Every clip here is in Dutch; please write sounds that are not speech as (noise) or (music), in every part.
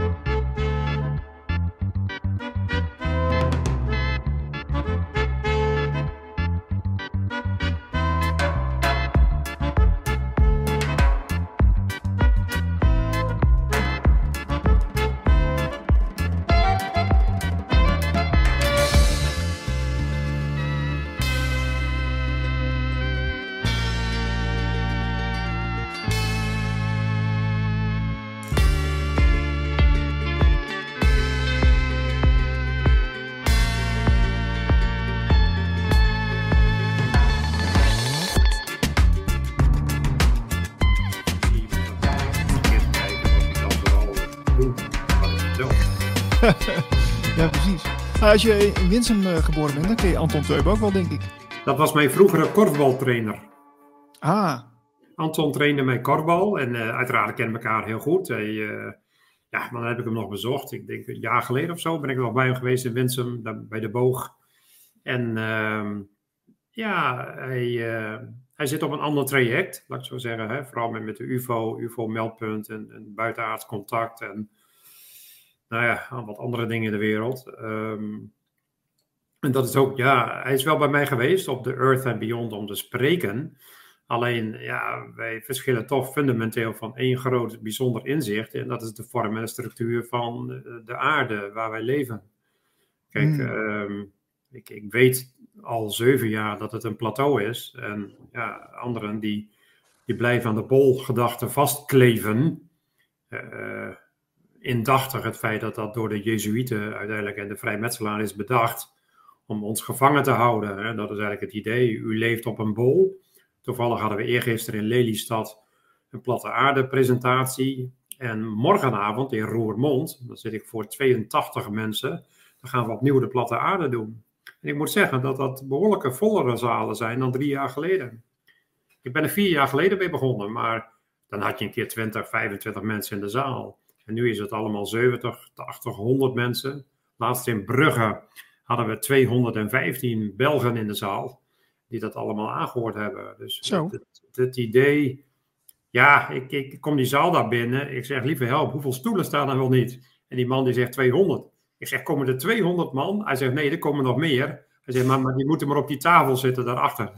ja, als je in Winsum uh, geboren bent, dan ken je Anton Teub ook wel, denk ik. Dat was mijn vroegere korfbaltrainer. Ah. Anton trainde mij korfbal en uh, uiteraard kennen elkaar heel goed. Hij, uh, ja, dan heb ik hem nog bezocht. Ik denk een jaar geleden of zo ben ik nog bij hem geweest in Winsum, bij de boog. En ehm, ja, hij, hij zit op een ander traject, laat ik zo zeggen. Hè? Vooral met, met de UFO, UFO-meldpunt en, en buitenaards contact en nou ja, wat andere dingen in de wereld. Ehm, en dat is ook, ja, hij is wel bij mij geweest op de Earth and Beyond om te spreken. Alleen, ja, wij verschillen toch fundamenteel van één groot bijzonder inzicht. En dat is de vorm en de structuur van de aarde waar wij leven. Kijk, hmm. Ehm, ik, ik weet al zeven jaar dat het een plateau is. En ja, anderen die, die blijven aan de bolgedachte vastkleven. Uh, indachtig het feit dat dat door de Jezuïeten uiteindelijk en de vrijmetselaar is bedacht om ons gevangen te houden. Hè. Dat is eigenlijk het idee. U leeft op een bol. Toevallig hadden we eergisteren in Lelystad een platte aarde presentatie. En morgenavond in Roermond, dan zit ik voor 82 mensen, dan gaan we opnieuw de platte aarde doen. En ik moet zeggen dat dat behoorlijke vollere zalen zijn dan drie jaar geleden. Ik ben er vier jaar geleden mee begonnen, maar dan had je een keer 20, 25 mensen in de zaal. En nu is het allemaal 70, 80, 100 mensen. Laatst in Brugge hadden we 215 Belgen in de zaal die dat allemaal aangehoord hebben. Dus Zo. Het, het, idee, ja, ik, ik kom die zaal daar binnen. Ik zeg, lieve help, hoeveel stoelen staan er wel niet? En die man die zegt 200. Ik zeg, komen er 200 man? Hij zegt, nee, er komen nog meer. Hij zegt, maar, maar die moeten maar op die tafel zitten daarachter.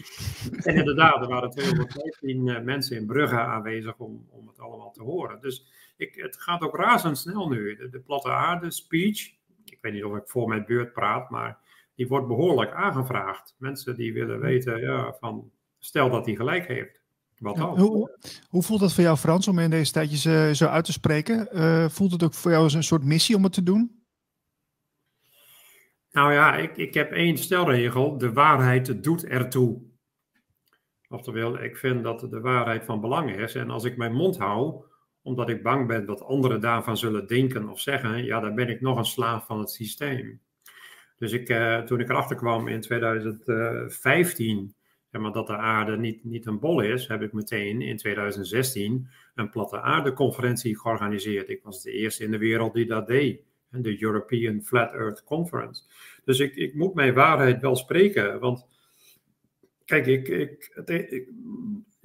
(laughs) en inderdaad, er waren 215 uh, eh, mensen in Brugge aanwezig om, om het allemaal te horen. Dus ik, het gaat ook razendsnel nu. De, de platte aarde speech, ik weet niet of ik voor mijn beurt praat, maar die wordt behoorlijk aangevraagd. Mensen die willen weten, ja, van stel dat hij gelijk heeft. Wat dan? hoe, hoe, voelt dat voor jou, Frans, om in deze tijdjes uh, zo uit te spreken? Uh, voelt het ook voor jou als een soort missie om het te doen? Nou ja, ik, ik heb één stelregel. De waarheid doet ertoe. Oftewel, ik vind dat de waarheid van belang is. En als ik mijn mond hou, omdat ik bang ben dat anderen daarvan zullen denken of zeggen, ja, dan ben ik nog een slaaf van het systeem. Dus ik, eh, toen ik erachter kwam in 2015, zeg maar, dat de aarde niet, niet een bol is, heb ik meteen in 2016 een platte aarde-conferentie georganiseerd. Ik was de eerste in de wereld die dat deed, de European Flat Earth Conference. Dus ik, ik moet mijn waarheid wel spreken, want kijk, ik, ik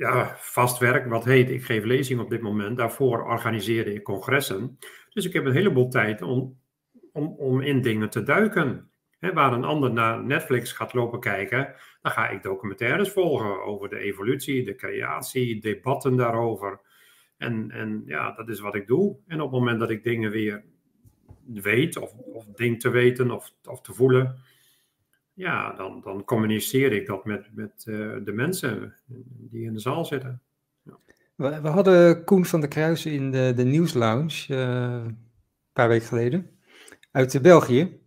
ja, vast werk, wat heet, ik geef lezingen op dit moment. Daarvoor organiseerde ik congressen. Dus ik heb een heleboel tijd om, om, om in dingen te duiken. waar een ander naar Netflix gaat lopen kijken, dan ga ik documentaires volgen over de evolutie, de creatie, debatten daarover. En, en ja, dat is wat ik doe. En op het moment dat ik dingen weer weet, of, of denk te weten of, of te voelen, ja, dan, dan communiceer ik dat met, met uh, de mensen die in de zaal zitten. Ja. We, we, hadden Koen van der Kruijsen in de, de nieuwslounge uh, een paar weken geleden uit België.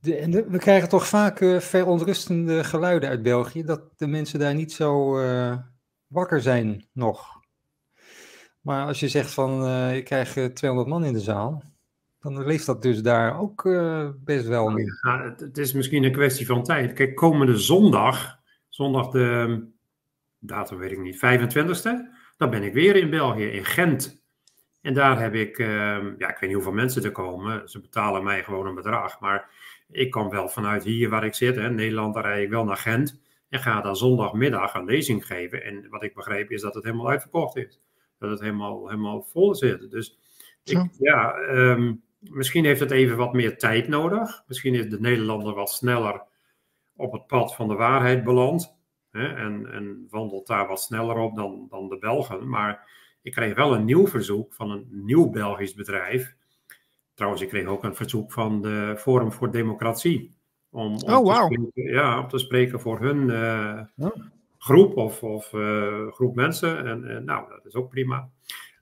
De, we krijgen toch vaak uh, verontrustende geluiden uit België, dat de mensen daar niet zo wakker zijn nog. Maar als je zegt van ik krijg 200 man in de zaal, dan leeft dat dus daar ook uh, best wel nou, ja, het, het, is misschien een kwestie van tijd. Kijk, komende zondag, zondag de datum weet ik niet, 25e, dan ben ik weer in België, in Gent. En daar heb ik, uh, ja, ik weet niet hoeveel mensen er komen. Ze betalen mij gewoon een bedrag. Maar ik kom wel vanuit hier waar ik zit, hè, Nederland, daar rijd ik wel naar Gent. En ga dan zondagmiddag een lezing geven. En wat ik begreep is dat het helemaal uitverkocht is. Dat het helemaal, helemaal vol zit. Dus ik, ja ehm, misschien heeft het even wat meer tijd nodig. Misschien is de Nederlander wat sneller op het pad van de waarheid beland. Hè, en, en wandelt daar wat sneller op dan, dan de Belgen. Maar ik kreeg wel een nieuw verzoek van een nieuw Belgisch bedrijf. Trouwens, ik kreeg ook een verzoek van de Forum voor Democratie. Om, om oh, wow. te spreken, ja, om te spreken voor hun uh, groep of, of uh, groep mensen. En uh, nou, dat is ook prima.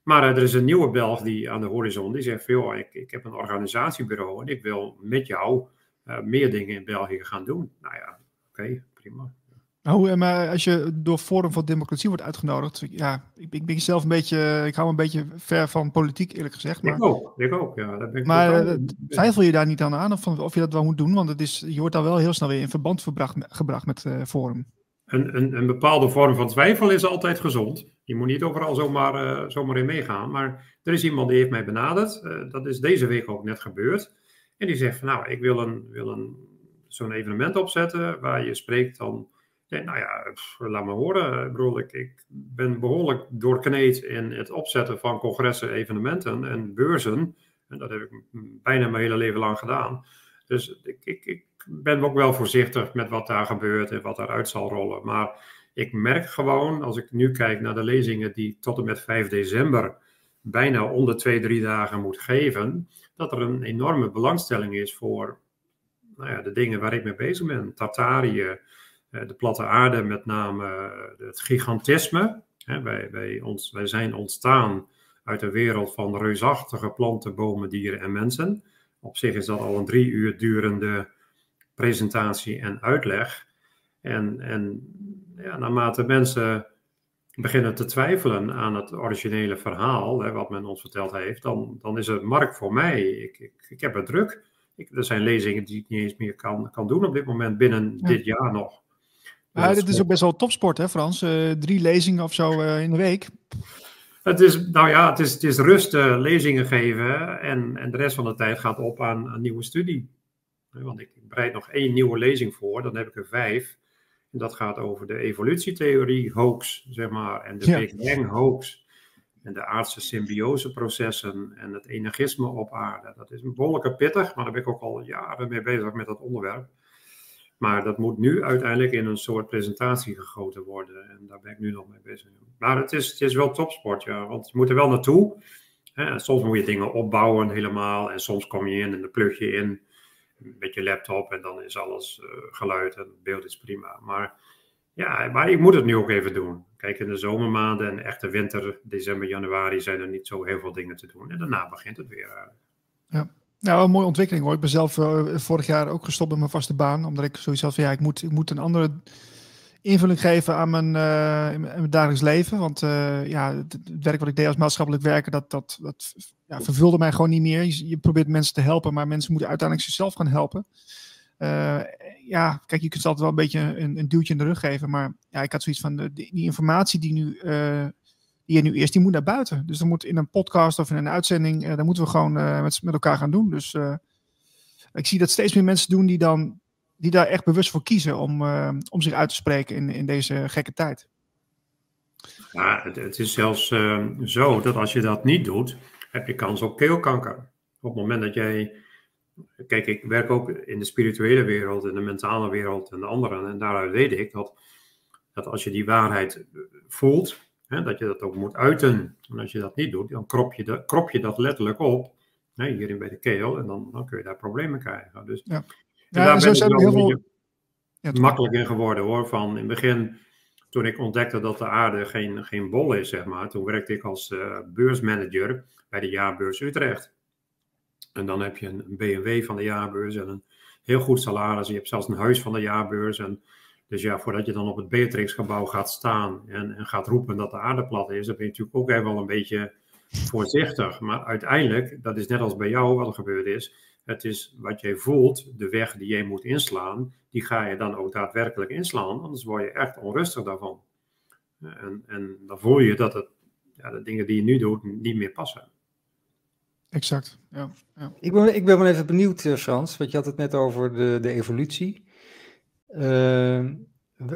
Maar er is een nieuwe Belg die aan de horizon die zegt: joh, ik, ik heb een organisatiebureau en ik wil met jou meer dingen in België gaan doen. Nou ja, oké, okay, prima. Nou, maar als je door Forum voor Democratie wordt uitgenodigd, ja, ik, ik ben zelf een beetje, ik hou een beetje ver van politiek eerlijk gezegd. Maar, ik ook, ik ook, ja. Ben ik maar uh, twijfel je daar niet aan aan of, of je dat wel moet doen? Want het is, je wordt daar wel heel snel weer in verband gebracht, gebracht met Forum. Een, een, een, bepaalde vorm van twijfel is altijd gezond. Je moet niet overal zomaar, uh, zomaar in meegaan. Maar er is iemand die heeft mij benaderd. dat is deze week ook net gebeurd. En die zegt van nou, ik wil, een, wil een, zo'n evenement opzetten waar je spreekt dan nou ja, laat me horen. Ik, bedoel, ik, ik, ben behoorlijk doorkneed in het opzetten van congressen, evenementen en beurzen. En dat heb ik bijna mijn hele leven lang gedaan. Dus ik, ik, ik ben ook wel voorzichtig met wat daar gebeurt en wat daaruit zal rollen. Maar ik merk gewoon, als ik nu kijk naar de lezingen die tot en met 5 december bijna onder twee, drie dagen moet geven, dat er een enorme belangstelling is voor nou ja, de dingen waar ik mee bezig ben. Tartarië, eh, de platte aarde, met name eh, het gigantisme. Wij, wij, ons, wij zijn ontstaan uit een wereld van reusachtige planten, bomen, dieren en mensen. Op zich is dat al een drie uur durende presentatie en uitleg. En, en ja, naarmate mensen beginnen te twijfelen aan het originele verhaal, hè, wat men ons verteld heeft, dan, dan is het markt voor mij. Ik, ik, ik heb het druk. Ik, er zijn lezingen die ik niet eens meer kan, kan doen op dit moment, binnen ja. dit jaar nog. Ja, dit is ook best wel topsport, hè, Frans? Uh, drie lezingen of zo uh, in de week. Het is, nou ja, het is, het is rust uh, lezingen geven en, en de rest van de tijd gaat op aan een nieuwe studie. Want ik bereid nog één nieuwe lezing voor, dan heb ik er vijf. Dat gaat over de evolutietheorie hoax, zeg maar, en de ja. Big Bang hoax. En de aardse symbioseprocessen en het energisme op aarde. Dat is een behoorlijke pittig, maar daar ben ik ook al jaren mee bezig met dat onderwerp. Maar dat moet nu uiteindelijk in een soort presentatie gegoten worden. En daar ben ik nu nog mee bezig. Maar het is, het is wel topsport, ja. Want je moet er wel naartoe. Hè. Soms moet je dingen opbouwen helemaal. En soms kom je in en dan plug je in met je laptop. En dan is alles uh, geluid en beeld is prima. Maar ja, maar ik moet het nu ook even doen. Kijk, in de zomermaanden en echte winter, december, januari, zijn er niet zo heel veel dingen te doen. En daarna begint het weer. Ja. Nou, een mooie ontwikkeling hoor. Ik ben zelf uh, vorig jaar ook gestopt met mijn vaste baan. Omdat ik zoiets had van ja, ik moet, ik moet een andere invulling geven aan mijn, uh, mijn dagelijks leven. Want uh, ja, het, werk wat ik deed als maatschappelijk werker, dat, dat, dat ja, vervulde mij gewoon niet meer. Je, probeert mensen te helpen, maar mensen moeten uiteindelijk zichzelf gaan helpen. ja, kijk, je kunt altijd wel een beetje een, een, duwtje in de rug geven. Maar ja, ik had zoiets van, de, die informatie die nu die je nu eerst, die moet naar buiten. Dus dan moet in een podcast of in een uitzending, dan moeten we gewoon met, met elkaar gaan doen. Dus ik zie dat steeds meer mensen doen die dan die daar echt bewust voor kiezen om, om zich uit te spreken in, in deze gekke tijd. Ja, het, het is zelfs zo dat als je dat niet doet, heb je kans op keelkanker. Op het moment dat jij. Kijk, ik werk ook in de spirituele wereld, in de mentale wereld en de andere. En daaruit weet ik dat, dat als je die waarheid voelt, Hè, dat je dat ook moet uiten. En als je dat niet doet, dan krop je, de, krop je dat letterlijk op. Hè, hierin bij de keel. En dan, dan kun je daar problemen krijgen. Dus ja. Ja, daar ben ik wel heel veel... Ja, makkelijk in geworden hoor. Van in het begin, toen ik ontdekte dat de aarde geen, geen bol is, zeg maar. Toen werkte ik als uh, beursmanager bij de jaarbeurs Utrecht. En dan heb je een BMW van de jaarbeurs en een heel goed salaris. Je hebt zelfs een huis van de jaarbeurs. En dus ja, voordat je dan op het Beatrix-gebouw gaat staan en, en, gaat roepen dat de aarde plat is, dan ben je natuurlijk ook even wel een beetje voorzichtig. Maar uiteindelijk, dat is net als bij jou wat er gebeurd is, het is wat jij voelt, de weg die jij moet inslaan, die ga je dan ook daadwerkelijk inslaan, anders word je echt onrustig daarvan. En, en dan voel je dat het, ja, de dingen die je nu doet niet meer passen. Exact, ja. ja. Ik, ben, ik ben wel even benieuwd, eh, Frans, want je had het net over de, de evolutie. Uh,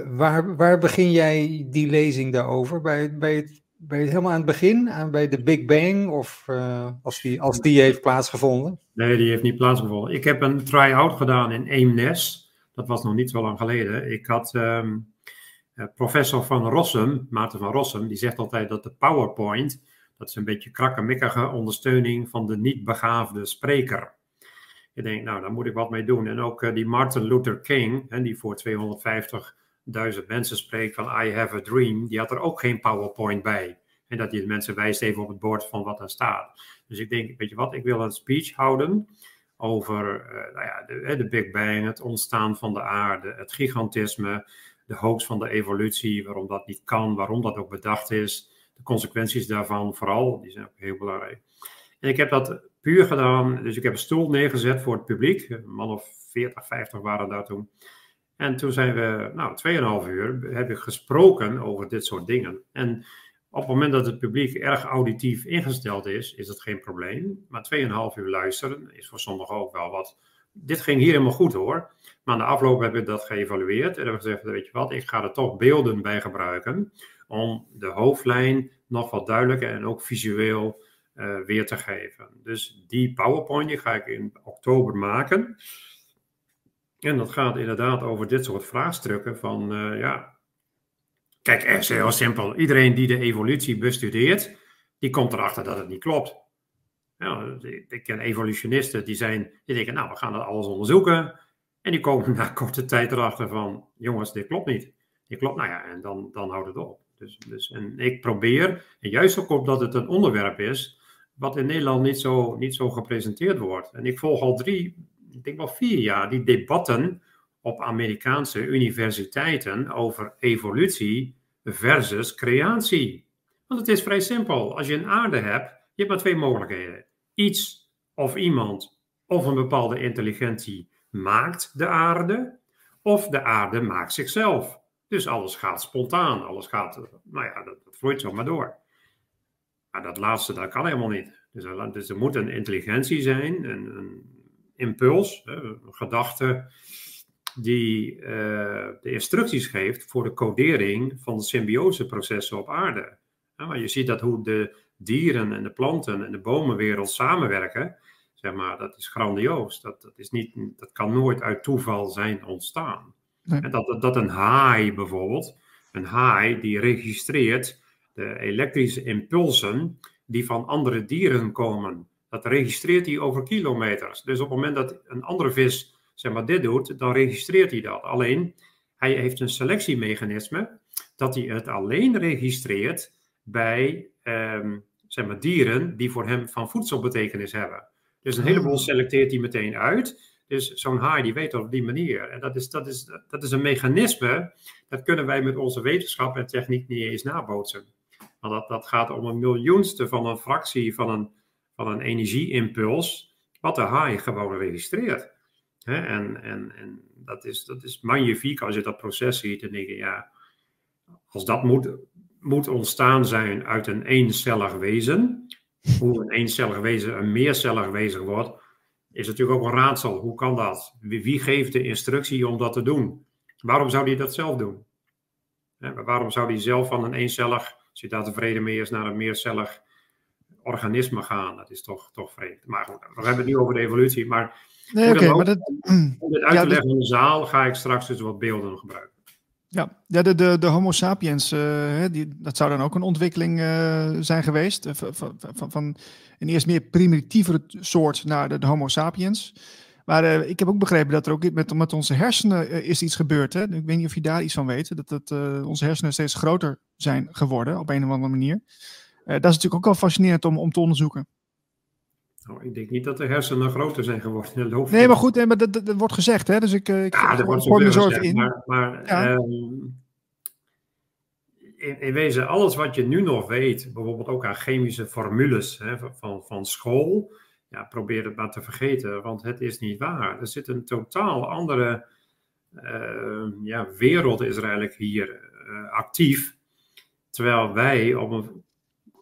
waar, waar begin jij die lezing daarover? Bij, bij het ben je helemaal aan het begin, aan bij de Big Bang, of uh, als, die, als die heeft plaatsgevonden? Nee, die heeft niet plaatsgevonden. Ik heb een try-out gedaan in Eemnes. Dat was nog niet zo lang geleden. Ik had um, professor van Rossum, Maarten van Rossum, die zegt altijd dat de PowerPoint, dat is een beetje krakkemikkige ondersteuning van de niet begaafde spreker. Je denkt, nou, daar moet ik wat mee doen. En ook uh, die Martin Luther King, hè, die voor 250.000 mensen spreekt van I have a dream, die had er ook geen PowerPoint bij. En dat hij de mensen wijst even op het bord van wat er staat. Dus ik denk, weet je wat, ik wil een speech houden over uh, nou ja, de, de, Big Bang, het ontstaan van de aarde, het gigantisme, de hoax van de evolutie, waarom dat niet kan, waarom dat ook bedacht is, de consequenties daarvan vooral, die zijn ook heel belangrijk. En ik heb dat puur gedaan. Dus ik heb een stoel neergezet voor het publiek. Een man of 40, 50 waren daar toen. En toen zijn we, nou, 2,5 uur heb ik gesproken over dit soort dingen. En op het moment dat het publiek erg auditief ingesteld is, is dat geen probleem. Maar 2,5 uur luisteren is voor sommigen ook wel wat. Dit ging hier helemaal goed hoor. Maar de afloop hebben we dat geëvalueerd. En hebben we gezegd, weet je wat, ik ga er toch beelden bij gebruiken. Om de hoofdlijn nog wat duidelijker en ook visueel uh, weer te geven. Dus die PowerPoint ga ik in oktober maken. En dat gaat inderdaad over dit soort vraagstukken van, uh, ja, kijk, het is heel simpel. Iedereen die de evolutie bestudeert, die komt erachter dat het niet klopt. Ik ken evolutionisten die, zijn, die denken, nou, we gaan dat alles onderzoeken. En die komen (laughs) na korte tijd erachter van, jongens, dit klopt niet. Dit klopt, nou ja, en dan, dan houdt het op. Dus, dus, en ik probeer, en juist ook omdat het een onderwerp is, wat in Nederland niet zo, niet zo gepresenteerd wordt. En ik volg al drie, ik denk wel vier jaar, die debatten op Amerikaanse universiteiten over evolutie versus creatie. Want het is vrij simpel. Als je een aarde hebt, je hebt maar twee mogelijkheden. Iets of iemand of een bepaalde intelligentie maakt de aarde, of de aarde maakt zichzelf. Dus alles gaat spontaan, alles gaat, nou ja, dat, dat vloeit zo maar door. Maar dat laatste, dat kan helemaal niet. Dus er, dus moet een intelligentie zijn, een, een impuls, een gedachte die uh, de instructies geeft voor de codering van de symbioseprocessen op aarde. Ja, maar je ziet dat hoe de dieren en de planten en de bomenwereld samenwerken, zeg maar, dat is grandioos. Dat, dat, is niet, dat kan nooit uit toeval zijn ontstaan. En dat, dat een haai bijvoorbeeld, een haai die registreert de elektrische impulsen die van andere dieren komen. Dat registreert hij over kilometers. Dus op het moment dat een andere vis zeg maar, dit doet, dan registreert hij dat. Alleen, hij heeft een selectiemechanisme dat hij het alleen registreert bij um, zeg maar, dieren die voor hem van voedselbetekenis hebben. Dus een heleboel ah. selecteert hij meteen uit. Dus zo'n haai die weet op die manier. En dat is, dat, is, dat is een mechanisme, dat kunnen wij met onze wetenschap en techniek niet eens nabootsen. Want dat, dat gaat om een miljoenste van een fractie van een, van een energieimpuls, wat de haai gewoon registreert. En, en, en dat, is, dat is magnifiek als je dat proces ziet en denk je, ja, als dat moet, moet ontstaan zijn uit een eencellig wezen, hoe een eencellig wezen een meercellig wezen wordt, is natuurlijk ook een raadsel. Hoe kan dat? Wie, wie geeft de instructie om dat te doen? Waarom zou hij dat zelf doen? waarom zou hij zelf van een eencellig als je daar tevreden mee is, naar een meercellig organisme gaan. Dat is toch, toch vreemd. Maar goed, we hebben het nu over de evolutie. Maar, nee, okay, maar dat, om dit uit te leggen in de zaal, ga ik straks dus wat beelden gebruiken. Ja, ja de, de, de Homo sapiens, uh, die, dat zou dan ook een ontwikkeling uh, zijn geweest. Van, van, van, een eerst meer primitievere soort naar de, de Homo sapiens. Maar uh, ik heb ook begrepen dat er ook met, met onze hersenen is iets gebeurd. Hè? Ik weet niet of je daar iets van weet. Dat, dat onze hersenen steeds groter zijn geworden op een of andere manier. Dat is natuurlijk ook wel fascinerend om, om te onderzoeken. Nou, ik denk niet dat de hersenen groter zijn geworden. Dat nee, maar goed, nee, maar dat, dat, dat, wordt gezegd. Hè? Dus ik, ik ja, dat wordt in. Maar, maar ja. um, in, in, wezen, alles wat je nu nog weet, bijvoorbeeld ook aan chemische formules hè, van, van school ja, probeer het maar te vergeten, want het is niet waar. Er zit een totaal andere uh, ja, wereld is er eigenlijk hier uh, actief. Terwijl wij op een,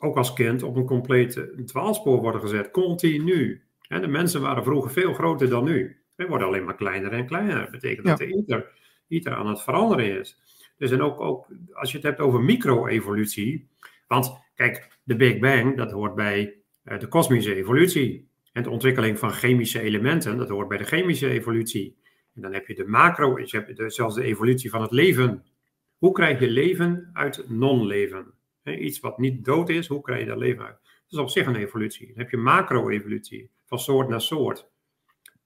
ook als kind op een compleet dwaalspoor worden gezet, continu. En de mensen waren vroeger veel groter dan nu. We worden alleen maar kleiner en kleiner. Dat betekent ja. dat de ITER, ITER aan het veranderen is. Dus en ook, ook als je het hebt over micro-evolutie, want Kijk, de Big Bang, dat hoort bij eh, de kosmische evolutie. En de ontwikkeling van chemische elementen, dat hoort bij de chemische evolutie. En dan heb je de macro, je hebt de, zelfs de evolutie van het leven. Hoe krijg je leven uit non-leven? Iets wat niet dood is, hoe krijg je dat leven uit? Dat is op zich een evolutie. Dan heb je macro-evolutie, van soort naar soort.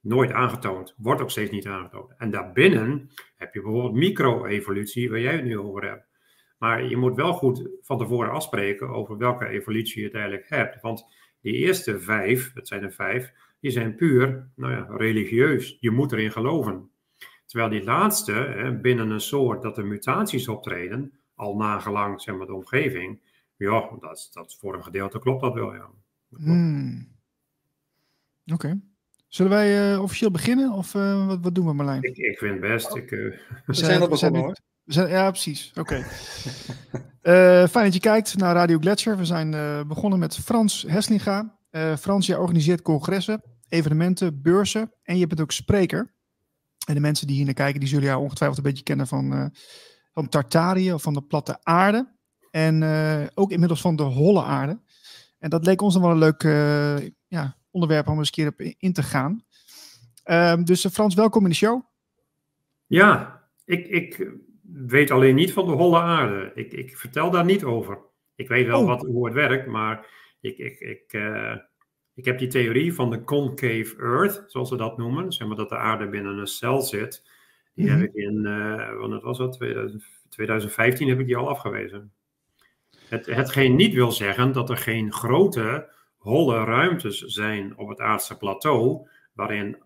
Nooit aangetoond, wordt ook steeds niet aangetoond. En daarbinnen heb je bijvoorbeeld micro-evolutie, waar jij het nu over hebt. Maar je moet wel goed van tevoren afspreken over welke evolutie je uiteindelijk hebt. Want die eerste vijf, dat zijn er vijf, die zijn puur nou ja, religieus. Je moet erin geloven. Terwijl die laatste, binnen een soort dat er mutaties optreden, al nagelang zeg maar, de omgeving, ja, dat, dat voor een gedeelte klopt dat wel. Ja. Hmm. Oké. Zullen wij uh, officieel beginnen of uh, wat, wat, doen we Marlijn? Ik, ik vind het best. Ik, uh... we, zijn al begonnen hoor. Zijn, ja, precies. Oké. Okay. (laughs) fijn dat je kijkt naar Radio Gletscher. We zijn begonnen met Frans Heslinga. Frans, jij organiseert congressen, evenementen, beurzen en je bent ook spreker. En de mensen die hier naar kijken, die zullen jou ongetwijfeld een beetje kennen van, van Tartarië of van de platte aarde. En ook inmiddels van de holle aarde. En dat leek ons dan wel een leuk ja, onderwerp om eens een keer op in te gaan. Um, dus Frans, welkom in de show. Ja, ik, ik weet alleen niet van de holle aarde. Ik, ik vertel daar niet over. Ik weet wel oh. wat, hoe het werkt, maar ik, ik, ik, uh, ik heb die theorie van de concave earth, zoals ze dat noemen. Zeg maar dat de aarde binnen een cel zit. Die mm -hmm. heb ik in, wanneer was dat? 2015 heb ik die al afgewezen. Het, hetgeen niet wil zeggen dat er geen grote holle ruimtes zijn op het aardse plateau, waarin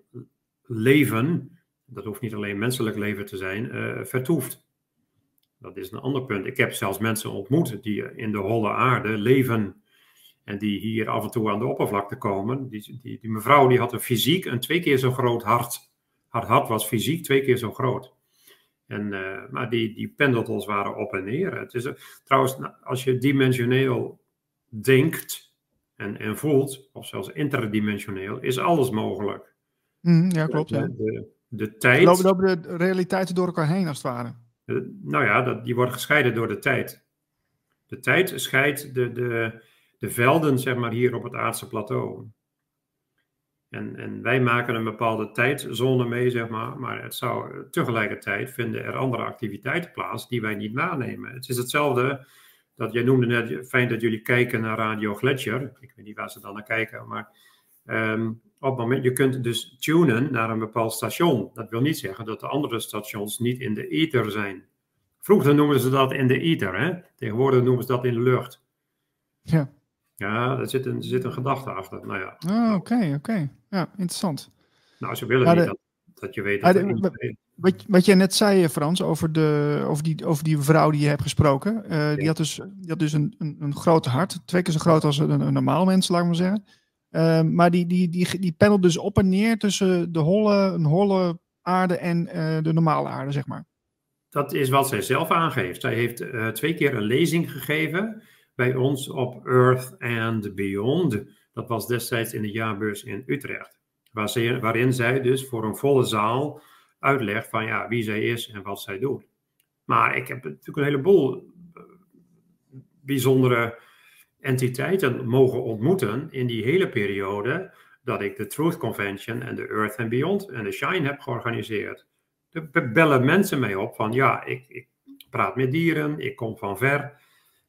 leven, dat hoeft niet alleen menselijk leven te zijn, uh, vertoeft. Dat is een ander punt. Ik heb zelfs mensen ontmoet die in de holle aarde leven en die hier af en toe aan de oppervlakte komen. Die, die, die mevrouw die had een fysiek een twee keer zo groot hart. Haar hart was fysiek twee keer zo groot. En, uh, maar die, die pendeltels waren op en neer. Het is, uh, trouwens, als je dimensioneel denkt, en, en voelt, of zelfs interdimensioneel, is alles mogelijk. Mm, ja, klopt. De, ja. de, de tijd. Lopen, lopen de realiteiten door elkaar heen, als het ware. De, nou ja, dat, die worden gescheiden door de tijd. De tijd scheidt de, de, de velden, zeg maar, hier op het aardse plateau. En, en wij maken een bepaalde tijdzone mee, zeg maar, maar het zou tegelijkertijd vinden er andere activiteiten plaats die wij niet nanemen. Het is hetzelfde dat jij noemde net, fijn dat jullie kijken naar Radio Gletscher. Ik weet niet waar ze dan naar kijken, maar um, op het moment, je kunt dus tunen naar een bepaald station. Dat wil niet zeggen dat de andere stations niet in de ether zijn. Vroeger noemen ze dat in de ether, hè? tegenwoordig noemen ze dat in de lucht. Ja. Ja, er zit een, er zit een gedachte achter. Nou ja. Oh, oké, oké. Ja, interessant. Nou, ze willen niet dat, dat, je weet dat ja, de, wat, wat jij net zei, Frans, over, de, over, die, over die vrouw die je hebt gesproken. Uh, die had dus, die had dus een, een, een groot hart. Twee keer zo groot als een, een normaal mens, laat ik maar zeggen. Uh, maar die, die, die, die pendelt dus op en neer tussen de holle, een holle aarde en uh, de normale aarde, zeg maar. Dat is wat zij zelf aangeeft. Zij heeft twee keer een lezing gegeven bij ons op Earth and Beyond. Dat was destijds in de jaarbeurs in Utrecht. Waar waarin zij dus voor een volle zaal uitleg van ja, wie zij is en wat zij doet. Maar ik heb natuurlijk een heleboel eh, bijzondere entiteiten mogen ontmoeten in die hele periode dat ik de Truth Convention en de Earth and Beyond en de Shine heb georganiseerd. Er bellen mensen mij op van ja, ik, ik praat met dieren, ik kom van ver.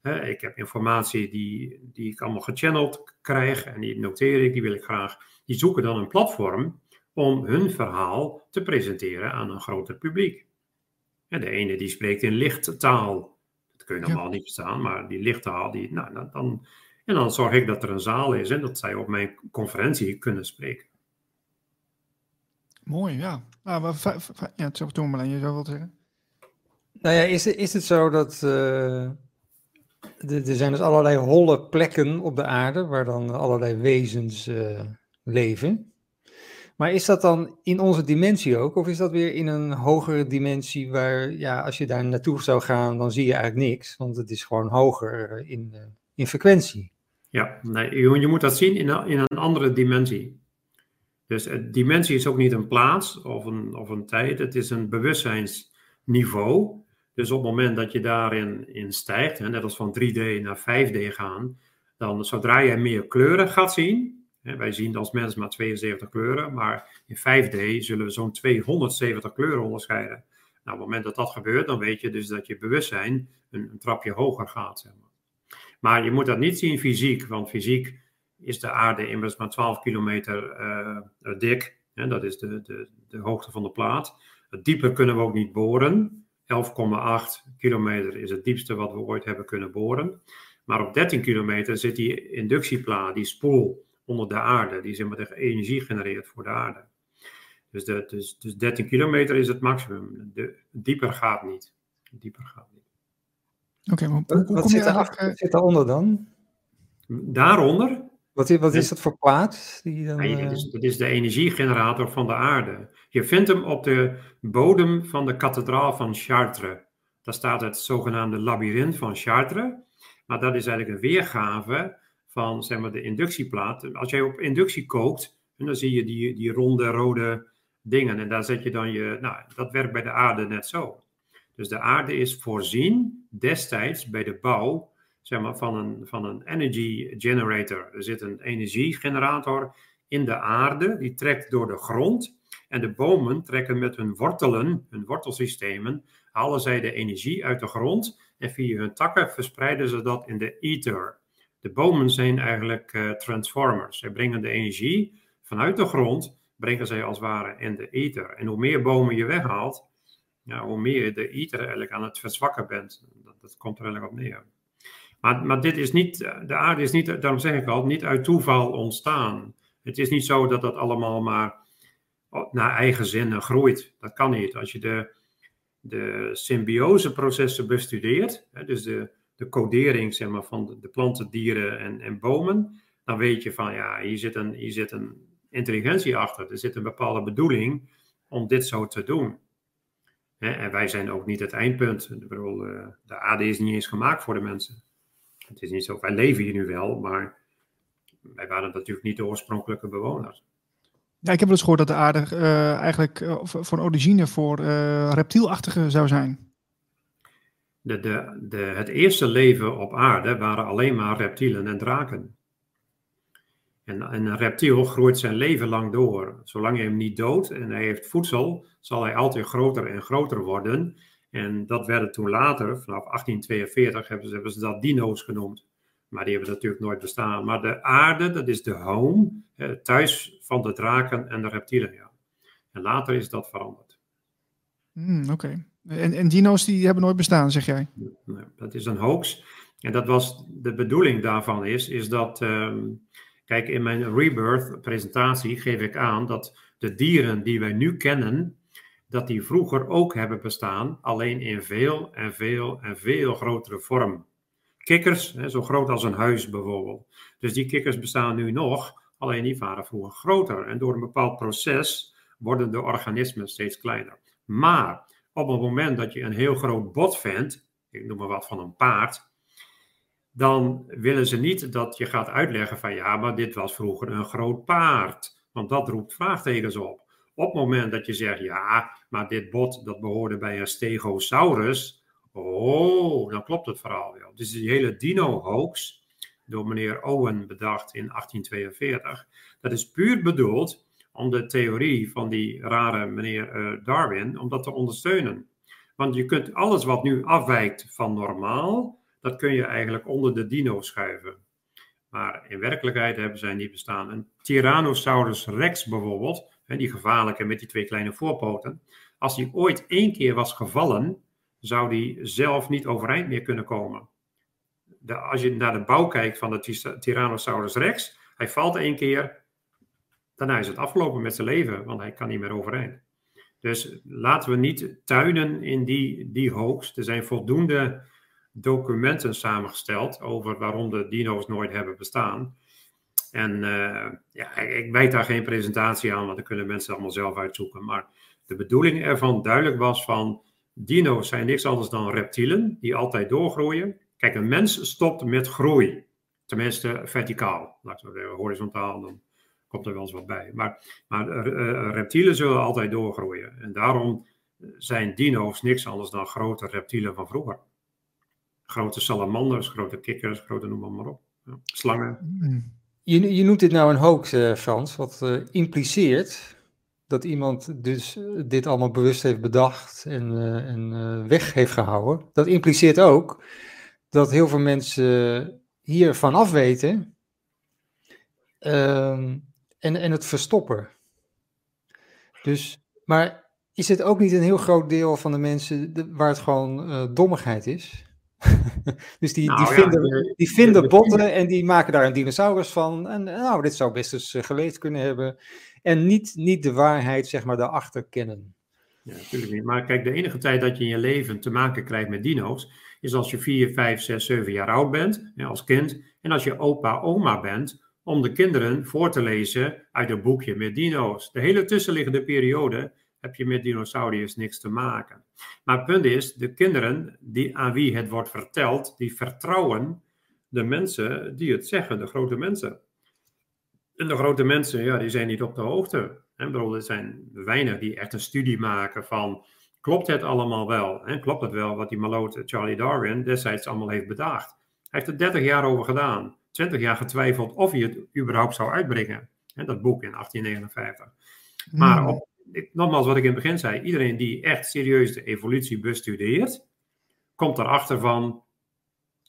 Hè, ik heb informatie die, die ik allemaal gechanneld krijg en die noteer ik, die wil ik graag. Die zoeken dan een platform om hun verhaal te presenteren aan een groter publiek. En de ene die spreekt in lichttaal. Dat kun je normaal niet verstaan, maar die lichttaal, die, nou, dan, en dan zorg ik dat er een zaal is en dat zij op mijn conferentie kunnen spreken. Mooi, ja. Nou, maar, ja, toen maar je zou wat zeggen. Nou ja, is, is het zo dat uh, er zijn dus allerlei holle plekken op de aarde waar dan allerlei wezens uh, leven? Maar is dat dan in onze dimensie ook? Of is dat weer in een hogere dimensie waar, ja, als je daar naartoe zou gaan, dan zie je eigenlijk niks. Want het is gewoon hoger in, uh, in frequentie. Ja, nee, je moet dat zien in een, in een andere dimensie. Dus dimensie is ook niet een plaats of een, of een tijd. Het is een bewustzijnsniveau Dus op het moment dat je daarin in stijgt, hè, net als van 3D naar 5D gaan, dan zodra je meer kleuren gaat zien, hè, wij zien als mensen maar 72 kleuren, maar in 5D zullen we zo'n 270 kleuren onderscheiden. Nou, op het moment dat dat gebeurt, dan weet je dus dat je bewustzijn een, een trapje hoger gaat. Zeg maar. maar. je moet dat niet zien fysiek, want fysiek is de aarde immers maar 12 kilometer uh, dik. Hè, dat is de, de, de hoogte van de plaat. Dieper kunnen we ook niet boren. 11,8 kilometer is het diepste wat we ooit hebben kunnen boren. Maar op 13 kilometer zit die inductieplaat, die spoel onder de aarde, die zeg maar de energie genereert voor de aarde. Dus, de, dus, dus 13 kilometer is het maximum. De, dieper gaat niet. Dieper gaat niet. Oké, maar hoe, hoe wat zit, er zit daaronder dan? Daaronder? Wat, wat is dat voor plaat? Die dan, ja, dat, is, dat is de energiegenerator van de aarde. Je vindt hem op de bodem van de kathedraal van Chartres. Daar staat het zogenaamde labyrint van Chartres. Maar dat is eigenlijk een weergave van zeg maar, de inductieplaat. Als jij op inductie kookt, dan zie je die, die ronde rode dingen. En daar zet je dan je. Nou, dat werkt bij de aarde net zo. Dus de aarde is voorzien destijds bij de bouw zeg maar, van, een, van een energy generator. Er zit een energiegenerator in de aarde, die trekt door de grond. En de bomen trekken met hun wortelen, hun wortelsystemen, halen zij de energie uit de grond. En via hun takken verspreiden ze dat in de ether. De bomen zijn eigenlijk uh, transformers. Zij brengen de energie vanuit de grond, brengen zij als het ware in de ether. En hoe meer bomen je weghaalt, ja, hoe meer je de ether eigenlijk aan het verzwakken bent. Dat, dat komt er eigenlijk op neer. Maar, maar dit is niet, de aarde is niet, daarom zeg ik al, niet uit toeval ontstaan. Het is niet zo dat dat allemaal maar naar eigen zin groeit. Dat kan niet. Als je de, de symbioseprocessen bestudeert, dus de, de codering zeg maar, van de, planten, dieren en, en bomen, dan weet je van ja, hier zit, een, hier zit een intelligentie achter. Er zit een bepaalde bedoeling om dit zo te doen. En wij zijn ook niet het eindpunt. Ik eh, de aarde is niet eens gemaakt voor de mensen. Het is niet zo, wij leven hier nu wel, maar wij waren natuurlijk niet de oorspronkelijke bewoners. Ja, ik heb wel eens gehoord dat de aarde uh, eigenlijk uh, van origine voor uh, reptielachtige zou zijn. De, de, het eerste leven op aarde waren alleen maar reptielen en draken. En, en, een reptiel groeit zijn leven lang door. Zolang je hem niet doodt en hij heeft voedsel, zal hij altijd groter en groter worden. En dat werden toen later, vanaf 1842, hebben ze, hebben ze dat dino's genoemd. Maar die hebben natuurlijk nooit bestaan. Maar de aarde, dat is de home, thuis van de draken en de reptielen. Ja. En later is dat veranderd. Hmm, oké. En, en dino's die hebben nooit bestaan, zeg jij? Nee, dat is een hoax. En dat was, de bedoeling daarvan is, is dat, ehm, kijk, in mijn Rebirth presentatie geef ik aan dat de dieren die wij nu kennen, dat die vroeger ook hebben bestaan, alleen in veel en veel en veel grotere vorm. Kikkers, hè, zo groot als een huis bijvoorbeeld. Dus die kikkers bestaan nu nog, alleen die waren vroeger groter. En door een bepaald proces worden de organismen steeds kleiner. Maar op het moment dat je een heel groot bot vindt, ik noem maar wat van een paard, dan willen ze niet dat je gaat uitleggen van ja, maar dit was vroeger een groot paard. Want dat roept vraagtekens op. Op het moment dat je zegt, ja, maar dit bot dat behoorde bij een stegosaurus, oh, dan klopt het verhaal wel. Dus die hele dino-hoax, door meneer Owen bedacht in 1842, dat is puur bedoeld om de theorie van die rare meneer eh, Darwin, om dat te ondersteunen. Want je kunt alles wat nu afwijkt van normaal, dat kun je eigenlijk onder de dino schuiven. Maar in werkelijkheid hebben zij niet bestaan. Een Tyrannosaurus rex bijvoorbeeld, die gevaarlijke met die twee kleine voorpoten, als die ooit één keer was gevallen, zou die zelf niet overeind meer kunnen komen. Als je naar de bouw kijkt van de Tyrannosaurus rex, hij valt één keer, daarna is het afgelopen met zijn leven, want hij kan niet meer overeind. Dus laten we niet tuinen in die, die hoogst. Er zijn voldoende documenten samengesteld over waarom de dino's nooit hebben bestaan. En uh, ja, ik, weet daar geen presentatie aan, want dan kunnen mensen allemaal zelf uitzoeken. Maar de bedoeling ervan duidelijk was van, dino's zijn niks anders dan reptielen die altijd doorgroeien. Kijk, een mens stopt met groei. Tenminste, verticaal. Horizontaal, dan komt er wel eens wat bij. Maar, maar uh, reptielen zullen altijd doorgroeien. En daarom zijn dino's niks anders dan grote reptielen van vroeger. Grote salamanders, grote kikkers, grote noem maar op. Ja, slangen. Je, je noemt dit nou een hoax, uh, Frans, wat impliceert dat iemand dus eh, dit allemaal bewust heeft bedacht en, uh, en weg heeft gehouden. Dat impliceert ook dat heel veel mensen hier vanaf weten ehm, en, en het verstoppen. Dus, maar is het ook niet een heel groot deel van de mensen waar het gewoon dommigheid is? (laughs) dus die, nou, die, vinden, die vinden botten en die maken daar een dinosaurus van. En nou, dit zou best eens uh, geleefd kunnen hebben. En niet, niet de waarheid, zeg maar, daarachter kennen. Ja, natuurlijk niet. Maar kijk, de enige tijd dat je in je leven te maken krijgt met dino's, is als je 4, 5, 6, 7 jaar oud bent, ja, als kind. En als je opa, oma bent, om de kinderen voor te lezen uit een boekje met dino's. De hele tussenliggende periode heb je met dinosauriërs niks te maken. Maar het punt is, de kinderen die, aan wie het wordt verteld, die vertrouwen de mensen die het zeggen, de grote mensen. En de grote mensen, ja, die zijn niet op de hoogte. En bedoel, er zijn weinig die echt een studie maken van, klopt het allemaal wel? En klopt het wel wat die maloot Charlie Darwin destijds allemaal heeft bedacht? Hij heeft er 30 jaar over gedaan. 20 jaar getwijfeld of hij het überhaupt zou uitbrengen. Dat boek in 1859. Maar hmm. op, nogmaals wat ik in het begin zei, iedereen die echt serieus de evolutie bestudeert, komt erachter van,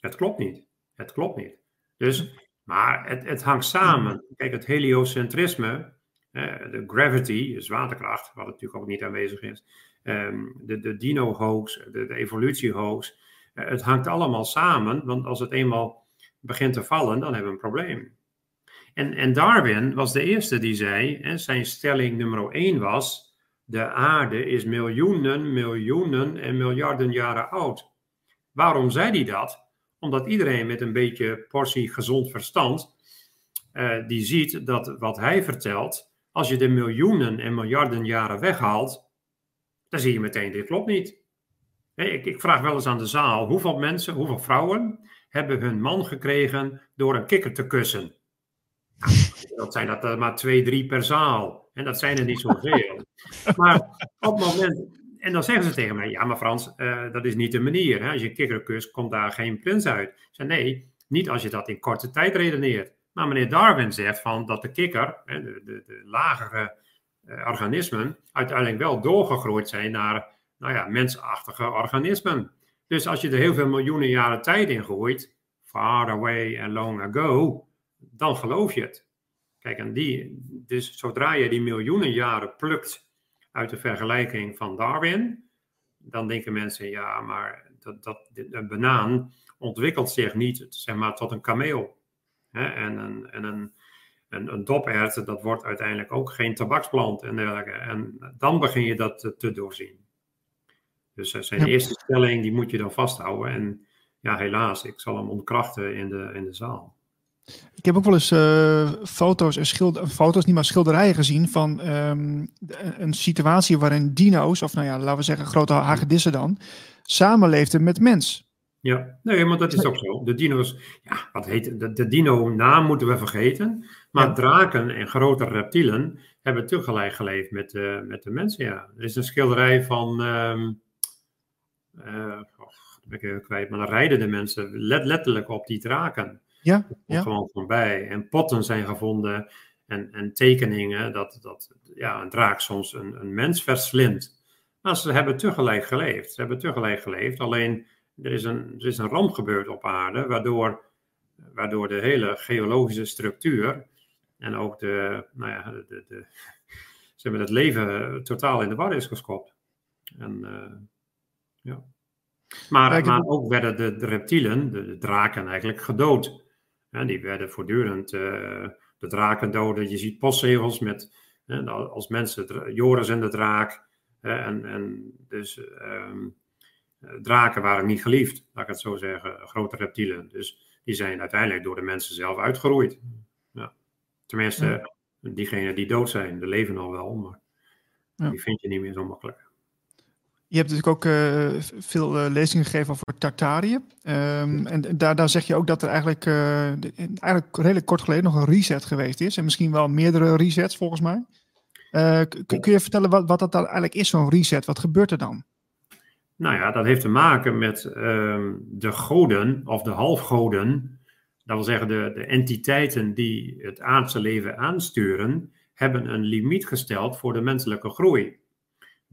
het klopt niet. Het klopt niet. Dus, maar het, het hangt samen. Kijk, het heliocentrisme, de gravity, de zwaartekracht, wat natuurlijk ook niet aanwezig is, ehm, de, de dino-hoax, de, de evolutie-hoax, eh, het hangt allemaal samen, want als het eenmaal begint te vallen, dan hebben we een probleem. En, en Darwin was de eerste die zei, en zijn stelling nummer 1 was, de aarde is miljoenen, miljoenen en miljarden jaren oud. Waarom zei hij dat? Omdat iedereen met een beetje portie gezond verstand, uh, die ziet dat wat hij vertelt, als je de miljoenen en miljarden jaren weghaalt, dan zie je meteen, dit klopt niet. ik, ik vraag wel eens aan de zaal, hoeveel mensen, hoeveel vrouwen hebben hun man gekregen door een kikker te kussen. Dat zijn dat er maar twee, drie per zaal. En dat zijn er niet zoveel. (laughs) maar op het moment. En dan zeggen ze tegen mij: Ja, maar Frans, uh, dat is niet de manier. Hè? Als je een kikker kust, komt daar geen prins uit. Ik zeg nee, niet als je dat in korte tijd redeneert. Maar meneer Darwin zegt van dat de kikker, hè, de, de, de, lagere uh, organismen, uiteindelijk wel doorgegroeid zijn naar nou ja, mensachtige organismen. Dus als je er heel veel miljoenen jaren tijd in gooit, far away and long ago, dan geloof je het. Kijk, en die, dus zodra je die miljoenen jaren plukt uit de vergelijking van Darwin, dan denken mensen, ja, maar dat, dat, een banaan ontwikkelt zich niet zeg maar, tot een kameel. Hè? En, een, en een, een, een dopert, dat wordt uiteindelijk ook geen tabaksplant en dergelijke. En dan begin je dat te, te doorzien. Dus zijn eerste stelling, die moet je dan vasthouden. En ja, helaas, ik zal hem ontkrachten in de, in de zaal. Ik heb ook wel eens uh, foto's, en schilder, foto's, niet maar schilderijen gezien van um, een situatie waarin dino's, of nou ja, laten we zeggen grote hagedissen dan, samenleefden met mens. Ja, nee, maar dat is ook zo. De dino's, ja, wat heet de, de dino-naam moeten we vergeten. Maar draken en grote reptielen hebben tegelijk geleefd met, uh, met de mensen, ja. Er is een schilderij van, um, uh, oh, ben ik even kwijt, maar dan rijden de mensen let, letterlijk op die draken. Ja, ja. Gewoon voorbij. En potten zijn gevonden en, en tekeningen dat, dat ja, een draak soms een, een mens verslindt. Maar ze hebben tegelijk geleefd. Ze hebben tegelijk geleefd, alleen er is een, er is een ramp gebeurd op aarde, waardoor, waardoor de hele geologische structuur en ook de, nou ja, de, de, de (laughs) ze hebben het leven totaal in de war is geskopt. En uh, ja. Maar, maar ook werden de, de reptielen, de, de, draken eigenlijk, gedood. Ja, die werden voortdurend uh, de draken doden. Je ziet postzegels met, uh, als mensen, Joris en de draak. en, en dus um, draken waren niet geliefd, laat ik het zo zeggen, grote reptielen. Dus die zijn uiteindelijk door de mensen zelf uitgeroeid. Ja. Tenminste, ja. diegenen die dood zijn, de leven al wel, maar ja. die vind je niet meer zo makkelijk. Je hebt natuurlijk ook uh, veel uh, lezingen gegeven over Tartarië. Um, en daar, daar zeg je ook dat er eigenlijk, uh, eigenlijk redelijk kort geleden nog een reset geweest is. En misschien wel meerdere resets volgens mij. kun je vertellen wat, wat dat dan eigenlijk is, zo'n reset? Wat gebeurt er dan? Nou ja, dat heeft te maken met ehm, de goden of de halfgoden. Dat wil zeggen, de, de entiteiten die het aardse leven aansturen, hebben een limiet gesteld voor de menselijke groei.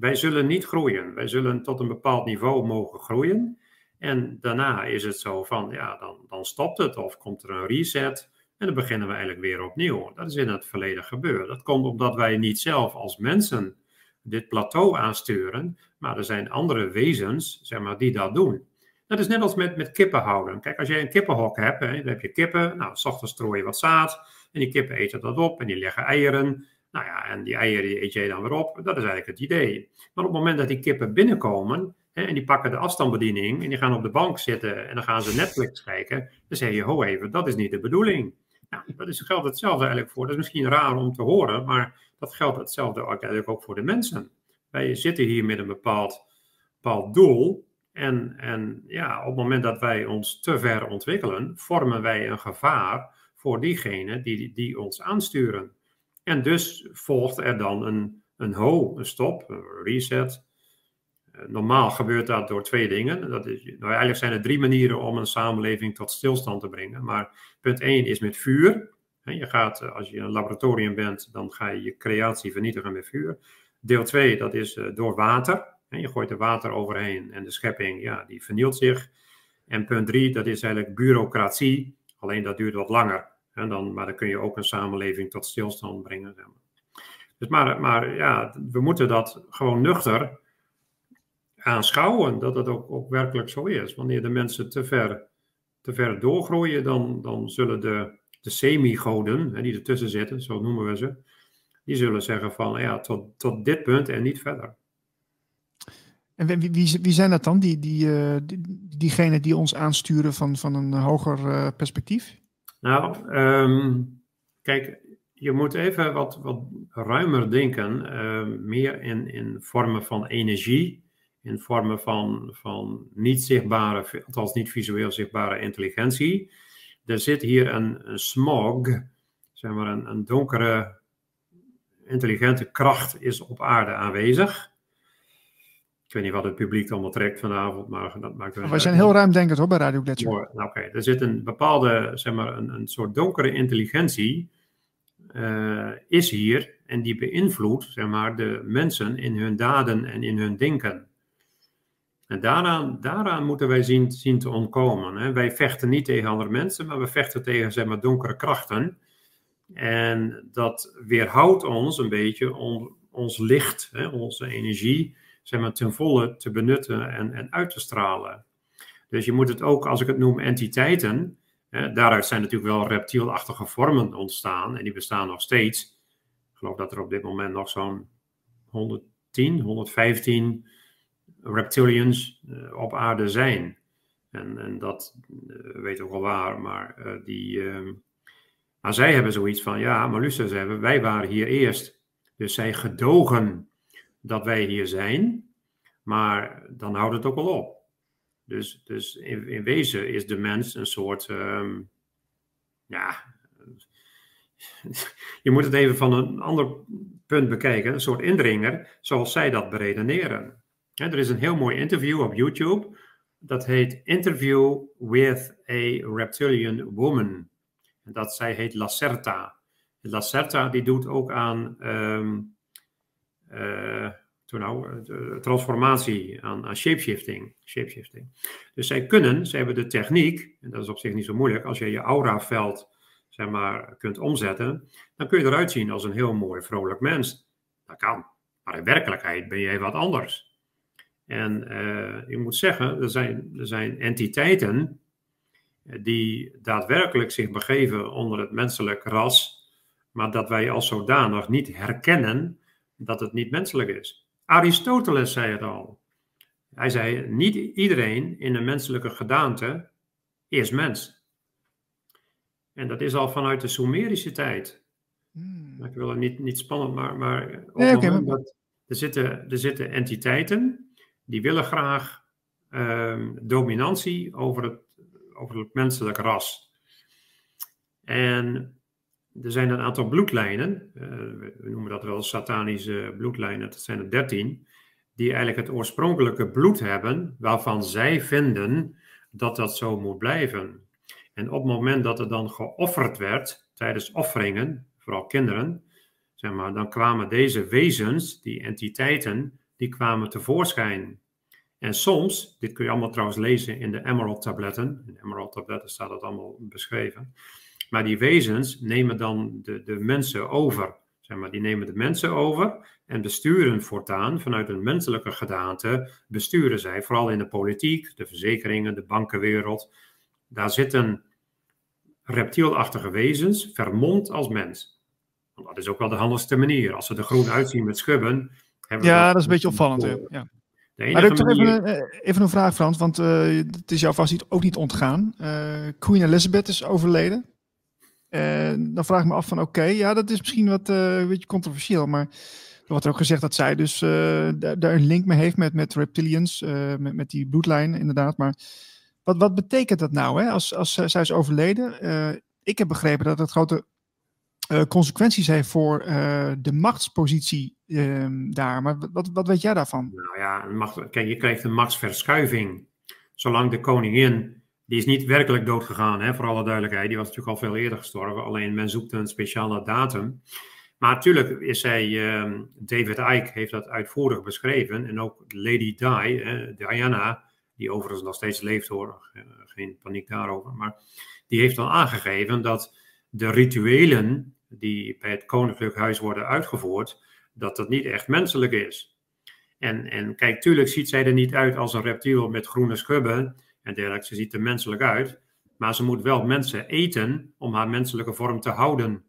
Wij zullen niet groeien. Wij zullen tot een bepaald niveau mogen groeien. En daarna is het zo van, ja, dan, dan stopt het of komt er een reset. En dan beginnen we eigenlijk weer opnieuw. Dat is in het verleden gebeurd. Dat komt omdat wij niet zelf als mensen dit plateau aansturen, maar er zijn andere wezens, zeg maar, die dat doen. Dat is net als met, met kippen houden. Kijk, als je een kippenhok hebt, hè, dan heb je kippen, nou, s ochtends strooi je wat zaad, en die kippen eten dat op en die leggen eieren. Nou ja, en die eieren die eet je dan weer op. Dat is eigenlijk het idee. Maar op het moment dat die kippen binnenkomen, hè, en die pakken de afstandsbediening, en die gaan op de bank zitten, en dan gaan ze Netflix kijken, dan zeg je, ho even, dat is niet de bedoeling. Nou, dat is, geldt hetzelfde eigenlijk voor. Dat is misschien raar om te horen, maar dat geldt hetzelfde eigenlijk ook voor de mensen. Wij zitten hier met een bepaald, bepaald doel. En, en ja, op het moment dat wij ons te ver ontwikkelen, vormen wij een gevaar voor diegenen die, die ons aansturen. En dus volgt er dan een, een ho, een stop, een reset. Eh, normaal gebeurt dat door twee dingen. Dat is, nou eigenlijk zijn er drie manieren om een samenleving tot stilstand te brengen. Maar punt één is met vuur. Je gaat, eh, als je in een laboratorium bent, dan ga je je creatie vernietigen met vuur. Deel 2, dat is eh, door water. Je gooit er water overheen en de schepping, ja, die vernielt zich. En punt 3, dat is eigenlijk bureaucratie. Alleen dat duurt wat langer. En dan, maar dan kun je ook een samenleving tot stilstand brengen. Zeg maar. Dus maar, maar ja, we moeten dat gewoon nuchter aanschouwen. Dat het ook, ook werkelijk zo is. Wanneer de mensen te ver, te ver doorgroeien, dan, dan zullen de de semi-goden, die ertussen zitten, zo noemen we ze, die zullen zeggen van ja, tot, tot dit punt en niet verder. En wie, wie, zijn dat dan, die, die, uh, die, diegenen die ons aansturen van, van een hoger uh, perspectief? Nou, um, kijk, je moet even wat, wat ruimer denken, uh, meer in, in vormen van energie, in vormen van, van niet zichtbare, althans niet visueel zichtbare intelligentie er zit hier een, een smog, zeg maar een, een, donkere, intelligente kracht is op aarde aanwezig. Ik weet niet wat het publiek allemaal trekt vanavond, maar dat maakt wel Wij zijn heel ruimdenkend hoor bij Radio Gletscher. Nou, Oké, er zit een bepaalde, zeg maar, een, een soort donkere intelligentie uh, is hier en die beïnvloedt, zeg maar, de mensen in hun daden en in hun denken. En daaraan, daaraan moeten wij zien, zien te ontkomen. Hè. Wij vechten niet tegen andere mensen, maar we vechten tegen zeg maar, donkere krachten. En dat weerhoudt ons een beetje om ons licht, hè, onze energie, zeg maar, ten volle te benutten en, en uit te stralen. Dus je moet het ook, als ik het noem, entiteiten. Hè, daaruit zijn natuurlijk wel reptielachtige vormen ontstaan en die bestaan nog steeds. Ik geloof dat er op dit moment nog zo'n 110, 115 reptilians uh, op aarde zijn. En, en dat uh, weet ook wel waar, maar uh, die. maar zij hebben zoiets van: ja, maar hebben, wij waren hier eerst. Dus zij gedogen dat wij hier zijn, maar dan houdt het ook wel op. Dus, dus in, in wezen is de mens een soort. Um, ja. (laughs) Je moet het even van een ander punt bekijken, een soort indringer, zoals zij dat beredeneren er is een heel mooi interview op YouTube. Dat heet Interview with a Reptilian Woman. En dat zij heet Lacerta. Lacerta die doet ook aan uh, nou, transformatie, aan, aan shapeshifting, shapeshifting. Dus zij kunnen, ze hebben de techniek, en dat is op zich niet zo moeilijk, als je je auraveld zeg maar, kunt omzetten, dan kun je eruit zien als een heel mooi, vrolijk mens. Dat kan. Maar in werkelijkheid ben je wat anders. En uh, ik moet zeggen, er zijn, er zijn entiteiten eh, die daadwerkelijk zich begeven onder het menselijk ras, maar dat wij als zodanig niet herkennen dat het niet menselijk is. Aristoteles zei het al. Hij zei: niet iedereen in een menselijke gedaante is mens. En dat is al vanuit de Sumerische tijd. Hmm. Ik wil het niet, niet spannend, maar, maar, nee, okay, Dat, er, zitten, er zitten entiteiten die willen graag um, dominantie over het, over het menselijk ras. En er zijn een aantal bloedlijnen, uh, we noemen dat wel satanische bloedlijnen, dat zijn er dertien, die eigenlijk het oorspronkelijke bloed hebben, waarvan zij vinden dat dat zo moet blijven. En op het moment dat er dan geofferd werd, tijdens offeringen, vooral kinderen, zeg maar, dan kwamen deze wezens, die entiteiten, die kwamen tevoorschijn. En soms, dit kun je allemaal trouwens lezen in de Emerald tabletten, in de Emerald tabletten staat dat allemaal beschreven, maar die wezens nemen dan de, de mensen over. Zeg maar, die nemen de mensen over en besturen voortaan vanuit een menselijke gedaante, besturen zij, vooral in de politiek, de verzekeringen, de bankenwereld. Daar zitten reptielachtige wezens, vermomd als mens. Want dat is ook wel de handigste manier. Als ze er groen uitzien met schubben. Ja, dat is een beetje opvallend. Ja. Maar ik toch even, eh, even, een vraag, Frans, want uh, het is jou vast niet, ook niet ontgaan. Uh, Queen Elizabeth is overleden. Dan vraag ik me af van, oké, ja, dat is misschien wat een beetje controversieel, maar er wordt ook gezegd dat zij dus daar, daar, een link mee heeft met, met reptilians, met, met die bloedlijn inderdaad, maar wat, wat betekent dat nou, hè? Als, als zij is overleden? ik heb begrepen dat het grote consequenties heeft voor de machtspositie Ehm, daar. Maar wat, wat weet jij daarvan? Nou ja, macht, kijk, je krijgt een machtsverschuiving. Zolang de koningin, die is niet werkelijk doodgegaan, hè, voor alle duidelijkheid. Die was natuurlijk al veel eerder gestorven. Alleen men zoekt een speciale datum. Maar natuurlijk is zij, uh, David Icke heeft dat uitvoerig beschreven. En ook Lady Di, Diana, die overigens nog steeds leeft hoor, geen paniek daarover. Maar die heeft dan aangegeven dat de rituelen die bij het koninklijk huis worden uitgevoerd, dat dat niet echt menselijk is. En, en kijk, tuurlijk ziet zij er niet uit als een reptiel met groene schubben en dergelijke. Ze ziet er menselijk uit, maar ze moet wel mensen eten om haar menselijke vorm te houden.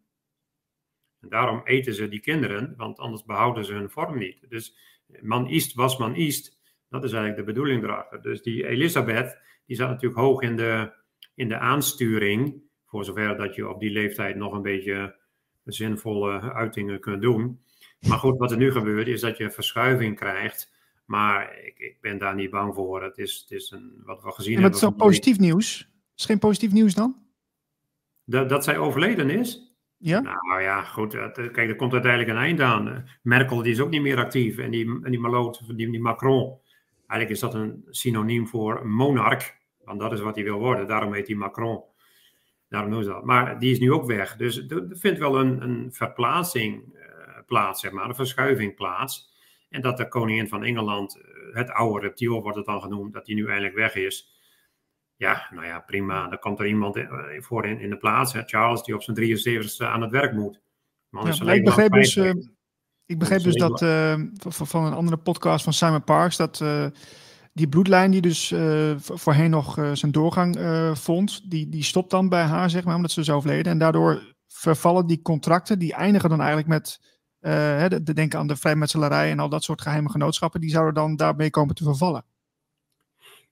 En daarom eten ze die kinderen, want anders behouden ze hun vorm niet. Dus man east was man east. Dat is eigenlijk de bedoeling erachter. Dus die Elisabeth, die zat natuurlijk hoog in de, in de aansturing, voor zover dat je op die leeftijd nog een beetje zinvolle uitingen kunt doen. Maar goed, wat er nu gebeurt is dat je een verschuiving krijgt. Maar ik, ik ben daar niet bang voor. Het is, het is een, wat we gezien en hebben. Is positief nieuws? Is geen positief nieuws dan? Dat, dat zij overleden is? Ja? Nou ja, goed. Kijk, er komt uiteindelijk een eind aan. Merkel die is ook niet meer actief. En die, en die Malot, die, die Macron. Eigenlijk is dat een synoniem voor monarch. Want dat is wat hij wil worden. Daarom heet hij Macron. Daarom doen ze dat. Maar die is nu ook weg. Dus er vindt wel een, een verplaatsing plaats, zeg maar, een verschuiving plaats. En dat de koningin van Engeland, eh, het oude reptiel wordt het dan genoemd, dat die nu eindelijk weg is. Ja, nou ja, prima. Dan komt er iemand eh, voor in, in de plaats, hè, Charles, die op zijn 73ste aan het werk moet. Man is ja, ik begreep dus, uh, ik begreep dus dat uh, van een andere podcast van Simon Parks, dat uh, die bloedlijn die dus voorheen nog zijn doorgang vond, die, die stopt dan bij haar, zeg maar, omdat ze is overleden. En daardoor vervallen die contracten, die eindigen dan eigenlijk met uh, de, de, denken aan de vrijmetselarij en al dat soort geheime genootschappen, die zouden dan daarmee komen te vervallen.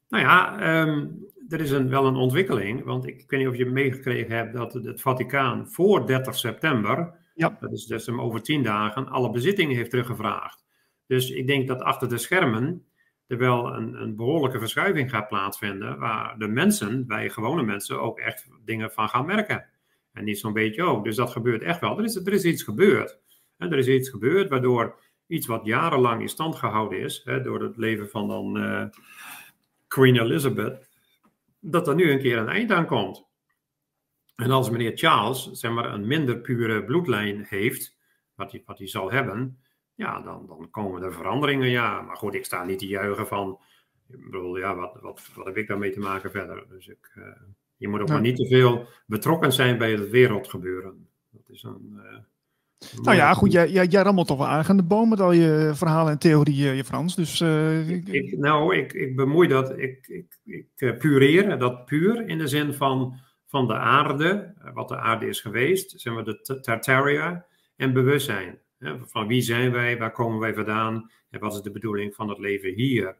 Nou ja, um, er is een, wel een ontwikkeling, want ik, ik weet niet of je meegekregen hebt dat het, Vaticaan voor 30 september, ja. dat is dus over tien dagen, alle bezittingen heeft teruggevraagd. Dus ik denk dat achter de schermen er wel een, een behoorlijke verschuiving gaat plaatsvinden, waar de mensen, wij gewone mensen, ook echt dingen van gaan merken. En niet zo'n beetje ook. Dus dat gebeurt echt wel. Er is, er is iets gebeurd. Er is iets gebeurd waardoor iets wat jarenlang in stand gehouden is, door het leven van dan uh, Queen Elizabeth, dat er nu een keer een eind aan komt. En als meneer Charles zeg maar, een minder pure bloedlijn heeft, wat hij, wat hij zal hebben, ja, dan, dan komen er veranderingen, ja. Maar goed, ik sta niet te juichen van, ik bedoel, ja, wat, wat, wat heb ik daarmee te maken verder? Dus ik, uh, je moet ook maar niet te veel betrokken zijn bij het wereldgebeuren. Dat is een... Uh, nou ja, goed, jij, jij, jij rammelt toch wel aan de boom met al je verhalen en theorieën, je Frans. Dus, uh, ik, nou, ik, ik bemoei dat, ik, ik, ik uh, pureer dat puur in de zin van, van de aarde, eh, wat de aarde is geweest, zeg maar de Tartaria, en bewustzijn. Hè, van wie zijn wij, waar komen wij vandaan en wat is de bedoeling van het leven hier?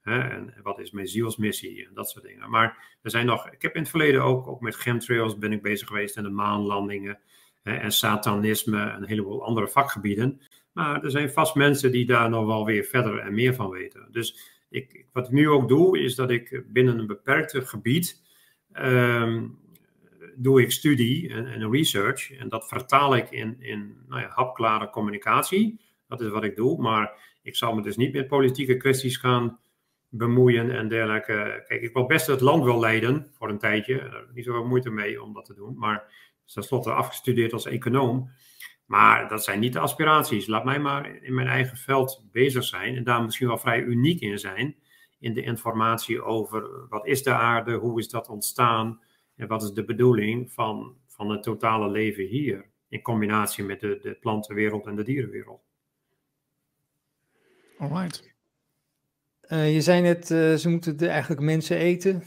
Hè, en wat is mijn zielsmissie en dat soort dingen. Maar er zijn nog, ik heb in het verleden ook, ook met chemtrails ben ik bezig geweest en de maanlandingen en satanisme en een heleboel andere vakgebieden. Maar er zijn vast mensen die daar nog wel weer verder en meer van weten. Dus ik, wat ik nu ook doe, is dat ik binnen een beperkt gebied um, doe ik studie en, en, research. En dat vertaal ik in, in nou ja, hapklare communicatie. Dat is wat ik doe. Maar ik zal me dus niet met politieke kwesties gaan bemoeien en dergelijke. Kijk, ik wil best het land wel leiden voor een tijdje. Daar heb ik niet zoveel moeite mee om dat te doen. Maar tenslotte afgestudeerd als econoom. Maar dat zijn niet de aspiraties. Laat mij maar in mijn eigen veld bezig zijn en daar misschien wel vrij uniek in zijn. In de informatie over wat is de aarde, hoe is dat ontstaan en wat is de bedoeling van, van het totale leven hier. In combinatie met de, de plantenwereld en de dierenwereld. Alright. Uh, je zei net, uh, ze moeten de, eigenlijk mensen eten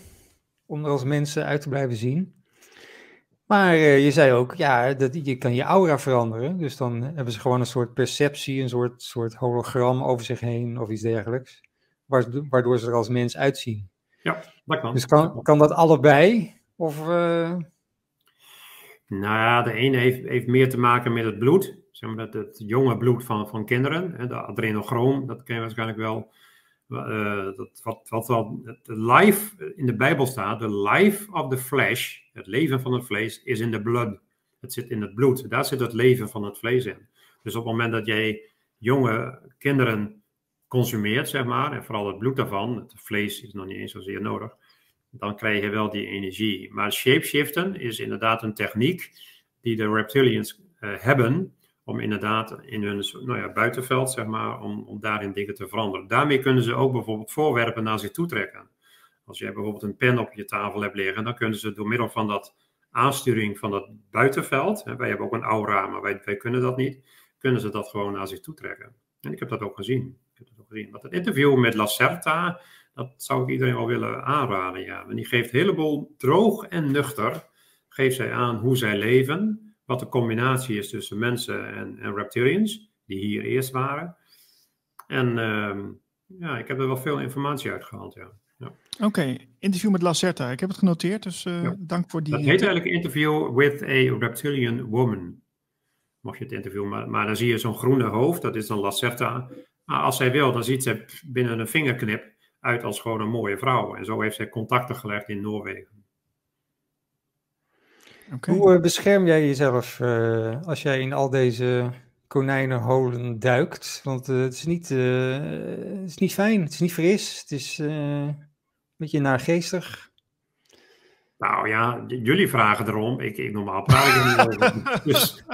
om er als mensen uit te blijven zien. Maar uh, je zei ook, ja, dat, je kan je aura veranderen. Dus dan hebben ze gewoon een soort perceptie, een soort, soort hologram over zich heen of iets dergelijks. Waardoor ze er als mens uitzien. Ja, dat kan. Dus kan, kan dat allebei? Of, uh... Nou ja, de ene heeft, heeft meer te maken met het bloed. Zeg maar, het, het jonge bloed van, van kinderen. Hè, de adrenochroom, dat ken je waarschijnlijk wel. Uh, dat, wat, wat wel life in de Bijbel staat, the life of the flesh, het leven van het vlees, is in the blood. Het zit in het bloed. Daar zit het leven van het vlees in. Dus op het moment dat jij jonge kinderen consumeert, zeg maar, en vooral het bloed daarvan, het vlees is nog niet eens zozeer nodig, dan krijg je wel die energie. Maar shapeshiften is inderdaad een techniek die de reptilians uh, hebben om inderdaad in hun nou ja, buitenveld, zeg maar, om, om daarin dingen te veranderen. Daarmee kunnen ze ook bijvoorbeeld voorwerpen naar zich toe trekken. Als jij bijvoorbeeld een pen op je tafel hebt liggen, dan kunnen ze door middel van dat aansturing van dat buitenveld, hè, wij hebben ook een aura, maar wij, wij kunnen dat niet, kunnen ze dat gewoon naar zich toe trekken. En ik heb dat ook gezien. Ik heb dat ook gezien. Want het interview met Lacerta, dat zou ik iedereen wel willen aanraden, ja. Want die geeft een heleboel droog en nuchter, geeft zij aan hoe zij leven, wat de combinatie is tussen mensen en, en reptilians, die hier eerst waren. En uh, ja, ik heb er wel veel informatie uit gehaald, ja. ja. Oké, okay. interview met Lacerta. Ik heb het genoteerd, dus ja. dank voor die... Dat heet eigenlijk interview with a reptilian woman. Mocht je het interview, maar, maar dan zie je zo'n groene hoofd, dat is dan Lacerta. Maar als zij wil, dan ziet ze binnen een vingerknip uit als gewoon een mooie vrouw. En zo heeft zij contacten gelegd in Noorwegen. Okay. Hoe uh, bescherm jij jezelf uh, als jij in al deze konijnenholen duikt? Want uh, het, is niet, het is niet fijn, het is niet fris, het is een beetje naargeestig. Nou ja, jullie vragen erom. Ik, ik normaal praat ik er niet over. (laughs) Dus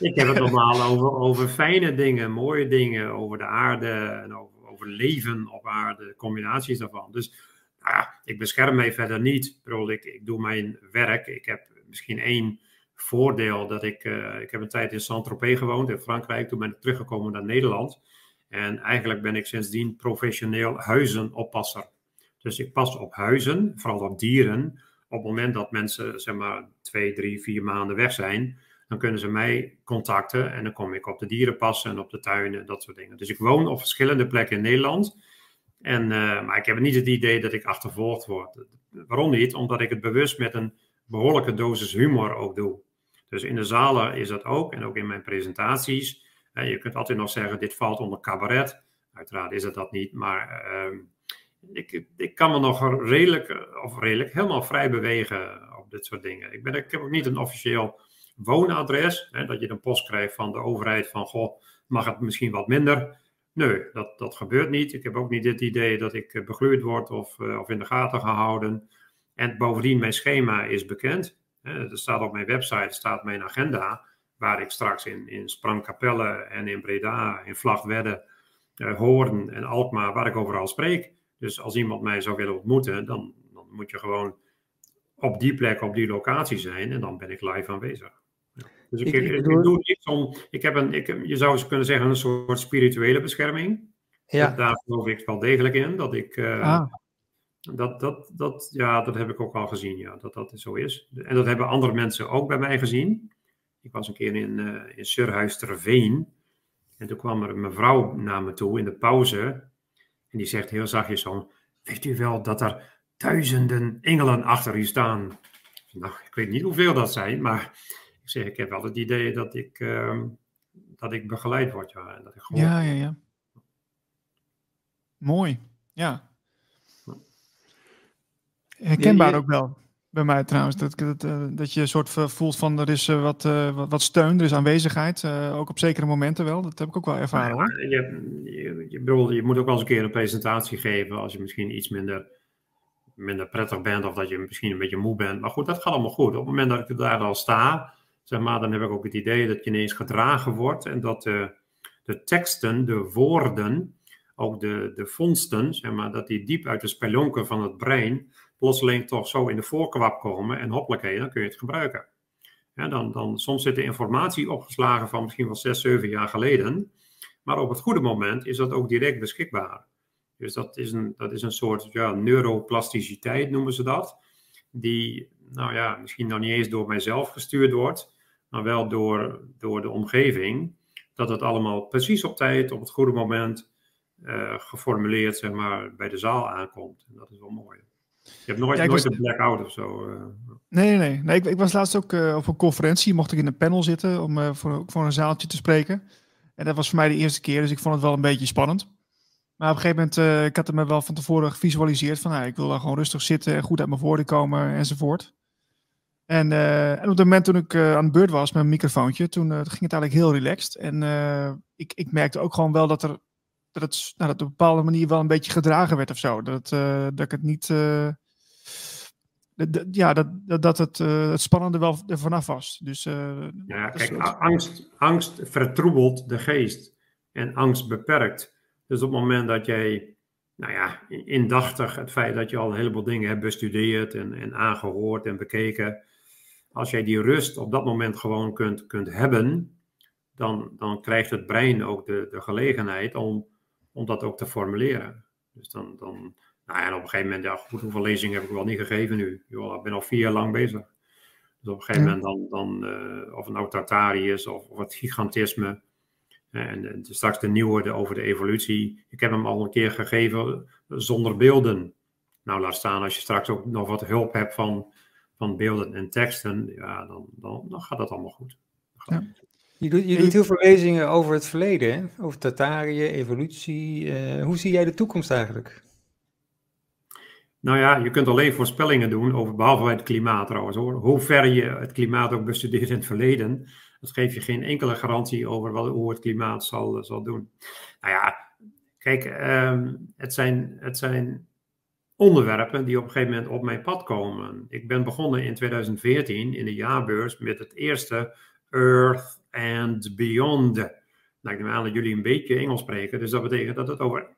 ik heb het normaal over, over fijne dingen, mooie dingen, over de aarde en over, over leven op aarde, combinaties daarvan. Dus nou ja, ik bescherm mij verder niet. Ik, ik doe mijn werk. Ik heb misschien één voordeel dat ik, uh, ik heb een tijd in Saint-Tropez gewoond in Frankrijk. Toen ben ik teruggekomen naar Nederland. En eigenlijk ben ik sindsdien professioneel huizenoppasser. Dus ik pas op huizen, vooral op dieren. Op het moment dat mensen zeg maar twee, drie, vier maanden weg zijn, dan kunnen ze mij contacten en dan kom ik op de dieren passen en op de tuinen, dat soort dingen. Dus ik woon op verschillende plekken in Nederland. En, uh, maar ik heb niet het idee dat ik achtervolgd word. Waarom niet? Omdat ik het bewust met een behoorlijke dosis humor ook doe. Dus in de zalen is dat ook en ook in mijn presentaties. je kunt altijd nog zeggen, dit valt onder cabaret. Uiteraard is het dat niet, maar uh, ik, ik kan me nog redelijk, of redelijk, helemaal vrij bewegen op dit soort dingen. Ik, ben, ik heb ook niet een officieel woonadres, hè, dat je een post krijgt van de overheid van, goh, mag het misschien wat minder? Nee, dat, dat gebeurt niet. Ik heb ook niet het idee dat ik begluurd word of, uh, of in de gaten gehouden. En bovendien, mijn schema is bekend. Er staat op mijn website staat mijn agenda, waar ik straks in, in Sprangkapelle en in Breda, in Vlagtwedde, uh, Hoorn en Alkmaar, waar ik overal spreek. Dus als iemand mij zou willen ontmoeten, dan, dan moet je gewoon op die plek, op die locatie zijn en dan ben ik live aanwezig. Dus ik, ik, ik, doe niets om. Ik heb een, ik, je zou eens kunnen zeggen, een soort spirituele bescherming. Ja. Daar geloof ik wel degelijk in. Dat ik, uh, ah. Dat, dat, dat, ja, dat heb ik ook al gezien, ja, dat dat zo is. En dat hebben andere mensen ook bij mij gezien. Ik was een keer in, uh, in Surhuis Terveen. En toen kwam er een mevrouw naar me toe in de pauze. En die zegt heel zachtjes zo, weet u wel dat er duizenden engelen achter u staan? Nou, ik weet niet hoeveel dat zijn, maar ik zeg, ik heb wel het idee dat ik, uh, dat ik begeleid word. Ja, en dat ik gewoon... ja, ja, ja. Mooi, ja. Herkenbaar ook wel. Bij mij trouwens, dat, dat, eh, dat je een soort voelt van er is uh, wat, wat, wat, steun, er is aanwezigheid, ook op zekere momenten wel. Dat heb ik ook wel ervaren hoor. Je, je, je, bedoel, je moet ook wel eens een keer een presentatie geven als je misschien iets minder, minder prettig bent of dat je misschien een beetje moe bent. Maar goed, dat gaat allemaal goed. Op het moment dat ik daar al sta, zeg maar, dan heb ik ook het idee dat je ineens gedragen wordt en dat de, de teksten, de woorden, ook de, de vondsten, zeg maar, dat die diep uit de spelonken van het brein plotseling toch zo in de voorkwap komen en hoppelijk, dan kun je het gebruiken. Ja, dan, dan, soms zit de informatie opgeslagen van misschien wel zes, zeven jaar geleden, maar op het goede moment is dat ook direct beschikbaar. Dus dat is een, dat is een soort ja, neuroplasticiteit, noemen ze dat, die nou ja, misschien nog niet eens door mijzelf gestuurd wordt, maar wel door, door de omgeving, dat het allemaal precies op tijd, op het goede moment uh, geformuleerd zeg maar, bij de zaal aankomt. En dat is wel mooi. Je hebt nooit, ja, nooit was... een blackout of zo. Uh. Nee, nee, nee. Ik, ik, was laatst ook uh, op een conferentie, mocht ik in een panel zitten om voor, voor een zaaltje te spreken. En dat was voor mij de eerste keer, dus ik vond het wel een beetje spannend. Maar op een gegeven moment, ik had het me wel van tevoren gevisualiseerd van, nou, ik wil daar gewoon rustig zitten en goed uit mijn woorden komen enzovoort. En, en op het moment toen ik aan de beurt was met mijn microfoontje, toen ging het eigenlijk heel relaxed. En ik, ik merkte ook gewoon wel dat er dat het nou, dat op een bepaalde manier wel een beetje gedragen werd of zo. Dat, dat ik het niet. ja, dat, dat, dat het, het spannende wel er vanaf was. Dus, ja, kijk, angst, angst vertroebelt de geest. En angst beperkt. Dus op het moment dat jij nou ja, indachtig het feit dat je al een heleboel dingen hebt bestudeerd en, en aangehoord en bekeken, als jij die rust op dat moment gewoon kunt, kunt hebben, dan, dan krijgt het brein ook de, de gelegenheid om, om dat ook te formuleren. Dus dan, dan nou ja, op een gegeven moment, ja, goed, hoeveel lezingen heb ik wel niet gegeven nu? Joh, ik ben al vier jaar lang bezig. Dus op een gegeven moment dan, dan uh, of het nou Tartari is of, of het gigantisme. En, en straks de nieuwe de, over de evolutie. Ik heb hem al een keer gegeven zonder beelden. Nou, laat staan als je straks ook nog wat hulp hebt van van beelden en teksten, ja, dan, dan, dan gaat dat allemaal goed. Ja. Je, doet, je doet heel veel lezingen over het verleden, hè? over Tatarië, evolutie. Uh, hoe zie jij de toekomst eigenlijk? Nou ja, je kunt alleen voorspellingen doen, over, behalve bij het klimaat trouwens hoor. Hoe ver je het klimaat ook bestudeert in het verleden, dat geeft je geen enkele garantie over wat, hoe het klimaat zal, zal doen. Nou ja, kijk, um, het, zijn, het zijn onderwerpen die op een gegeven moment op mijn pad komen. Ik ben begonnen in 2014 in de jaarbeurs met het eerste Earth and Beyond. Nou, ik aan dat jullie een beetje Engels spreken, dus dat betekent dat het over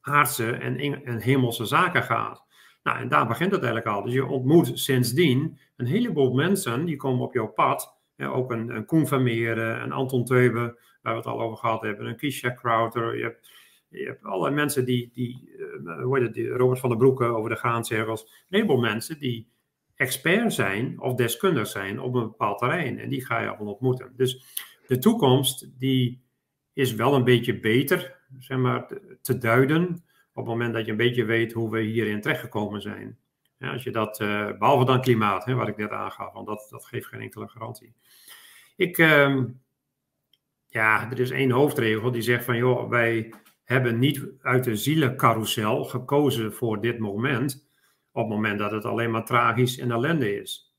aardse en, hemelse zaken gaat. Nou, en daar begint het eigenlijk al. Dus je ontmoet sindsdien een heleboel mensen die komen op jouw pad. Ook een, een Koen een Anton Teube, waar we het al over gehad hebben, een Kisha Crowder. Je hebt je hebt allerlei mensen die, die, uh, hoe heet Robert van der Broeke over de graancirkels. Een heleboel mensen die expert zijn of deskundig zijn op een bepaald terrein. En die ga je allemaal ontmoeten. Dus de toekomst die is wel een beetje beter zeg maar, te duiden op het moment dat je een beetje weet hoe we hierin terechtgekomen zijn. Als je dat, uh, behalve dan klimaat, hè, wat ik net aangaf, want dat, dat geeft geen enkele garantie. Ik, uh, ja, er is één hoofdregel die zegt van, joh, wij hebben niet uit de zielencarousel gekozen voor dit moment, op het moment dat het alleen maar tragisch en ellende is.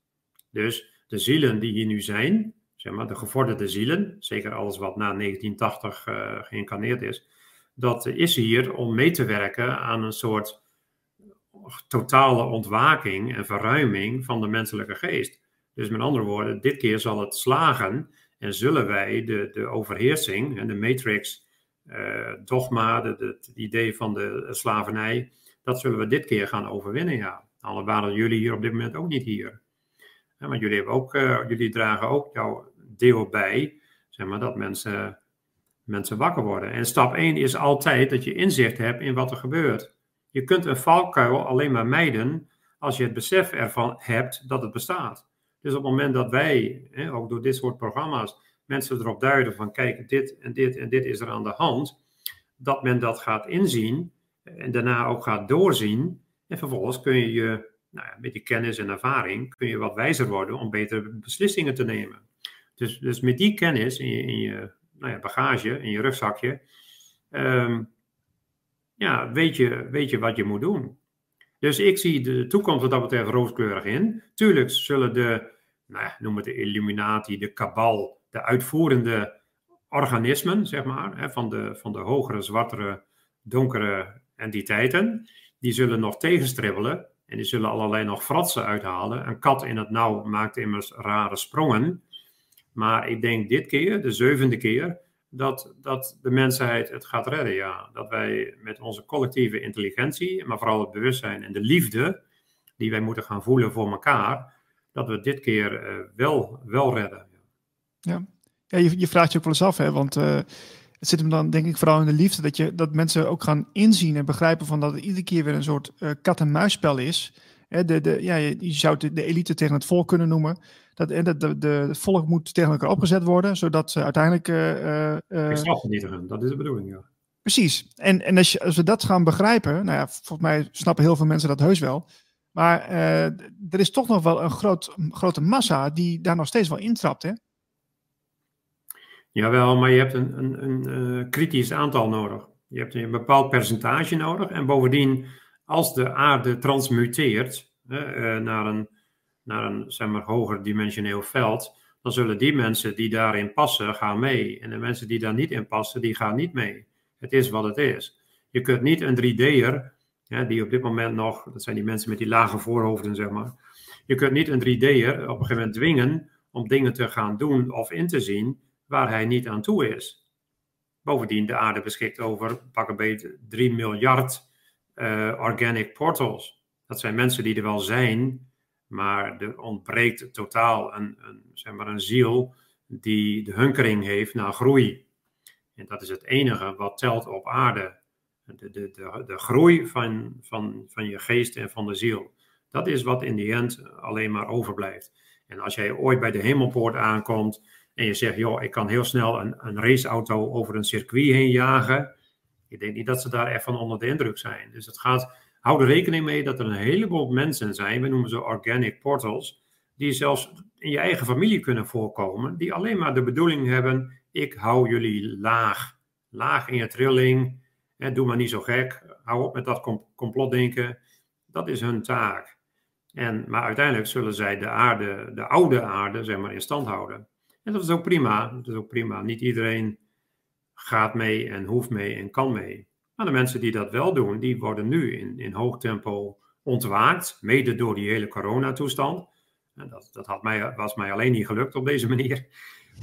Dus de zielen die hier nu zijn, zeg maar de gevorderde zielen, zeker alles wat na 1980 uh, eh, geïncarneerd is, dat is hier om mee te werken aan een soort totale ontwaking en verruiming van de menselijke geest. Dus met andere woorden, dit keer zal het slagen en zullen wij de, de overheersing en de matrix uh, dogma, het idee van de slavernij, dat zullen we dit keer gaan overwinnen, ja. Al waren jullie hier op dit moment ook niet hier. Want jullie, hebben ook, uh, jullie dragen ook jouw deel bij, zeg maar, dat mensen, mensen wakker worden. En stap 1 is altijd dat je inzicht hebt in wat er gebeurt. Je kunt een valkuil alleen maar mijden als je het besef ervan hebt dat het bestaat. Dus op het moment dat wij, hè, ook door dit soort programma's, mensen erop duiden van kijk, dit en dit en dit is er aan de hand, dat men dat gaat inzien en daarna ook gaat doorzien. En vervolgens kun je, je nou ja, met die kennis en ervaring, kun je wat wijzer worden om betere beslissingen te nemen. Dus, dus met die kennis in je, nou ja, bagage, in je rugzakje, um, ja, weet, je, weet je wat je moet doen. Dus ik zie de toekomst wat dat betreft rooskleurig in. Tuurlijk zullen de, nou ja, noem het de Illuminati, de kabal, de uitvoerende organismen, zeg maar, hè, van, de, van de hogere, zwartere, donkere entiteiten, die zullen nog tegenstribbelen en die zullen allerlei nog fratsen uithalen. Een kat in het nauw maakt immers rare sprongen. Maar ik denk dit keer, de zevende keer, dat, dat de mensheid het gaat redden. Ja. Dat wij met onze collectieve intelligentie, maar vooral het bewustzijn en de liefde die wij moeten gaan voelen voor elkaar, dat we dit keer uh, wel, wel redden. Ja, ja je, je vraagt je ook wel eens af, hè, want uh, het zit hem dan denk ik vooral in de liefde, dat, je, dat mensen ook gaan inzien en begrijpen van dat het iedere keer weer een soort uh, kat-en-muisspel is. Hè, de, de, ja, je, je zou de, de elite tegen het volk kunnen noemen. Dat, en dat de, de, het volk moet tegen elkaar opgezet worden, zodat ze uiteindelijk... Uh, uh, dat is de bedoeling, ja. Precies. En, en als, je, als we dat gaan begrijpen, nou ja, volgens mij snappen heel veel mensen dat heus wel. Maar uh, er is toch nog wel een groot, grote massa die daar nog steeds wel intrapt, hè? Jawel, maar je hebt een, een, een uh, kritisch aantal nodig. Je hebt een bepaald percentage nodig. En bovendien, als de aarde transmuteert uh, naar een naar een zeg maar, hoger dimensioneel veld, dan zullen die mensen die daarin passen, gaan mee. En de mensen die daar niet in passen, die gaan niet mee. Het is wat het is. Je kunt niet een 3D'er, ja, die op dit moment nog, dat zijn die mensen met die lage voorhoofden, zeg maar. Je kunt niet een 3D'er op een gegeven moment dwingen om dingen te gaan doen of in te zien waar hij niet aan toe is. Bovendien, de aarde beschikt over pak een beetje 3 miljard uh, organic portals. Dat zijn mensen die er wel zijn, maar er ontbreekt totaal een, een, zeg maar een ziel die de hunkering heeft naar groei. En dat is het enige wat telt op aarde. De, de, de, de groei van, van, van je geest en van de ziel. Dat is wat in die end alleen maar overblijft. En als jij ooit bij de hemelpoort aankomt en je zegt, joh, ik kan heel snel een, een raceauto over een circuit heen jagen. Ik denk niet dat ze daar echt van onder de indruk zijn. Dus het gaat hou er rekening mee dat er een heleboel mensen zijn, we noemen ze organic portals, die zelfs in je eigen familie kunnen voorkomen, die alleen maar de bedoeling hebben, ik hou jullie laag, laag in je trilling, doe maar niet zo gek, hou op met dat complotdenken, dat is hun taak. En, maar uiteindelijk zullen zij de aarde, de oude aarde, zeg maar, in stand houden. En dat is ook prima, dat is ook prima. Niet iedereen gaat mee en hoeft mee en kan mee. Maar de mensen die dat wel doen, die worden nu in, in hoog tempo ontwaakt, mede door die hele coronatoestand. Dat, dat had mij, was mij alleen niet gelukt op deze manier.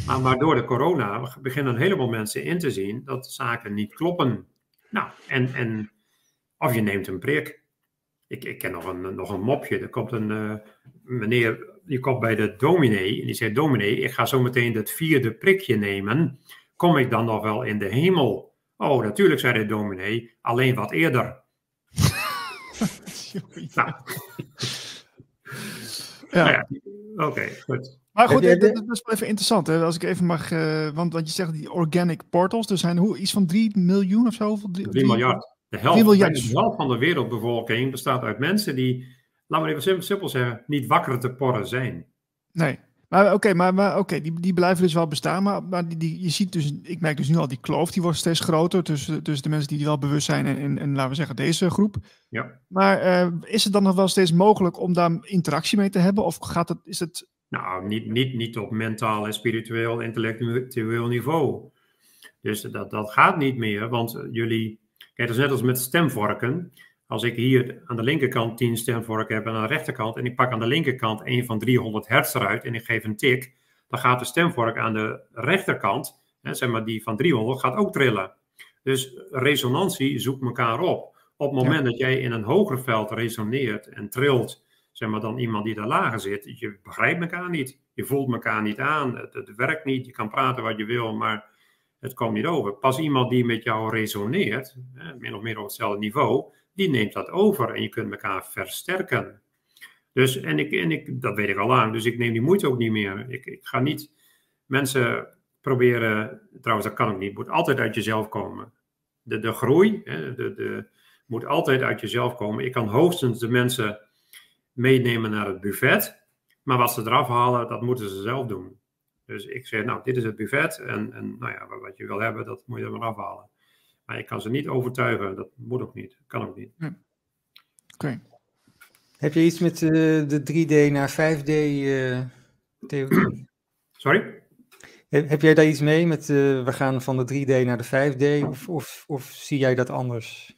Maar, maar door de corona beginnen een heleboel mensen in te zien dat zaken niet kloppen. Nou, en, en of je neemt een prik. Ik, ik ken nog een, nog een mopje. Er komt een uh, meneer, die komt bij de dominee en die zegt: Dominee, ik ga zo meteen het vierde prikje nemen. Kom ik dan nog wel in de hemel? Oh, natuurlijk, zei de dominee, alleen wat eerder. (laughs) nou. Ja. ja. Oké, goed. Maar goed, dat, dat, is wel even interessant. Hè? Als ik even mag, uh, want wat je zegt, die organic portals, er zijn hoe, iets van 3 miljoen of zo? 3 miljard. De helft, miljard. de helft van de wereldbevolking bestaat uit mensen die, laten we even simpel, zeggen, niet wakker te porren zijn. Nee. Maar oké, maar, maar oké, die, die blijven dus wel bestaan. Maar, maar die, die, je ziet dus, ik merk dus nu al die kloof, die wordt steeds groter tussen, tussen de mensen die wel bewust zijn en, en, en laten we zeggen deze groep. Ja. Maar uh, is het dan nog wel steeds mogelijk om daar interactie mee te hebben? Of gaat het, is het... Nou, niet, niet, niet op mentaal en spiritueel, intellectueel niveau. Dus dat, dat gaat niet meer, want jullie, kijk, dat is net als met stemvorken. Als ik hier aan de linkerkant 10 stemvorken heb en aan de rechterkant, en ik pak aan de linkerkant een van 300 hertz eruit en ik geef een tik, dan gaat de stemvork aan de rechterkant, hè, zeg maar die van 300, gaat ook trillen. Dus resonantie zoekt elkaar op. Op het moment dat jij in een hoger veld resoneert en trilt, zeg maar dan iemand die daar lager zit, je begrijpt elkaar niet. Je voelt elkaar niet aan, het, het werkt niet, je kan praten wat je wil, maar het komt niet over. Pas iemand die met jou resoneert, hè, min of meer op hetzelfde niveau, die neemt dat over en je kunt elkaar versterken. Dus, en, ik, en ik, dat weet ik al lang, dus ik neem die moeite ook niet meer. Ik, ik ga niet mensen proberen, trouwens dat kan ook niet, het moet altijd uit jezelf komen. De, de groei de, de, moet altijd uit jezelf komen. Ik kan hoogstens de mensen meenemen naar het buffet, maar wat ze eraf halen, dat moeten ze zelf doen. Dus ik zeg, nou, dit is het buffet en, en nou ja, wat je wil hebben, dat moet je er maar afhalen. Maar ik kan ze niet overtuigen. Dat moet ook niet. Kan ook niet. Oké. Heb je iets met uh, de 3D naar 5D uh, theorie? Sorry? Heb, heb, jij daar iets mee met uh, we gaan van de 3D naar de 5D? Of, of, of zie jij dat anders?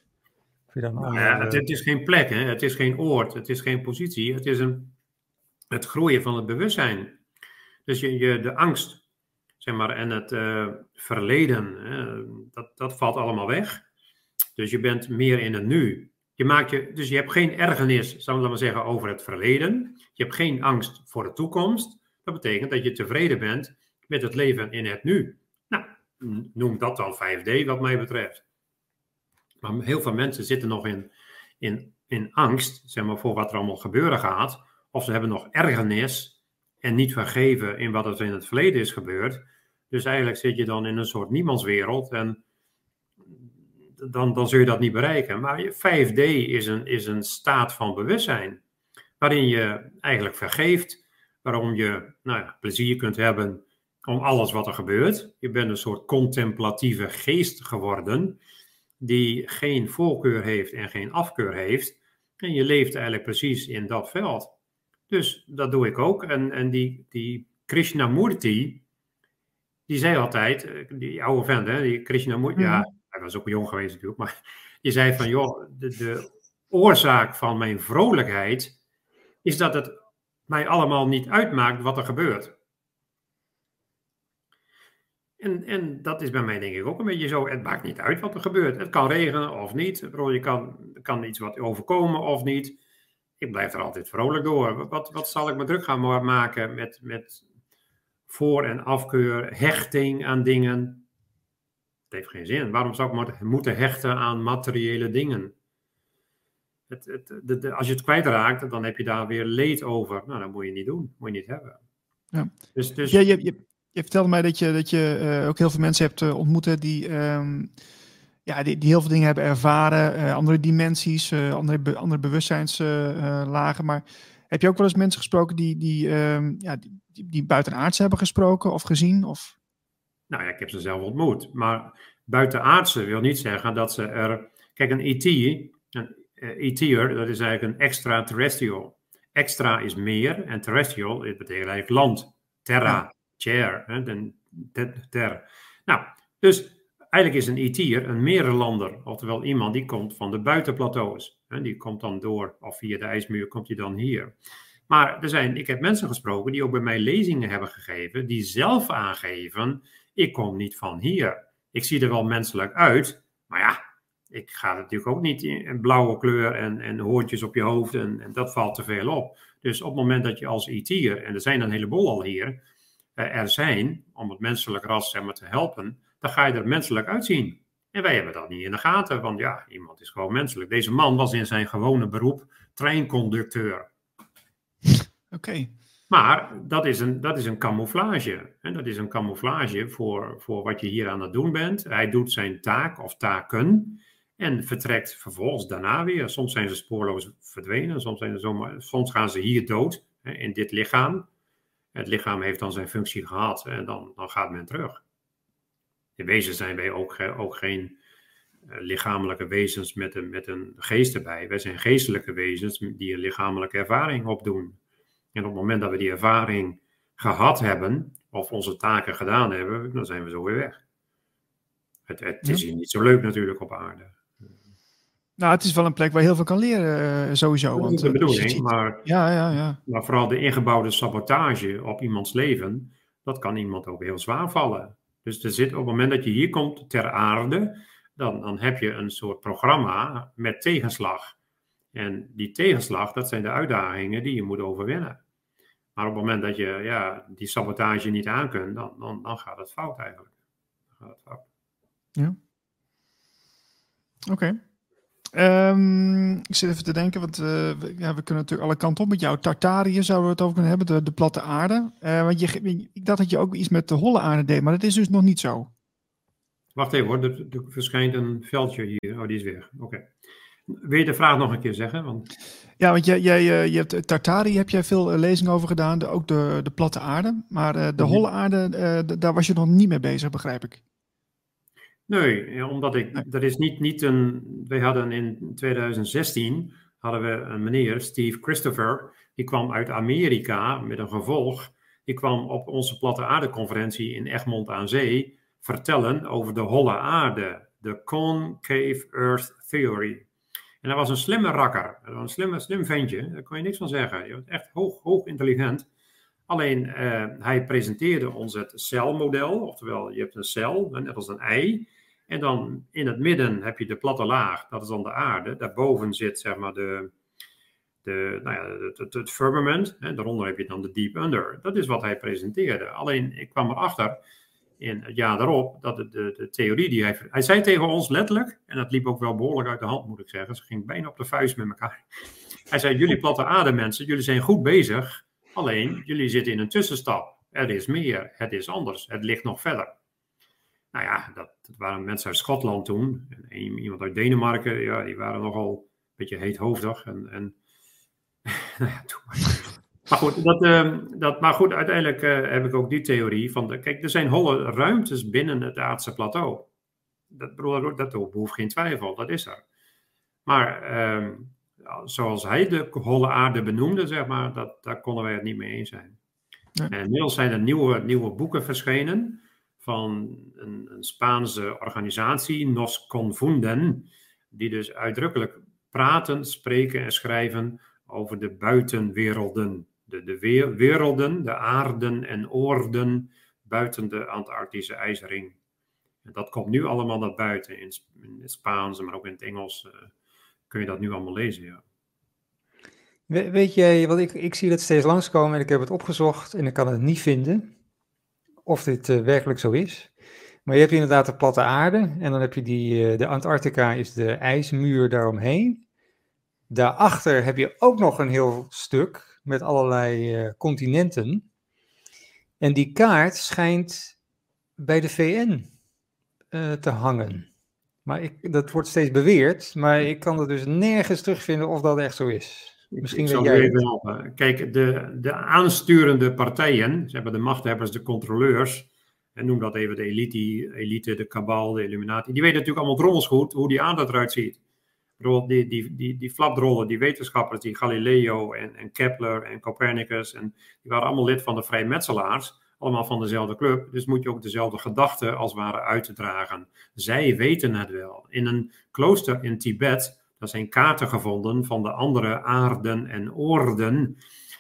Dan andere, ja, het, het, is geen plek, hè? het is geen oord, het is geen positie. Het is een, het groeien van het bewustzijn. Dus je, je, de angst zeg maar, en het uh, verleden, dat, dat valt allemaal weg. Dus je bent meer in het nu. Je maakt je, dus je hebt geen ergernis, zou we maar zeggen, over het verleden. Je hebt geen angst voor de toekomst. Dat betekent dat je tevreden bent met het leven in het nu. Nou, noem dat dan 5D wat mij betreft. Maar heel veel mensen zitten nog in, in, in angst, zeg maar, voor wat er allemaal gebeuren gaat. Of ze hebben nog ergernis en niet vergeven in wat er in het verleden is gebeurd. Dus eigenlijk zit je dan in een soort niemandswereld en dan, dan zul je dat niet bereiken. Maar 5D is een, is een staat van bewustzijn, waarin je eigenlijk vergeeft, waarom je nou ja, plezier kunt hebben om alles wat er gebeurt. Je bent een soort contemplatieve geest geworden, die geen voorkeur heeft en geen afkeur heeft. En je leeft eigenlijk precies in dat veld. Dus dat doe ik ook. En, en die, die Krishnamurti, die zei altijd, eh, die oude vent, hè, die Krishnamurti, ja, mhm. hij was ook jong geweest natuurlijk, maar die zei van, joh, de, de oorzaak van mijn vrolijkheid is dat het mij allemaal niet uitmaakt wat er gebeurt. En, en dat is bij mij denk ik ook een beetje zo. Het maakt niet uit wat er gebeurt. Het kan regenen of niet. Je kan, kan iets wat overkomen of niet. Ik blijf er altijd vrolijk door. Wat, wat zal ik me druk gaan maken met, met voor- en afkeur, hechting aan dingen? Het heeft geen zin. Waarom zou ik moeten hechten aan materiële dingen? Het, het, de, als je het kwijtraakt, dan heb je daar weer leed over. Nou, dat moet je niet doen. moet je niet hebben. Ja. Dus, dus... Ja, je, je, je vertelde mij dat je, dat je uh, ook heel veel mensen hebt uh, ontmoet die, um, ja, die, die heel veel dingen hebben ervaren, uh, andere dimensies, andere, be, andere bewustzijnslagen. maar heb je ook wel eens mensen gesproken die, die, um, ja, die, die buitenaards hebben gesproken of gezien? Of? Nou ja, ik heb ze zelf ontmoet. Maar buitenaardse wil niet zeggen dat ze er. Kijk, een ET, een ET'er, dat is eigenlijk een extraterrestrial. Extra is meer en terrestrial, het betekent eigenlijk land, terra. Chair, hè, ter. Nou, dus eigenlijk is een IT'er een meerlander, oftewel iemand die komt van de buitenplateaus. Die komt dan door, of via de ijsmuur komt hij dan hier. Maar er zijn, ik heb mensen gesproken die ook bij mij lezingen hebben gegeven, die zelf aangeven, ik kom niet van hier. Ik zie er wel menselijk uit, maar ja, ik ga natuurlijk ook niet in blauwe kleur en, en hoortjes op je hoofd en, en dat valt te veel op. Dus op het moment dat je als IT'er, en er zijn een heleboel al hier, eh, er zijn om het menselijk ras zeg maar, te helpen, dan ga je er menselijk uitzien. En wij hebben dat niet in de gaten, want ja, iemand is gewoon menselijk. Deze man was in zijn gewone beroep treinconducteur. Oké. Maar dat is een, dat is een camouflage. En dat is een camouflage voor, voor wat je hier aan het doen bent. Hij doet zijn taak of taken en vertrekt vervolgens daarna weer. Soms zijn ze spoorloos verdwenen, soms, zijn ze zomaar, soms gaan ze hier dood in dit lichaam. Het lichaam heeft dan zijn functie gehad en dan, dan gaat men terug. In wezen zijn wij ook, ook geen eh, lichamelijke wezens met een, met een geest erbij. Wij zijn geestelijke wezens die een lichamelijke ervaring opdoen. En op het moment dat we die ervaring gehad hebben, of onze taken gedaan hebben, dan zijn we zo weer weg. Het, het is hier niet zo leuk natuurlijk op aarde. Nou, het is wel een plek waar je heel veel kan leren, uh, sowieso. Dat want, is de uh, bedoeling, maar, ja, ja, ja. maar vooral de ingebouwde sabotage op iemands leven, dat kan iemand ook heel zwaar vallen. Dus er zit, op het moment dat je hier komt ter aarde, dan, dan heb je een soort programma met tegenslag. En die tegenslag, dat zijn de uitdagingen die je moet overwinnen. Maar op het moment dat je ja, die sabotage niet aan kunt, dan, dan, dan gaat het fout eigenlijk. Dan gaat het fout. Ja. Oké. Um, ik zit even te denken, want uh, we, ja, we kunnen natuurlijk alle kanten op met jou. Tartarië zouden we het over kunnen hebben, de, de platte aarde. Uh, want je, ik dacht dat je ook iets met de holle aarde deed, maar dat is dus nog niet zo. Wacht even hoor, er, er verschijnt een veldje hier. Oh, die is weg. Oké. Okay. Wil je de vraag nog een keer zeggen? Want... Ja, want jij, jij, eh, je hebt Tartari heb jij veel lezingen over gedaan, de, ook de, de platte aarde. Maar de holle aarde, daar was je nog niet mee bezig, begrijp ik. Nee, omdat ik, dat is niet, niet een, wij hadden in 2016, hadden we een meneer, Steve Christopher, die kwam uit Amerika met een gevolg. Die kwam op onze platte aarde-conferentie in Egmond aan Zee vertellen over de holle aarde, de concave earth theory. En dat was een slimme rakker, dat was een slimme, slim ventje, daar kon je niks van zeggen. Je was echt hoog, hoog intelligent. Alleen uh, hij presenteerde ons het celmodel, oftewel je hebt een cel, net als een ei. En dan in het midden heb je de platte laag, dat is dan de aarde. Daarboven zit zeg maar de, de, nou ja, het, firmament. Hè. Daaronder heb je dan de deep under. Dat is wat hij presenteerde. Alleen ik kwam erachter in het jaar daarop dat de, de, de theorie die hij. Hij zei tegen ons letterlijk, en dat liep ook wel behoorlijk uit de hand, moet ik zeggen. Ze ging bijna op de vuist met elkaar. Hij zei: Jullie platte aarde mensen, jullie zijn goed bezig. Alleen jullie zitten in een tussenstap. Er is meer, het is anders, het ligt nog verder. Nou ja, dat, dat waren mensen uit Schotland toen. En iemand uit Denemarken, ja, die waren nogal een beetje heethoofdig. En, en (laughs) nou maar goed, dat, uh, dat, maar goed, uiteindelijk uh, heb ik ook die theorie van, de, kijk, er zijn holle ruimtes binnen het aardse plateau. Dat, bedoel, dat behoeft geen twijfel, dat is er. Maar uh, zoals hij de holle aarde benoemde, zeg maar, dat, daar konden wij het niet mee eens zijn. Ja. En inmiddels zijn er nieuwe, nieuwe boeken verschenen van een, een Spaanse organisatie, Nos Confunden, die dus uitdrukkelijk praten, spreken en schrijven over de buitenwerelden. De, de werelden, de aarden en oorden buiten de Antarctische ijsring. En dat komt nu allemaal naar buiten, in, in het Spaans, maar ook in het Engels uh, kun je dat nu allemaal lezen. Ja. We, weet je, wat ik, ik zie dat steeds langskomen en ik heb het opgezocht en ik kan het niet vinden of dit uh, werkelijk zo is. Maar je hebt inderdaad de platte aarde en dan heb je die, uh, de Antarctica is de ijsmuur daaromheen. Daarachter heb je ook nog een heel stuk met allerlei uh, continenten. En die kaart schijnt bij de VN te hangen. Maar ik, dat wordt steeds beweerd, maar ik kan er dus nergens terugvinden of dat echt zo is. Misschien weet jij even helpen. Kijk, de, de aansturende partijen, ze hebben de machthebbers, de controleurs, en noem dat even de elite, elite de kabal, de illuminati, die weten natuurlijk allemaal drommels goed hoe die aarde eruit ziet die, die, die, die flapdrollen, die wetenschappers, die Galileo en, en Kepler en Copernicus, en die waren allemaal lid van de vrijmetselaars, allemaal van dezelfde club. Dus moet je ook dezelfde gedachten als het ware uitdragen. Zij weten het wel. In een klooster in Tibet, daar zijn kaarten gevonden van de andere aarden en oorden.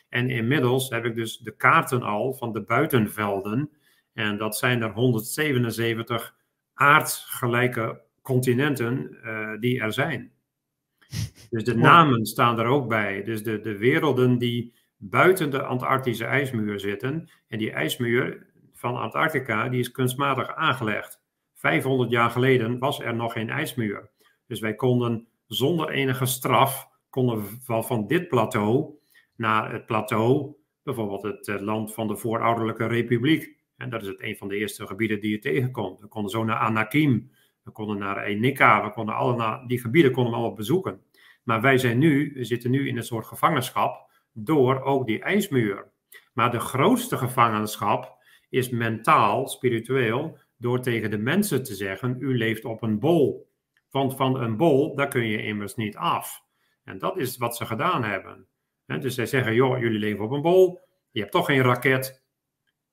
En inmiddels heb ik dus de kaarten al van de buitenvelden. En dat zijn er 177 aardgelijke continenten uh, die er zijn. (laughs) Dus de namen staan er ook bij. Dus de, de werelden die buiten de Antarctische ijsmuur zitten. En die ijsmuur van Antarctica die is kunstmatig aangelegd. 500 jaar geleden was er nog geen ijsmuur. Dus wij konden zonder enige straf konden van, van dit plateau naar het plateau, bijvoorbeeld het eh, land van de voorouderlijke republiek. En dat is het een van de eerste gebieden die je tegenkomt. We konden zo naar Anakim, we konden naar Enika, we konden alle die gebieden konden we allemaal bezoeken. Maar wij zijn nu, we zitten nu in een soort gevangenschap door ook die ijsmuur. Maar de grootste gevangenschap is mentaal, spiritueel, door tegen de mensen te zeggen: U leeft op een bol. Want van een bol, daar kun je immers niet af. En dat is wat ze gedaan hebben. dus zij zeggen: Joh, jullie leven op een bol. Je hebt toch geen raket.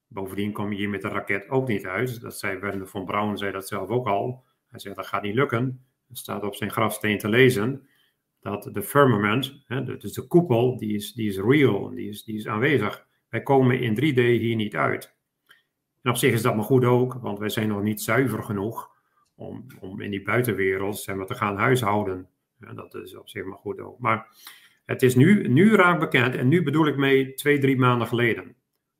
Bovendien kom je hier met een raket ook niet uit. Dat zei Werner von Braun, zei dat zelf ook al. Hij zegt: Dat gaat niet lukken. Dat staat op zijn grafsteen te lezen dat de firmament, hè, dus de koepel, die is, die is real, die is, die is aanwezig. Wij komen in 3D hier niet uit. En op zich is dat maar goed ook, want wij zijn nog niet zuiver genoeg om, in die buitenwereld zeg maar, te gaan huishouden. Ja, dat is op zich maar goed ook. Maar het is nu, nu raak bekend, en nu bedoel ik mee twee, drie maanden geleden.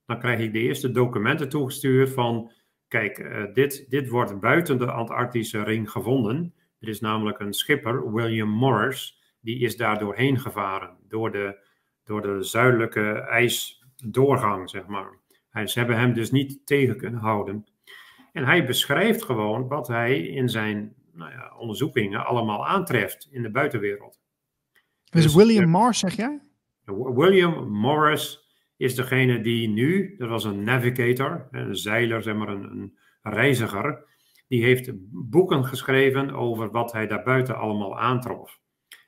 Dan krijg ik de eerste documenten toegestuurd van, kijk, uh, dit, dit wordt buiten de Antarctische ring gevonden. Er is namelijk een schipper, William Morris, die is daar doorheen gevaren. Door de, door de zuidelijke ijsdoorgang, zeg maar. Ze hebben hem dus niet tegen kunnen houden. En hij beschrijft gewoon wat hij in zijn nou ja, onderzoekingen allemaal aantreft in de buitenwereld. Dus, dus William Morris, zeg jij? William Morris is degene die nu, dat was een navigator, een zeiler, zeg maar, een, een reiziger, die heeft boeken geschreven over wat hij daarbuiten allemaal aantrof.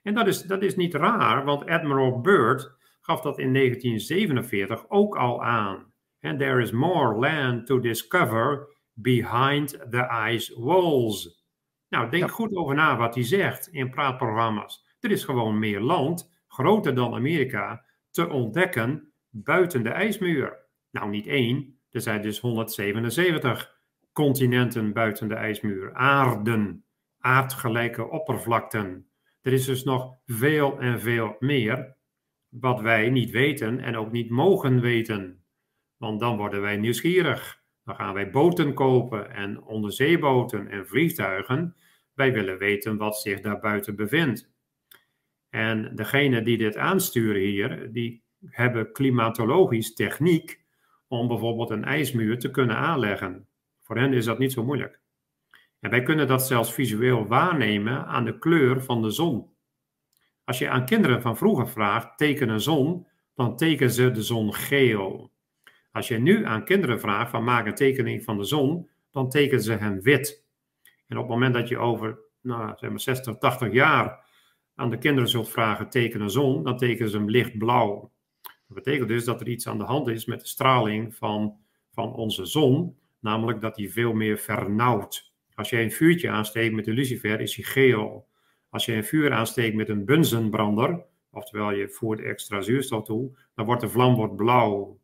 En dat is, dat is niet raar, want Admiral Byrd gaf dat in 1947 ook al aan. And there is more land to discover behind the ice walls. Nou, denk goed over na wat hij zegt in praatprogramma's. Er is gewoon meer land, groter dan Amerika, te ontdekken buiten de ijsmuur. Nou, niet één, er zijn dus 177 continenten buiten de ijsmuur, aarden, aardgelijke oppervlakten. Er is dus nog veel en veel meer wat wij niet weten en ook niet mogen weten. Want dan worden wij nieuwsgierig. Dan gaan wij boten kopen en onderzeeboten en vliegtuigen. Wij willen weten wat zich daar buiten bevindt. En degene die dit aansturen hier, die hebben klimatologisch techniek om bijvoorbeeld een ijsmuur te kunnen aanleggen. Voor hen is dat niet zo moeilijk. En wij kunnen dat zelfs visueel waarnemen aan de kleur van de zon. Als je aan kinderen van vroeger vraagt, teken een zon, dan tekenen ze de zon geel. Als je nu aan kinderen vraagt van maak een tekening van de zon, dan tekenen ze hem wit. En op het moment dat je over nou, zeg maar 60, 80 jaar aan de kinderen zult vragen teken een zon, dan tekenen ze hem lichtblauw. Dat betekent dus dat er iets aan de hand is met de straling van, van onze zon, namelijk dat die veel meer vernauwt. Als je een vuurtje aansteekt met een lucifer, is hij geel. Als je een vuur aansteekt met een bunzenbrander, oftewel je voert extra zuurstof toe, dan wordt de vlam wordt blauw.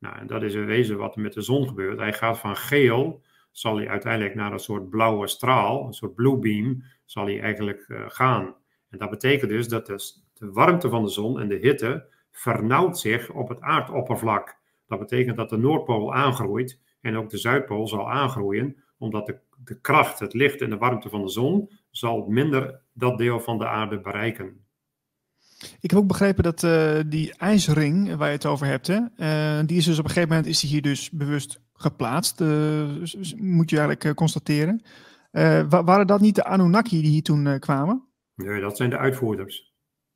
Nou, en dat is in wezen wat er met de zon gebeurt. Hij gaat van geel, zal hij uiteindelijk naar een soort blauwe straal, een soort blue beam, zal hij eigenlijk uh, gaan. En dat betekent dus dat de, de warmte van de zon en de hitte vernauwt zich op het aardoppervlak. Dat betekent dat de Noordpool aangroeit en ook de Zuidpool zal aangroeien, omdat de, de kracht, het licht en de warmte van de zon zal minder dat deel van de aarde bereiken. Ik heb ook begrepen dat uh, die ijsring waar je het over hebt, hè, uh, die is dus op een gegeven moment is die hier dus bewust geplaatst. Uh, moet je eigenlijk constateren. waren dat niet de Anunnaki die hier toen kwamen? Nee, dat zijn de uitvoerders.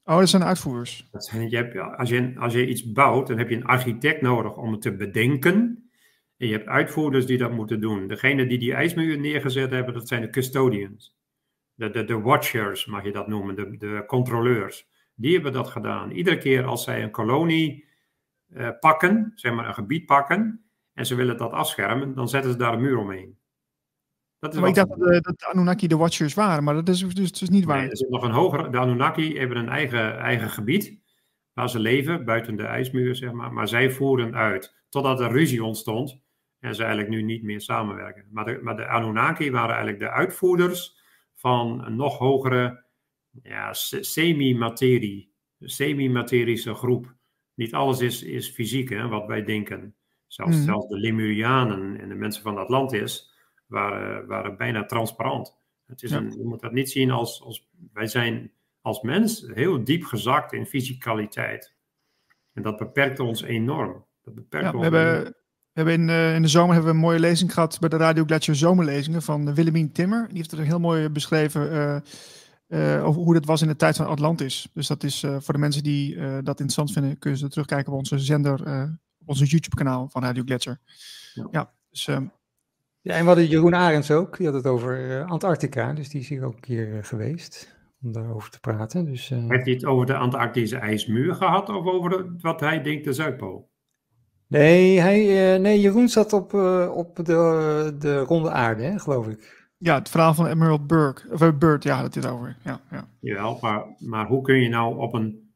Oh, dat zijn de uitvoerders. Dat zijn, je hebt, als, je, als je iets bouwt, dan heb je een architect nodig om het te bedenken. En je hebt uitvoerders die dat moeten doen. Degene die die ijsmuur neergezet hebben, dat zijn de custodians. De, de, de watchers mag je dat noemen, de, de controleurs. Die hebben dat gedaan. Iedere keer als zij een kolonie uh, pakken, zeg maar een gebied pakken, en ze willen dat afschermen, dan zetten ze daar een muur omheen. Dat is maar ik dacht dat, uh, dat de Anunnaki de Watchers waren, maar dat is dus, dus niet waar. Nee, er zit nog een hoger. De Anunnaki hebben een eigen, eigen gebied waar ze leven, buiten de ijsmuur, zeg maar. Maar zij voeren uit, totdat er ruzie ontstond en ze eigenlijk nu niet meer samenwerken. Maar de, maar de Anunnaki waren eigenlijk de uitvoerders van een nog hogere ja, semi-materie, semi-materische groep. Niet alles is, is fysiek, hè, wat wij denken. Zelfs, mm. zelfs de Lemurianen en de mensen van Atlantis waren, waren bijna transparant. Het is een, je moet dat niet zien als, als. Wij zijn als mens heel diep gezakt in fysicaliteit. En dat beperkt ons enorm. Dat beperkt ja, we, hebben, we hebben in, uh, in de zomer hebben we een mooie lezing gehad bij de Radio Gletscher Zomerlezingen van Willemien Timmer. Die heeft er heel mooi beschreven. Uh, uh, over hoe dat was in de tijd van Atlantis. Dus dat is uh, voor de mensen die uh, dat interessant vinden, kunnen ze terugkijken op onze zender, op onze YouTube-kanaal van Radio Gletscher. Ja, ja dus. Um, ja, en we hadden Jeroen Arends ook, die had het over Antarctica, dus die is hier ook een keer geweest om daarover te praten. Dus, Heeft hij het over de Antarctische ijsmuur gehad of over de, wat hij denkt de Zuidpool? Nee, hij, nee Jeroen zat op, op de, de ronde aarde, hè, geloof ik. Ja, het verhaal van Emerald Burke, of uh, Bird, ja, dat dit over. Ja, ja. Jawel, maar, maar hoe kun je nou op een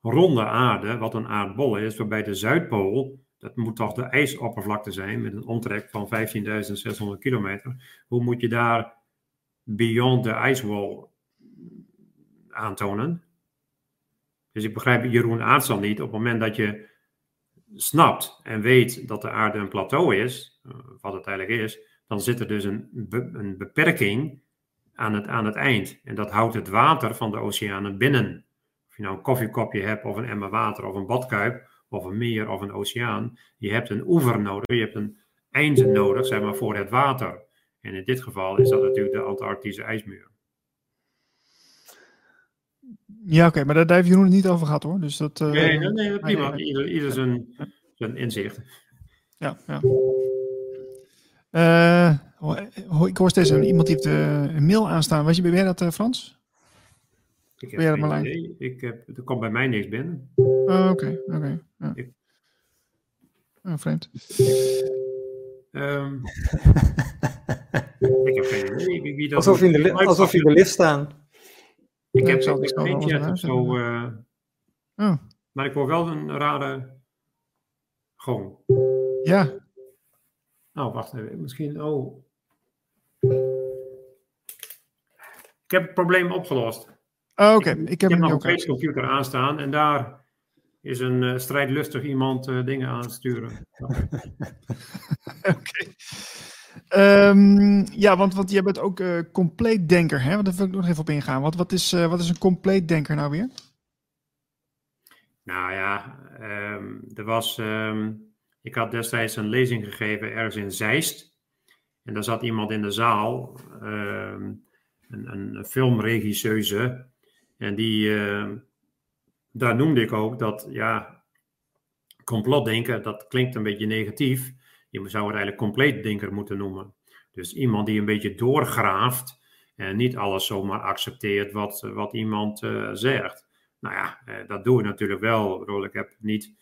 ronde aarde, wat een aardbol is, waarbij de Zuidpool, dat moet toch de ijsoppervlakte zijn met een omtrek van 15.600 kilometer, hoe moet je daar beyond the ice aantonen? Dus ik begrijp Jeroen Aartsel niet, op het moment dat je snapt en weet dat de aarde een plateau is, eh, wat het eigenlijk is, dan zit er dus een, een beperking aan het, aan het eind. En dat houdt het water van de oceanen binnen. Of je nou een koffiekopje hebt, of een emmer water, of een badkuip, of een meer, of een oceaan. Je hebt een oever nodig, je hebt een eind nodig, zeg maar, voor het water. En in dit geval is dat natuurlijk de Antarctische ijsmuur. Ja, oké, maar daar heeft Jeroen het niet over gehad hoor. Dus dat, uh, nee, nee, nee, prima. Ieder, ieder zijn, zijn inzicht. Ja, ja. Uh, ik hoor steeds iemand die heeft uh, een mail aanstaan. Weet je, ben jij dat, uh, Frans? Ik heb dat. Ik heb, er komt bij mij niks binnen. Oh, Oké, oké. ja. Ik- Oh, vreemd. Ehm, ik heb geen idee wie, wie dat Alsof je in de, alsof je in de lift staan. Ik heb, geen wel chat of zo. eh, Oh, maar ik hoor wel een rare. Gewoon. ja. Oh, wacht even. Misschien. Oh. Ik heb het probleem opgelost. Oh, Oké, Ik- ik Ik heb heb nog een feestcomputer aanstaan en daar is een eh, strijdlustig iemand eh, dingen aan sturen. (laughs) Oké. Ehm, ja, want, want jij bent ook eh compleet denker, hè? Want daar wil ik nog even op ingaan. Wat, wat, is, wat is een compleet denker nou weer? Nou ja, ehm, er was. ehm, ik had destijds een lezing gegeven ergens in Zeist. En daar zat iemand in de zaal, ehm, een, een filmregisseuse. En die, ehm, daar noemde ik ook dat, ja, complotdenken, dat klinkt een beetje negatief. Je zou het eigenlijk compleetdenker moeten noemen. Dus iemand die een beetje doorgraaft en niet alles zomaar accepteert wat, wat iemand eh, zegt. Nou ja, eh, dat doe ik natuurlijk wel. Ik heb niet.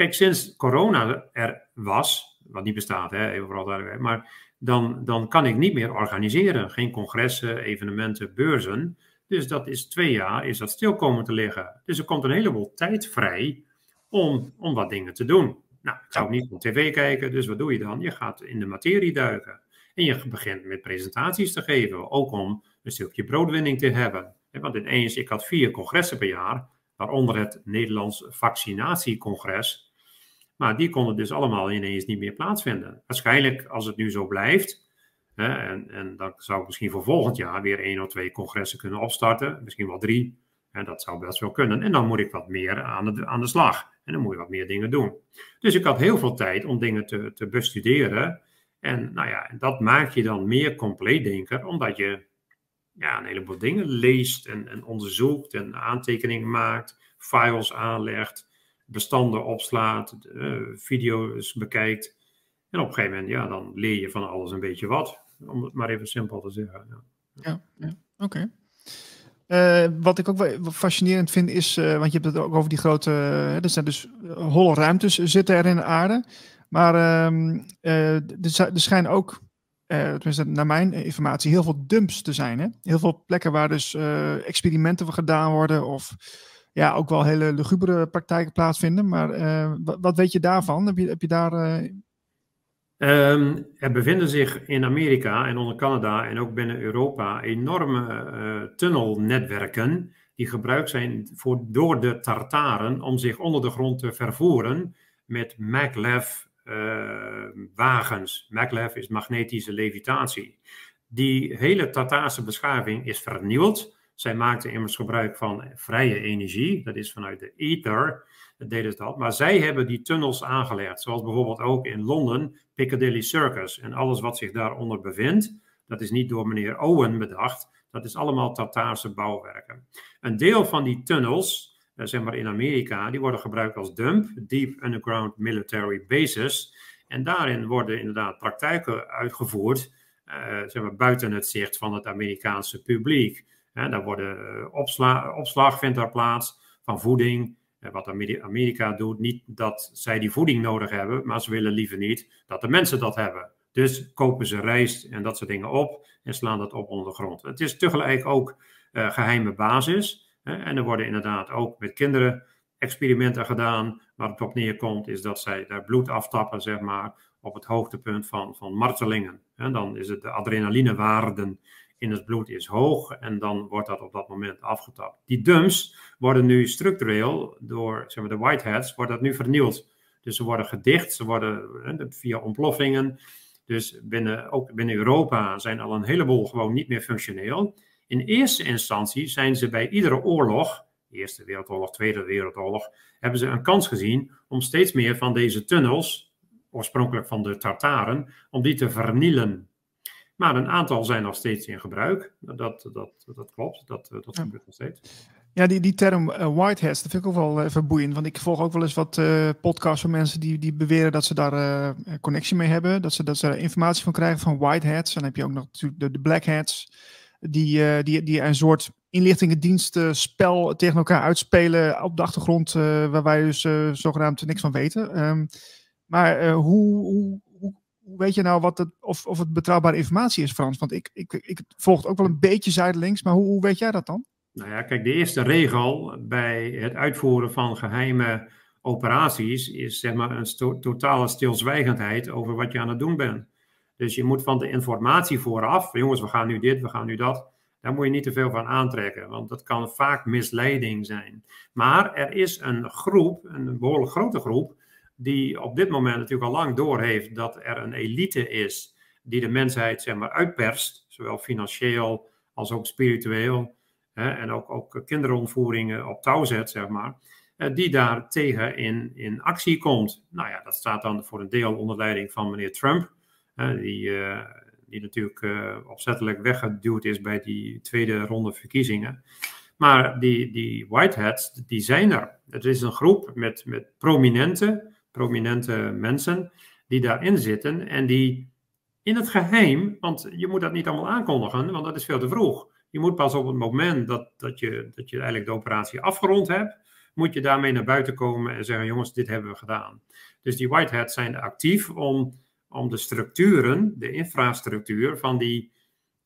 Kijk, sinds corona er was, wat niet bestaat, hè, even vooral duidelijk, maar dan, dan kan ik niet meer organiseren. Geen congressen, evenementen, beurzen. Dus dat is twee jaar is dat stil komen te liggen. Dus er komt een heleboel tijd vrij om, om wat dingen te doen. Nou, ik zou niet op tv kijken, dus wat doe je dan? Je gaat in de materie duiken. En je begint met presentaties te geven, ook om een stukje broodwinning te hebben. Want ineens, ik had vier congressen per jaar, waaronder het Nederlands Vaccinatiecongres. Maar die konden dus allemaal ineens niet meer plaatsvinden. Waarschijnlijk, als het nu zo blijft, hè, en, en dan zou ik misschien voor volgend jaar weer één of twee congressen kunnen opstarten, misschien wel drie. En dat zou best wel kunnen. En dan moet ik wat meer aan de, aan de slag. En dan moet je wat meer dingen doen. Dus ik had heel veel tijd om dingen te, te bestuderen. En nou ja, dat maakt je dan meer compleet denker, omdat je ja, een heleboel dingen leest en, en onderzoekt en aantekeningen maakt, files aanlegt, bestanden opslaat, eh, video's bekijkt. En op een gegeven moment, ja, dan leer je van alles een beetje wat. Om het maar even simpel te zeggen. Ja. Ja, oké. Eh, wat ik ook wel fascinerend vind is, eh, want je hebt het ook over die grote, er zijn dus holle ruimtes zitten er in de aarde. Maar ehm, eh, er, er schijnen ook, tenminste naar mijn informatie, heel veel dumps te zijn. Hè? Heel veel plekken waar dus experimenten gedaan worden of ja, ook wel hele lugubere praktijken plaatsvinden. Maar eh, wat, weet je daarvan? Heb je, heb je daar... eh, Ehm, er bevinden zich in Amerika en onder Canada en ook binnen Europa enorme eh, tunnelnetwerken die gebruikt zijn voor, door de Tartaren om zich onder de grond te vervoeren met maglev eh, wagens. Maglev is magnetische levitatie. Die hele Tartaarse beschaving is vernieuwd. Zij maakten immers gebruik van vrije energie, dat is vanuit de ether dat deden ze dat. Maar zij hebben die tunnels aangelegd, zoals bijvoorbeeld ook in Londen Piccadilly Circus. En alles wat zich daaronder bevindt, dat is niet door meneer Owen bedacht, dat is allemaal Tartaarse bouwwerken. Een deel van die tunnels, eh, zeg maar in Amerika, die worden gebruikt als dump, Deep Underground Military Bases. En daarin worden inderdaad praktijken uitgevoerd, eh, zeg maar buiten het zicht van het Amerikaanse publiek. Daar worden eh, opsla opslag vindt plaats van voeding, eh, wat Ameri- Amerika doet, niet dat zij die voeding nodig hebben, maar ze willen liever niet dat de mensen dat hebben. Dus kopen ze rijst en dat soort dingen op en slaan dat op onder de grond. Het is tegelijk ook eh, geheime basis. Hè, en er worden inderdaad ook met kinderen experimenten gedaan. Waar het op neerkomt is dat zij daar bloed aftappen, zeg maar, op het hoogtepunt van, van martelingen. En dan is het de adrenalinewaarden in het bloed is hoog en dan wordt dat op dat moment afgetapt. Die dumps worden nu structureel door zeg maar, de whiteheads, wordt dat nu vernield. Dus ze worden gedicht, ze worden via ontploffingen. Dus binnen, ook binnen Europa zijn al een heleboel gewoon niet meer functioneel. In eerste instantie zijn ze bij iedere oorlog, Eerste Wereldoorlog, Tweede Wereldoorlog, hebben ze een kans gezien om steeds meer van deze tunnels, oorspronkelijk van de Tartaren, om die te vernielen. Maar een aantal zijn nog steeds in gebruik. Dat, dat, dat klopt, dat, dat Ja. gebeurt nog steeds. Ja, die, die term eh, whiteheads, dat vind ik ook wel even boeiend. Want ik volg ook wel eens wat eh, podcasts van mensen die, die beweren dat ze daar eh, connectie mee hebben. Dat ze, dat ze er informatie van krijgen van whiteheads. En dan heb je ook nog natuurlijk de, de blackheads. die, die, die een soort inlichtingendienstenspel tegen elkaar uitspelen op de achtergrond, waar wij dus zogenaamd niks van weten. Ehm, maar hoe, hoe, hoe, weet je nou wat het, of, of het betrouwbare informatie is, Frans? Want ik, ik, ik volg het ook wel een beetje zijdelings, maar hoe, hoe weet jij dat dan? Nou ja, kijk, de eerste regel bij het uitvoeren van geheime operaties is zeg maar een totale stilzwijgendheid over wat je aan het doen bent. Dus je moet van de informatie vooraf, jongens, we gaan nu dit, we gaan nu dat, daar moet je niet te veel van aantrekken, want dat kan vaak misleiding zijn. Maar er is een groep, een behoorlijk grote groep, die op dit moment natuurlijk al lang doorheeft dat er een elite is die de mensheid zeg maar uitperst, zowel financieel als ook spiritueel, hè, en ook, ook kinderontvoeringen op touw zet, zeg maar. Eh, die daar tegen in, in actie komt. Nou ja, dat staat dan voor een deel onder leiding van meneer Trump, die, eh, die natuurlijk uh, opzettelijk weggeduwd is bij die tweede ronde verkiezingen. Maar die, die whiteheads, die zijn er. Het is een groep met, met prominente, prominente mensen die daarin zitten en die in het geheim, want je moet dat niet allemaal aankondigen, want dat is veel te vroeg. Je moet pas op het moment dat, dat, je, dat je eigenlijk de operatie afgerond hebt, moet je daarmee naar buiten komen en zeggen: jongens, dit hebben we gedaan. Dus die Whiteheads zijn actief om, om de structuren, de infrastructuur van die,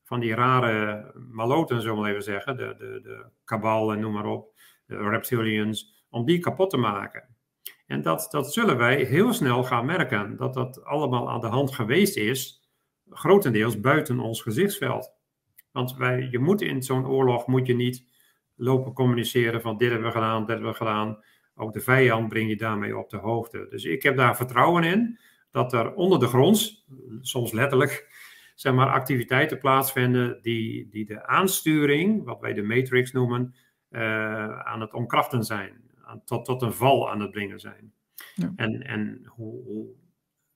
van die rare maloten, zullen we even zeggen, de, de, de kabal en noem maar op, de reptilians, om die kapot te maken. En dat, dat zullen wij heel snel gaan merken, dat dat allemaal aan de hand geweest is, grotendeels buiten ons gezichtsveld. Want wij, je moet in zo'n oorlog moet je niet lopen communiceren van dit hebben we gedaan, dit hebben we gedaan. Ook de vijand breng je daarmee op de hoogte. Dus ik heb daar vertrouwen in dat er onder de grond, soms letterlijk, zeg maar, activiteiten plaatsvinden die, die de aansturing, wat wij de matrix noemen, uh, aan het omkrachten zijn. Tot, tot een val aan het brengen zijn. Ja. En, en hoe, hoe,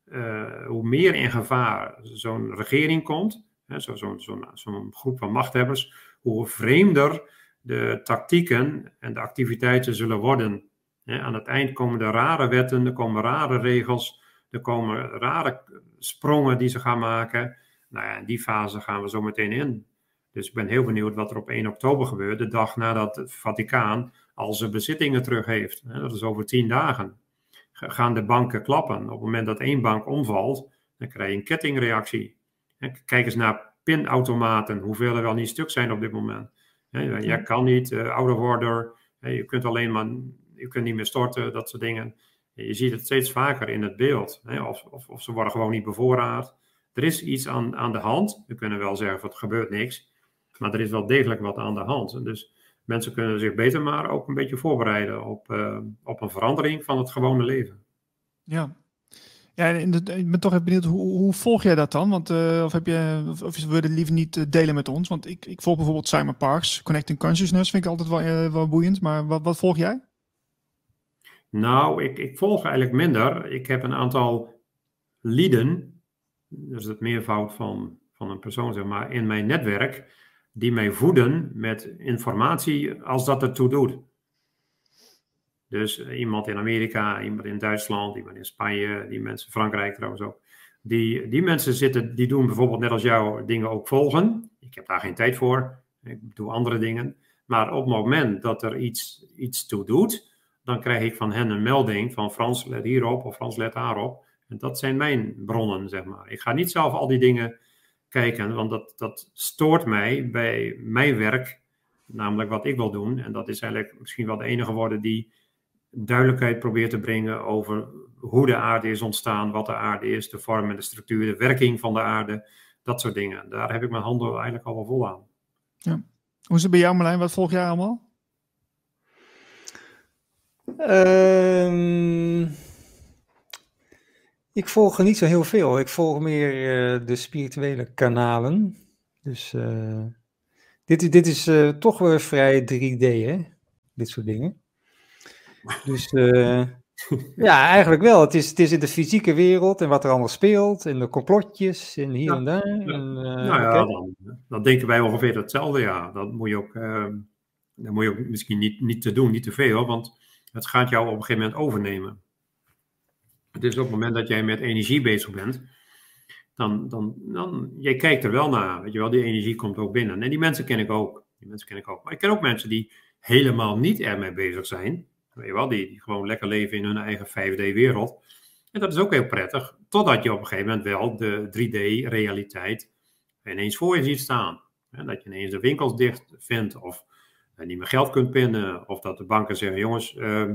uh, hoe meer in gevaar zo'n regering komt, zo'n zo, zo, zo groep van machthebbers, hoe vreemder de tactieken en de activiteiten zullen worden. aan het eind komen er rare wetten, er komen rare regels, er komen rare sprongen die ze gaan maken. Nou ja, in die fase gaan we zo meteen in. Dus ik ben heel benieuwd wat er op 1 oktober gebeurt, de dag nadat het Vaticaan al zijn bezittingen terug heeft. Dat is over tien dagen. Gaan de banken klappen? Op het moment dat één bank omvalt, dan krijg je een kettingreactie. Kijk eens naar pinautomaten, hoeveel er wel niet stuk zijn op dit moment. Jij kan niet, uh, ouder worden, je kunt alleen maar, je kunt niet meer storten, dat soort dingen. Je ziet het steeds vaker in het beeld. Of, of, of, ze worden gewoon niet bevoorraad. Er is iets aan, aan de hand. We kunnen wel zeggen van het gebeurt niks. Maar er is wel degelijk wat aan de hand. Dus mensen kunnen zich beter maar ook een beetje voorbereiden op, uh, op een verandering van het gewone leven. Ja, ja, ik ben toch even benieuwd, hoe, hoe volg jij dat dan? Want, uh, of, heb je, of, of wil je het liever niet eh, delen met ons? Want ik, ik volg bijvoorbeeld Simon Parks, Connecting Consciousness, vind ik altijd wel, uh, wel boeiend. Maar wat, wat volg jij? Nou, ik, ik volg eigenlijk minder. Ik heb een aantal lieden, is het meervoud van, van een persoon, zeg maar, in mijn netwerk, die mij voeden met informatie als dat ertoe doet. Dus eh, iemand in Amerika, iemand in Duitsland, iemand in Spanje, die mensen, Frankrijk trouwens ook. Die, die mensen zitten, die doen bijvoorbeeld net als jou dingen ook volgen. Ik heb daar geen tijd voor. Ik doe andere dingen. Maar op het moment dat er iets, iets toe doet, dan krijg ik van hen een melding van Frans let hierop of Frans let daarop. En dat zijn mijn bronnen, zeg maar. Ik ga niet zelf al die dingen kijken, want dat, dat stoort mij bij mijn werk, namelijk wat ik wil doen. En dat is eigenlijk misschien wel de enige woorden die duidelijkheid probeert te brengen over hoe de aarde is ontstaan, wat de aarde is, de vorm en de structuur, de werking van de aarde, dat soort dingen. Daar heb ik mijn handen eigenlijk al wel vol aan. Ja. Hoe is het bij jou Marlijn? Wat volg jij allemaal? Um, ik volg niet zo heel veel. Ik volg meer uh, de spirituele kanalen. Dus uh, dit, dit is uh, toch weer vrij 3D, hè? Dit soort dingen. Dus ja, eigenlijk wel. Het is, het is in de fysieke wereld en wat er allemaal speelt. En de complotjes en hier en daar. En, uh, nou ja, dan, dan, denken wij ongeveer hetzelfde. Ja, dat moet je ook, uh, dat moet je ook misschien niet, niet te doen, niet te veel. Want het gaat jou op een gegeven moment overnemen. Is op het moment dat jij met energie bezig bent. dan, dan, dan, je kijkt er wel naar, weet je wel, die energie komt ook binnen. En die mensen ken ik ook, die mensen ken ik ook. Maar ik ken ook mensen die helemaal niet ermee bezig zijn, weet je wel, die, die gewoon lekker leven in hun eigen 5D-wereld. En dat is ook heel prettig, totdat je op een gegeven moment wel de 3D-realiteit ineens voor je ziet staan. En dat je ineens de winkels dicht vindt, of niet meer geld kunt pinnen, of dat de banken zeggen, jongens, uh,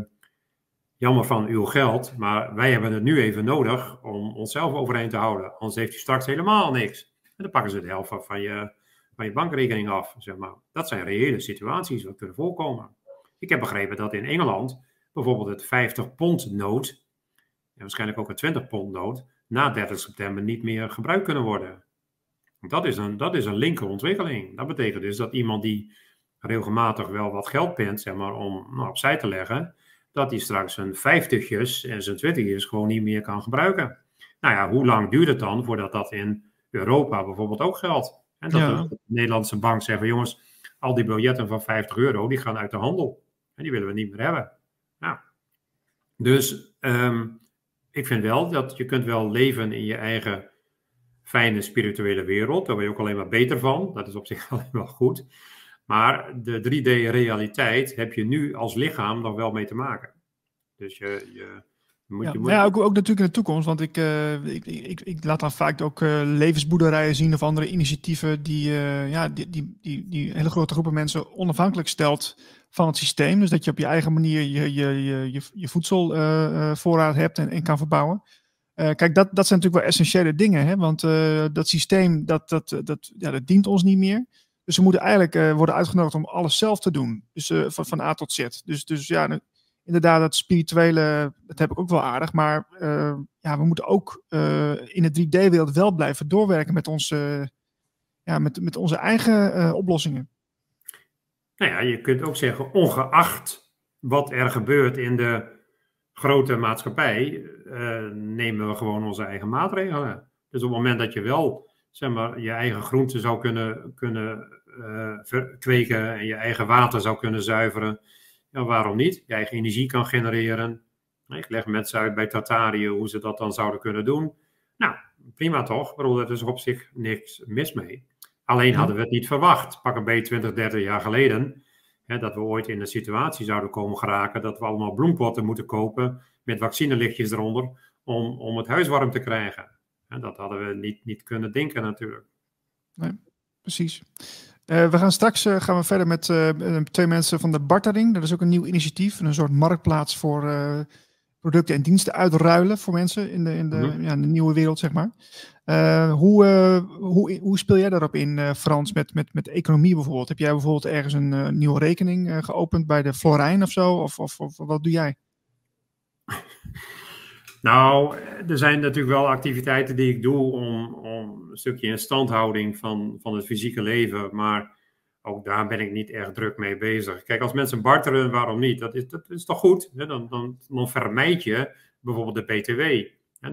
jammer van uw geld, maar wij hebben het nu even nodig om onszelf overeind te houden. Anders heeft u straks helemaal niks. En dan pakken ze de helft van je, van je bankrekening af. Zeg maar. Dat zijn reële situaties wat kunnen voorkomen. Ik heb begrepen dat in Engeland bijvoorbeeld het 50 pond nood, en waarschijnlijk ook een 20 pond nood, na 30 september niet meer gebruikt kunnen worden. Dat is een, dat is een linker ontwikkeling. Dat betekent dus dat iemand die regelmatig wel wat geld pint, zeg maar, om nou, opzij te leggen, dat hij straks zijn vijftigjes en zijn twintigjes gewoon niet meer kan gebruiken. Nou ja, hoe lang duurt het dan voordat dat in Europa bijvoorbeeld ook geldt? En dat de Nederlandse bank zegt van jongens, al die biljetten van 50 euro, die gaan uit de handel. En die willen we niet meer hebben. Nou, dus ehm, ik vind wel dat je kunt wel leven in je eigen fijne spirituele wereld. Daar ben je ook alleen maar beter van. Dat is op zich (laughs) alleen wel goed. Maar de 3D-realiteit heb je nu als lichaam nog wel mee te maken. Dus je, je moet ja, je. Moet... Ja, ook, ook natuurlijk in de toekomst. Want ik, uh, ik, ik, ik, laat dan vaak ook uh, levensboerderijen zien of andere initiatieven die, uh, ja, die, die, die, die hele grote groepen mensen onafhankelijk stelt van het systeem. Dus dat je op je eigen manier je, je, je, je, je voedselvoorraad hebt en, en kan verbouwen. kijk, dat, dat zijn natuurlijk wel essentiële dingen. Hè? Want dat systeem, dat, dat, dat, ja, dat dient ons niet meer. Dus we moeten eigenlijk uh, worden uitgenodigd om alles zelf te doen. Dus uh, van, A tot Z. Dus, dus ja, inderdaad, dat spirituele, dat heb ik ook wel aardig. Maar uh, ja, we moeten ook in de 3D-wereld wel blijven doorwerken met onze, ja, met, met onze eigen oplossingen. Nou ja, je kunt ook zeggen, ongeacht wat er gebeurt in de grote maatschappij, nemen we gewoon onze eigen maatregelen. Dus op het moment dat je wel zeg maar, je eigen groenten zou kunnen, kunnen uh, kweken en je eigen water zou kunnen zuiveren. Ja, waarom niet? Je eigen energie kan genereren. Ik leg mensen uit bij Tartarië hoe ze dat dan zouden kunnen doen. Nou, prima toch? Ik bedoel, er is op zich niks mis mee. Alleen hadden we het niet verwacht, pak een beetje 20, 30 jaar geleden, hè, dat we ooit in een situatie zouden komen geraken dat we allemaal bloempotten moeten kopen met vaccinelichtjes eronder om, om het huis warm te krijgen. En dat hadden we niet, niet kunnen denken natuurlijk. Nee, precies. Uh, we gaan straks uh, gaan we verder met uh, twee mensen van de Bartering. Dat is ook een nieuw initiatief, een soort marktplaats voor producten en diensten uitruilen voor mensen in de, in de, mm-hmm. ja, in de nieuwe wereld, zeg maar. hoe, hoe, hoe speel jij daarop in, Frans, met, met, met economie bijvoorbeeld? Heb jij bijvoorbeeld ergens een nieuwe rekening geopend bij de Florijn of zo? Of, of, of wat doe jij? (laughs) Nou, er zijn natuurlijk wel activiteiten die ik doe om, om een stukje instandhouding van, van het fysieke leven. Maar ook daar ben ik niet erg druk mee bezig. Kijk, als mensen barteren, waarom niet? Dat is, dat is toch goed? Dan, dan, dan vermijd je bijvoorbeeld de BTW.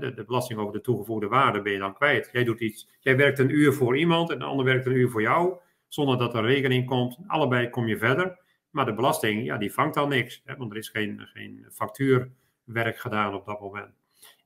De, de, belasting over de toegevoegde waarde ben je dan kwijt. Jij doet iets, jij werkt een uur voor iemand en de ander werkt een uur voor jou. Zonder dat er rekening komt. Allebei kom je verder. Maar de belasting, ja, die vangt al niks. Hè, want er is geen, geen factuurwerk gedaan op dat moment.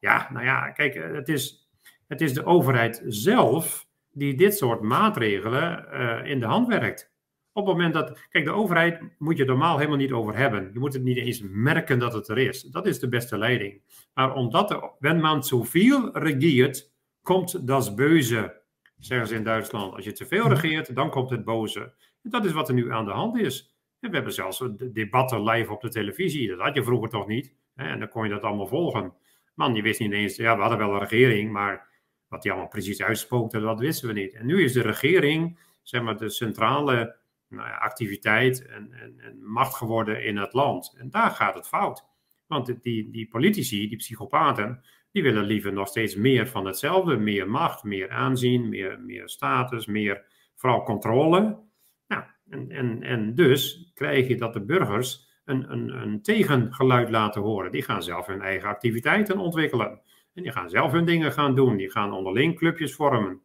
Ja, nou ja, kijk, eh, het is, het is de overheid zelf die dit soort maatregelen uh, in de hand werkt. Op het moment dat, kijk, de overheid moet je normaal helemaal niet over hebben. Je moet het niet eens merken dat het er is. Dat is de beste leiding. Maar omdat er, wenn man zoveel regeert, komt dat beuze, zeggen ze in Duitsland. Als je te veel regeert, dan komt het boze. En dat is wat er nu aan de hand is. En we hebben zelfs debatten live op de televisie. Dat had je vroeger toch niet. En dan kon je dat allemaal volgen. Man, die wist niet eens, ja, we hadden wel een regering, maar wat die allemaal precies uitspookte, dat wisten we niet. En nu is de regering, zeg maar, de centrale nou ja, activiteit en, en, en, macht geworden in het land. En daar gaat het fout. Want die, die politici, die psychopaten, die willen liever nog steeds meer van hetzelfde. Meer macht, meer aanzien, meer, meer status, meer vooral controle. Nou, en, en, en dus krijg je dat de burgers een, een, tegengeluid laten horen. Die gaan zelf hun eigen activiteiten ontwikkelen. En die gaan zelf hun dingen gaan doen. Die gaan onderling clubjes vormen.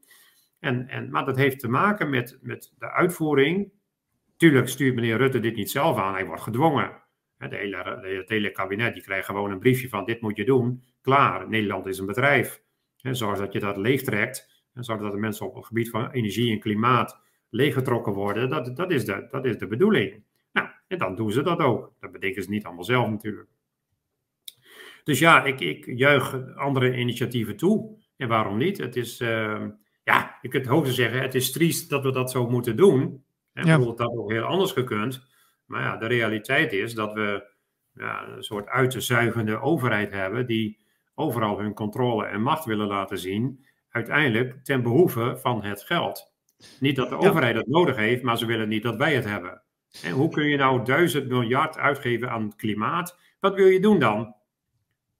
En, en, maar dat heeft te maken met, met de uitvoering. Tuurlijk stuurt meneer Rutte dit niet zelf aan. Hij wordt gedwongen. Het hele, het hele kabinet die krijgt gewoon een briefje van dit moet je doen. Klaar, Nederland is een bedrijf. Zorg dat je dat leegtrekt. Zorg dat de mensen op het gebied van energie en klimaat leeggetrokken worden. Dat, dat, is, dat is de bedoeling. Nou, en dan doen ze dat ook. Dat bedenken ze niet allemaal zelf natuurlijk. Dus ja, ik, ik juich andere initiatieven toe. En waarom niet? Het is, uh, ja, je kunt hoogstens zeggen, het is triest dat we dat zo moeten doen. En ja. bijvoorbeeld dat ook heel anders gekund. Maar ja, de realiteit is dat we ja, een soort uitzuigende overheid hebben die overal hun controle en macht willen laten zien, uiteindelijk ten behoeve van het geld. Niet dat de overheid het nodig heeft, maar ze willen niet dat wij het hebben. En hoe kun je nou duizend miljard uitgeven aan het klimaat? Wat wil je doen dan?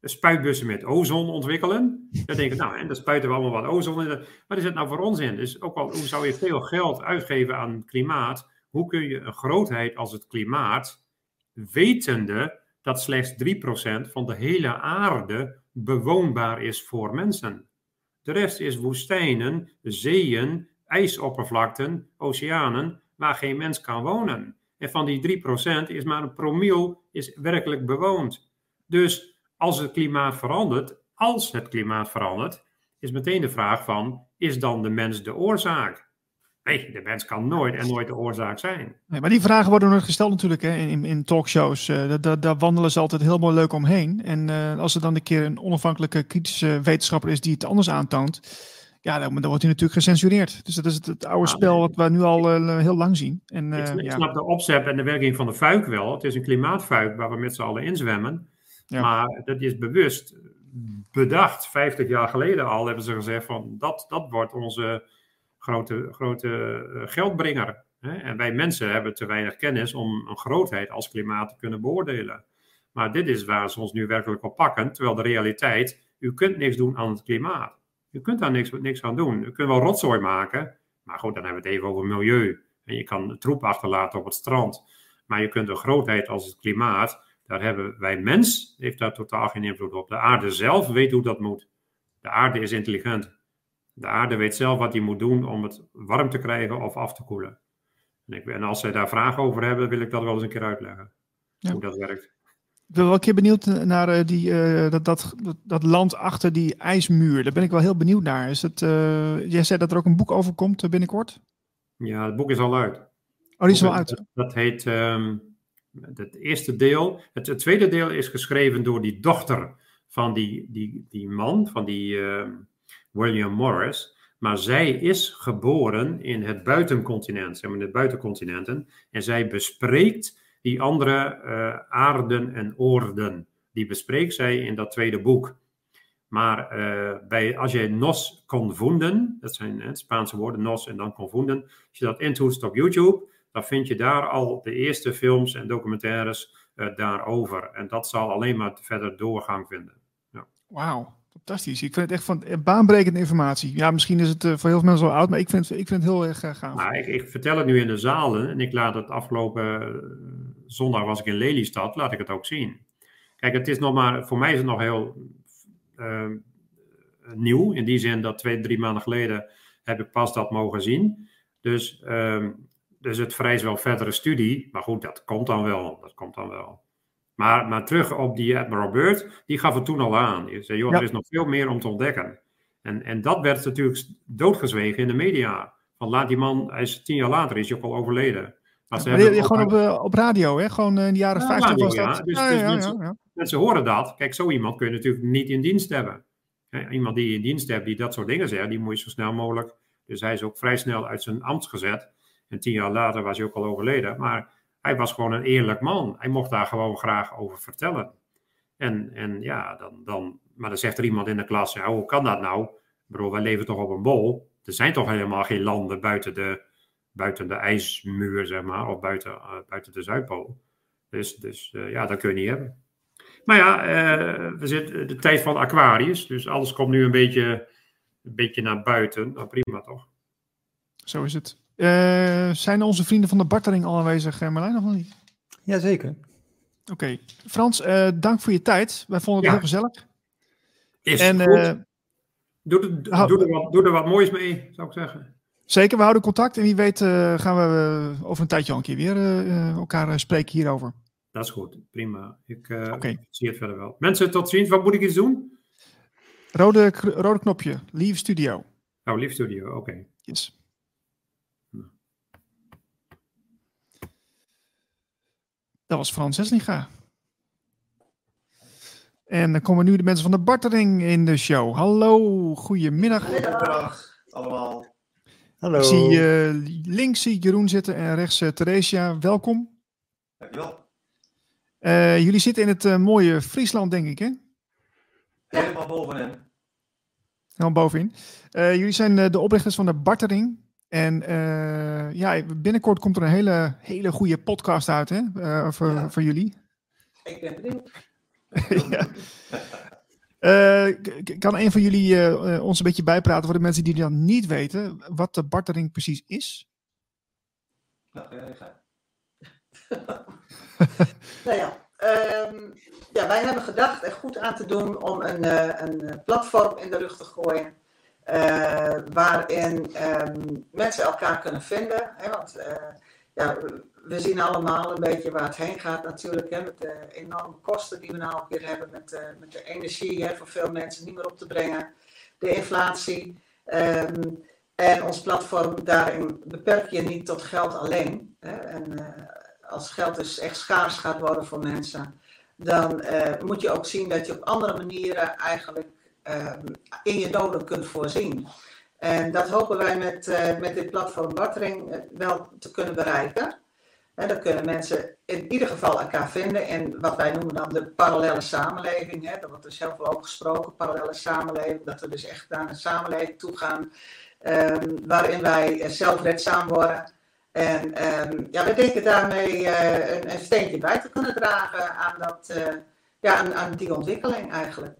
spuitbussen met ozon ontwikkelen. Dan denk ik, nou, en dan spuiten we allemaal wat ozon in. Wat is het nou voor onzin? Dus ook al hoe zou je veel geld uitgeven aan het klimaat, hoe kun je een grootheid als het klimaat, wetende dat slechts 3% van de hele aarde bewoonbaar is voor mensen. De rest is woestijnen, zeeën, ijsoppervlakten, oceanen, waar geen mens kan wonen. En van die 3% is maar een promiel is werkelijk bewoond. Dus als het klimaat verandert, als het klimaat verandert, is meteen de vraag van, is dan de mens de oorzaak? Nee, de mens kan nooit en nooit de oorzaak zijn. Nee, maar die vragen worden nooit gesteld natuurlijk hè, in, in talkshows. Uh, daar, wandelen ze altijd heel mooi leuk omheen. En uh, als er dan een keer een onafhankelijke kritische wetenschapper is die het anders aantoont, ja, dan, dan wordt hij natuurlijk gecensureerd. Dus dat is het, het oude ah, spel wat we nu al uh, heel lang zien. En, ik, ik ja. snap de opzet en de werking van de fuik wel. Het is een klimaatfuik waar we met z'n allen inzwemmen. Ja. Maar dat is bewust bedacht. 50 jaar geleden al hebben ze gezegd van dat, dat wordt onze grote, grote eh, geldbringer. En wij mensen hebben te weinig kennis om een grootheid als klimaat te kunnen beoordelen. Maar dit is waar ze ons nu werkelijk op pakken. Terwijl de realiteit, u kunt niks doen aan het klimaat. U kunt daar niks, niks aan doen. U kunt wel rotzooi maken. Maar goed, dan hebben we het even over milieu. En je kan troep achterlaten op het strand. Maar je kunt een grootheid als het klimaat, daar hebben wij mens, heeft daar totaal geen invloed op. De aarde zelf weet hoe dat moet. De aarde is intelligent. De aarde weet zelf wat hij moet doen om het warm te krijgen of af te koelen. En, ik, en als zij daar vragen over hebben, wil ik dat wel eens een keer uitleggen. Hoe dat werkt. Ik ben wel een keer benieuwd naar uh, die, uh, dat, dat, dat, land achter die ijsmuur. Daar ben ik wel heel benieuwd naar. Is het, uh, jij zei dat er ook een boek over komt binnenkort? Ja, het boek is al uit. Oh, die is al uit. Dat heet um, het eerste deel. Het, het, tweede deel is geschreven door die dochter van die, die, die man, van die uh, William Morris. Maar zij is geboren in het buitencontinent, zeg maar in de buitencontinenten. En zij bespreekt die andere uh, aarden en oorden. Die bespreekt zij in dat tweede boek. Maar uh, bij, als je nos confunden, dat zijn Spaanse woorden nos en dan confunden, als je dat intoetst op YouTube, dan vind je daar al de eerste films en documentaires uh, daarover. En dat zal alleen maar verder doorgang vinden. Ja. Wauw, fantastisch. Ik vind het echt van eh, baanbrekende informatie. Ja, misschien is het uh, voor heel veel mensen al oud, maar ik vind, ik vind het heel erg uh, gaaf. Nou, ik, ik, vertel het nu in de zalen en ik laat het afgelopen zondag was ik in Lelystad, laat ik het ook zien. Kijk, het is nog maar, voor mij is het nog heel nieuw. In die zin dat twee, drie maanden geleden heb ik pas dat mogen zien. Dus ehm, dus het vereist wel verdere studie. Maar goed, dat komt dan wel. Dat komt dan wel. Maar, maar terug op die Admiral Byrd, die gaf het toen al aan. Die zei, joh, er is nog veel meer om te ontdekken. En, en dat werd natuurlijk doodgezwegen in de media. Van laat die man, hij is tien jaar later, is hij ook al overleden. Maar ja, gewoon op, uh, op radio, hè? Gewoon uh, in de jaren 50 was dat. Ja. Dus, dus mensen, mensen, horen dat. Kijk, zo iemand kun je natuurlijk niet in dienst hebben. iemand die je in dienst hebt, die dat soort dingen zegt, die moet je zo snel mogelijk... Dus hij is ook vrij snel uit zijn ambt gezet. En tien jaar later was hij ook al overleden. Maar hij was gewoon een eerlijk man. Hij mocht daar gewoon graag over vertellen. En, en ja, dan, dan, maar dan zegt er iemand in de klas, ja, hoe kan dat nou? Bro, wij leven toch op een bol? Er zijn toch helemaal geen landen buiten de, buiten de ijsmuur, zeg maar, of buiten, uh, buiten de Zuidpool. Dus, dus uh, ja, dat kun je niet hebben. Maar ja, uh, we zitten de tijd van Aquarius, dus alles komt nu een beetje, een beetje naar buiten. Nou, prima toch? Zo is het. Uh, zijn onze vrienden van de Bartering al aanwezig, uh, Marlijn, of nog niet? Jazeker. Oké. Okay. Frans, uh, dank voor je tijd. Wij vonden het ja. heel gezellig. Is en, goed. Doe, er, doe, er wat, doe er wat moois mee, zou ik zeggen. Zeker, we houden contact. En wie weet gaan we over een tijdje al een keer weer elkaar spreken hierover. Dat is goed, prima. Ik okay. zie het verder wel. Mensen, tot ziens. Wat moet ik eens doen? Rode, rode knopje. Leave studio. Oh, Live Studio, oké. Yes. Dat was Frans Heslinga. En dan komen nu de mensen van de Bartering in de show. Hallo, goedemiddag. Goedemiddag allemaal. Hallo. Ik zie eh, links zie ik Jeroen zitten en rechts uh, Theresia. Welkom. Dankjewel. Uh, jullie zitten in het uh, mooie Friesland, denk ik, hè? Helemaal bovenin. Helemaal bovenin. Uh, jullie zijn de oprichters van de Bartering. En ja, binnenkort komt er een hele, hele goede podcast uit, hè? voor, ja. voor jullie. Ik ben benieuwd. (laughs) ja. Uh, kan een van jullie uh, ons een beetje bijpraten voor de mensen die dan niet weten wat de bartering precies is? Nou, ja, ga. (laughs) nou ja, um, ja, wij hebben gedacht er goed aan te doen om een, uh, een platform in de rug te gooien. Waarin um, mensen elkaar kunnen vinden. Hè, want ja, we zien allemaal een beetje waar het heen gaat natuurlijk. Hè, met de enorme kosten die we nou ook weer hebben. Met, de, met de energie hè, voor veel mensen niet meer op te brengen. De inflatie. Um, en ons platform, daarin beperk je niet tot geld alleen. Hè, en als geld dus echt schaars gaat worden voor mensen. Dan moet je ook zien dat je op andere manieren eigenlijk in je noden kunt voorzien. En dat hopen wij met, uh, met dit platform Bartering wel te kunnen bereiken. En dan kunnen mensen in ieder geval elkaar vinden in wat wij noemen dan de parallele samenleving. Hè. Wordt dus heel veel over gesproken, parallele samenleving. Dat we dus echt naar een samenleving toe gaan um, waarin wij zelfredzaam worden. En um, ja, we denken daarmee uh, een, een, steentje bij te kunnen dragen aan, dat, ja, aan die ontwikkeling eigenlijk.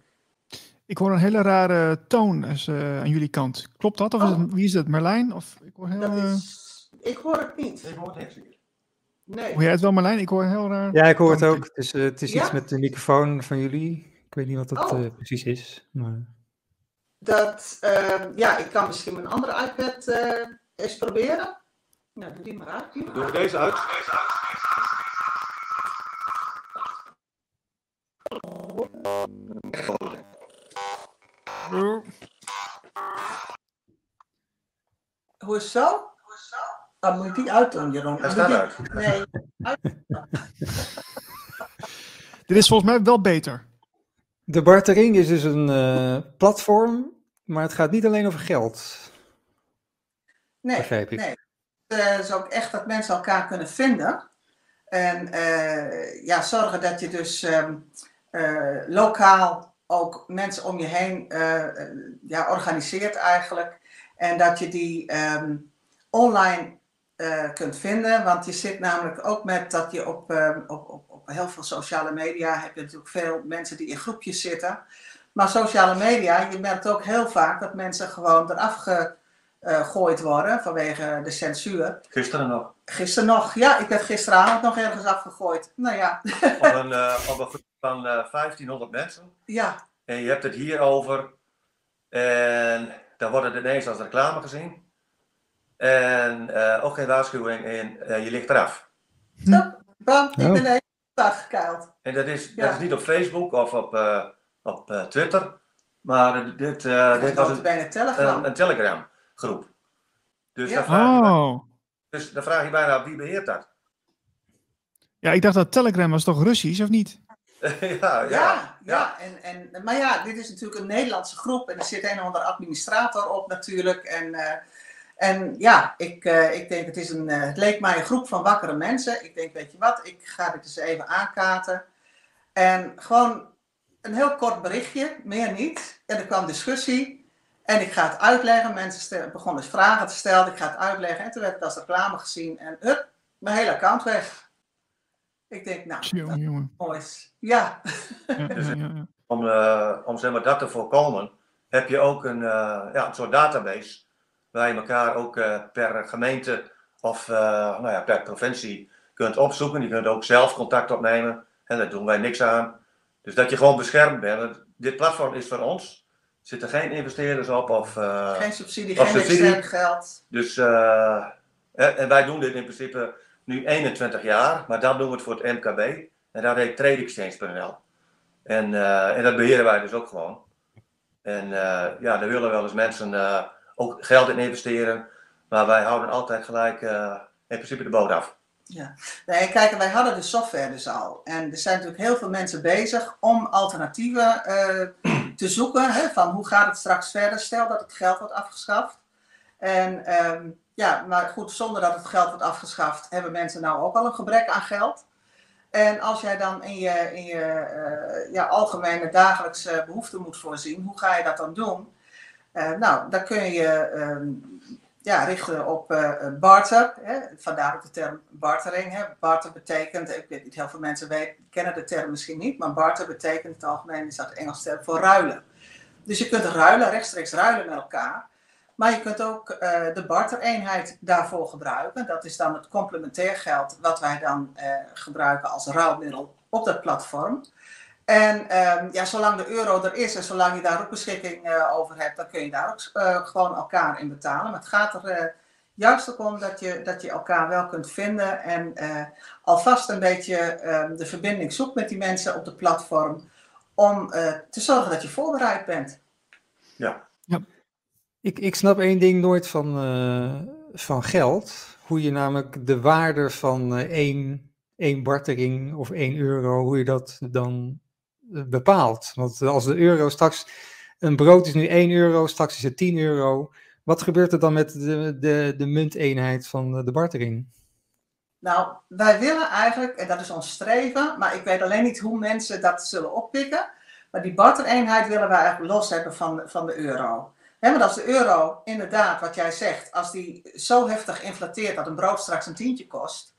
Ik hoor een hele rare toon uh, aan jullie kant. Klopt dat? Of oh. is het, wie is dat? Merlijn? Of, ik, hoor heel, dat is, ik hoor het niet. Ik hoor het niet. Nee. Hoor jij het wel, Marlijn? Ik hoor heel raar. Ja, ik hoor het ook. Het is, uh, het is ja? iets met de microfoon van jullie. Ik weet niet wat dat oh. uh, precies is. Maar... Dat, uh, ja, ik kan misschien een andere iPad uh, eens proberen. Nou, doe die maar uit. Die maar doe uit. deze uit. Hoe is het zo? Dan moet je die uitdoen, Jeroen. Hij staat uit. Nee. (laughs) Dit is volgens mij wel beter. De bartering is dus een uh, platform, maar het gaat niet alleen over geld. Nee, Begrijp ik. nee. Het is ook echt dat mensen elkaar kunnen vinden. En uh, ja, zorgen dat je dus um, uh, lokaal ook mensen om je heen ja, organiseert eigenlijk. En dat je die um, online uh, kunt vinden. Want je zit namelijk ook met dat je op, uh, op, op, op, heel veel sociale media heb je natuurlijk veel mensen die in groepjes zitten. Maar sociale media, je merkt ook heel vaak dat mensen gewoon eraf gegooid worden vanwege de censuur. Gisteren nog. Gisteren nog, ja, ik werd gisteravond nog ergens afgegooid. Nou ja. op, een, uh, (laughs) op een groep van 1500 mensen. Ja. En je hebt het hier over. En dan wordt het ineens als reclame gezien. En uh, ook geen waarschuwing en uh, je ligt eraf. Stop, bam, ik ben de hele gekeild. En dat is, ja. dat is niet op Facebook of op, uh, op Twitter, maar dit, dit was een, een, telegram. een, een Telegram groep. Dus, ja. dan vraag je, oh. dus dan vraag je bijna wie beheert dat? Ja, ik dacht dat Telegram was toch Russisch of niet? (laughs) ja, ja, ja, ja. En, en, maar ja, dit is natuurlijk een Nederlandse groep en er zit een of andere administrator op natuurlijk. En en ja, ik, uh, ik denk het is een, uh, het leek mij een groep van wakkere mensen. Ik denk, weet je wat, ik ga dit eens even aankaarten. En gewoon een heel kort berichtje, meer niet. En er kwam discussie. En ik ga het uitleggen. Mensen stellen, begonnen dus vragen te stellen. Ik ga het uitleggen. En toen werd het als reclame gezien. En hup, mijn hele account weg. Ik denk, nou, jongen, jongen. mooi. Ja. ja, ja, ja. Om, uh, om zeg maar, dat te voorkomen, heb je ook een, ja, een soort database waar je elkaar ook uh, per gemeente of uh, nou ja, per provincie kunt opzoeken. Je kunt ook zelf contact opnemen en daar doen wij niks aan. Dus dat je gewoon beschermd bent. Dit platform is voor ons. Er zitten geen investeerders op of... Uh, geen subsidie, geen extern geld. Dus, en wij doen dit in principe nu 21 jaar, maar dan doen we het voor het MKB. En dat heet TradeExchange.nl. En, en dat beheren wij dus ook gewoon. En ja, daar willen wel eens mensen ook geld in investeren. Maar wij houden altijd gelijk in principe de boot af. Ja, nee, kijk, wij hadden de software dus al. En er zijn natuurlijk heel veel mensen bezig om alternatieven te zoeken. Hè, van hoe gaat het straks verder? Stel dat het geld wordt afgeschaft. En ehm, ja, maar goed, zonder dat het geld wordt afgeschaft, hebben mensen nou ook al een gebrek aan geld. En als jij dan in je, in je uh, ja, algemene dagelijkse behoeften moet voorzien, hoe ga je dat dan doen? Uh, nou, dan kun je ehm, ja, richten op uh, barter. Hè? Vandaar ook de term bartering. Hè? Barter betekent, ik weet niet, heel veel mensen weten, kennen de term misschien niet, maar barter betekent het algemeen is dat Engels term voor ruilen. Dus je kunt ruilen, rechtstreeks ruilen met elkaar. Maar je kunt ook uh, de bartereenheid daarvoor gebruiken. Dat is dan het complementair geld wat wij dan uh, gebruiken als ruilmiddel op dat platform. En um, ja, zolang de euro er is en zolang je daar ook beschikking uh, over hebt, dan kun je daar ook gewoon elkaar in betalen. Maar het gaat er juist ook om dat je, dat je elkaar wel kunt vinden en alvast een beetje um, de verbinding zoekt met die mensen op de platform om te zorgen dat je voorbereid bent. Ja. ja. Ik, ik snap één ding nooit van, uh, van geld. Hoe je namelijk de waarde van uh, één, één bartering of één euro, hoe je dat dan bepaalt. Want als de euro straks, een brood is nu 1 euro, straks is het 10 euro. Wat gebeurt er dan met de, de, de munteenheid van de bartering? Nou, wij willen eigenlijk, en dat is ons streven, maar ik weet alleen niet hoe mensen dat zullen oppikken. Maar die bartereenheid willen wij eigenlijk los hebben van, van de euro. He, want als de euro, inderdaad, wat jij zegt, als die zo heftig inflateert dat een brood straks een tientje kost,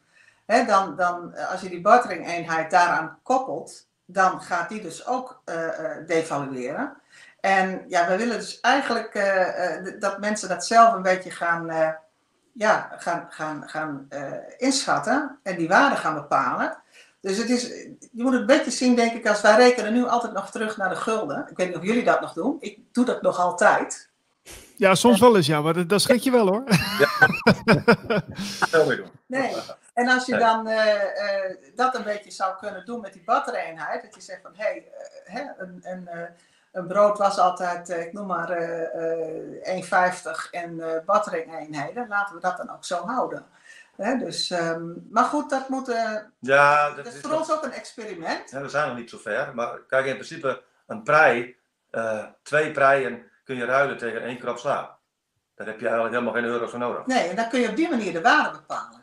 dan, dan als je die bartering-eenheid daaraan koppelt, dan gaat die dus ook uh, uh, devalueren. En ja, we willen dus eigenlijk uh, dat mensen dat zelf een beetje gaan, ja, gaan, gaan, gaan inschatten en die waarde gaan bepalen. Dus het is, je moet het een beetje zien, denk ik, als wij rekenen nu altijd nog terug naar de gulden. Ik weet niet of jullie dat nog doen. Ik doe dat nog altijd. Ja, soms wel eens, ja, maar dat schrik je wel hoor. Ja. (laughs) nee, en als je dan uh, uh, dat een beetje zou kunnen doen met die battereenheid, dat je zegt van hé, hey, uh, een, een, een, brood was altijd, ik noem maar 1,50 en batteringeenheden, laten we dat dan ook zo houden. Hè, dus, um, maar goed, dat moet. ja, dat, is voor ons ook een experiment. Ja, we zijn nog niet zo ver, maar kijk, in principe een prei, twee preien kun je ruilen tegen één krop sla. Daar heb je eigenlijk helemaal geen euro's voor nodig. Nee, en dan kun je op die manier de waarde bepalen.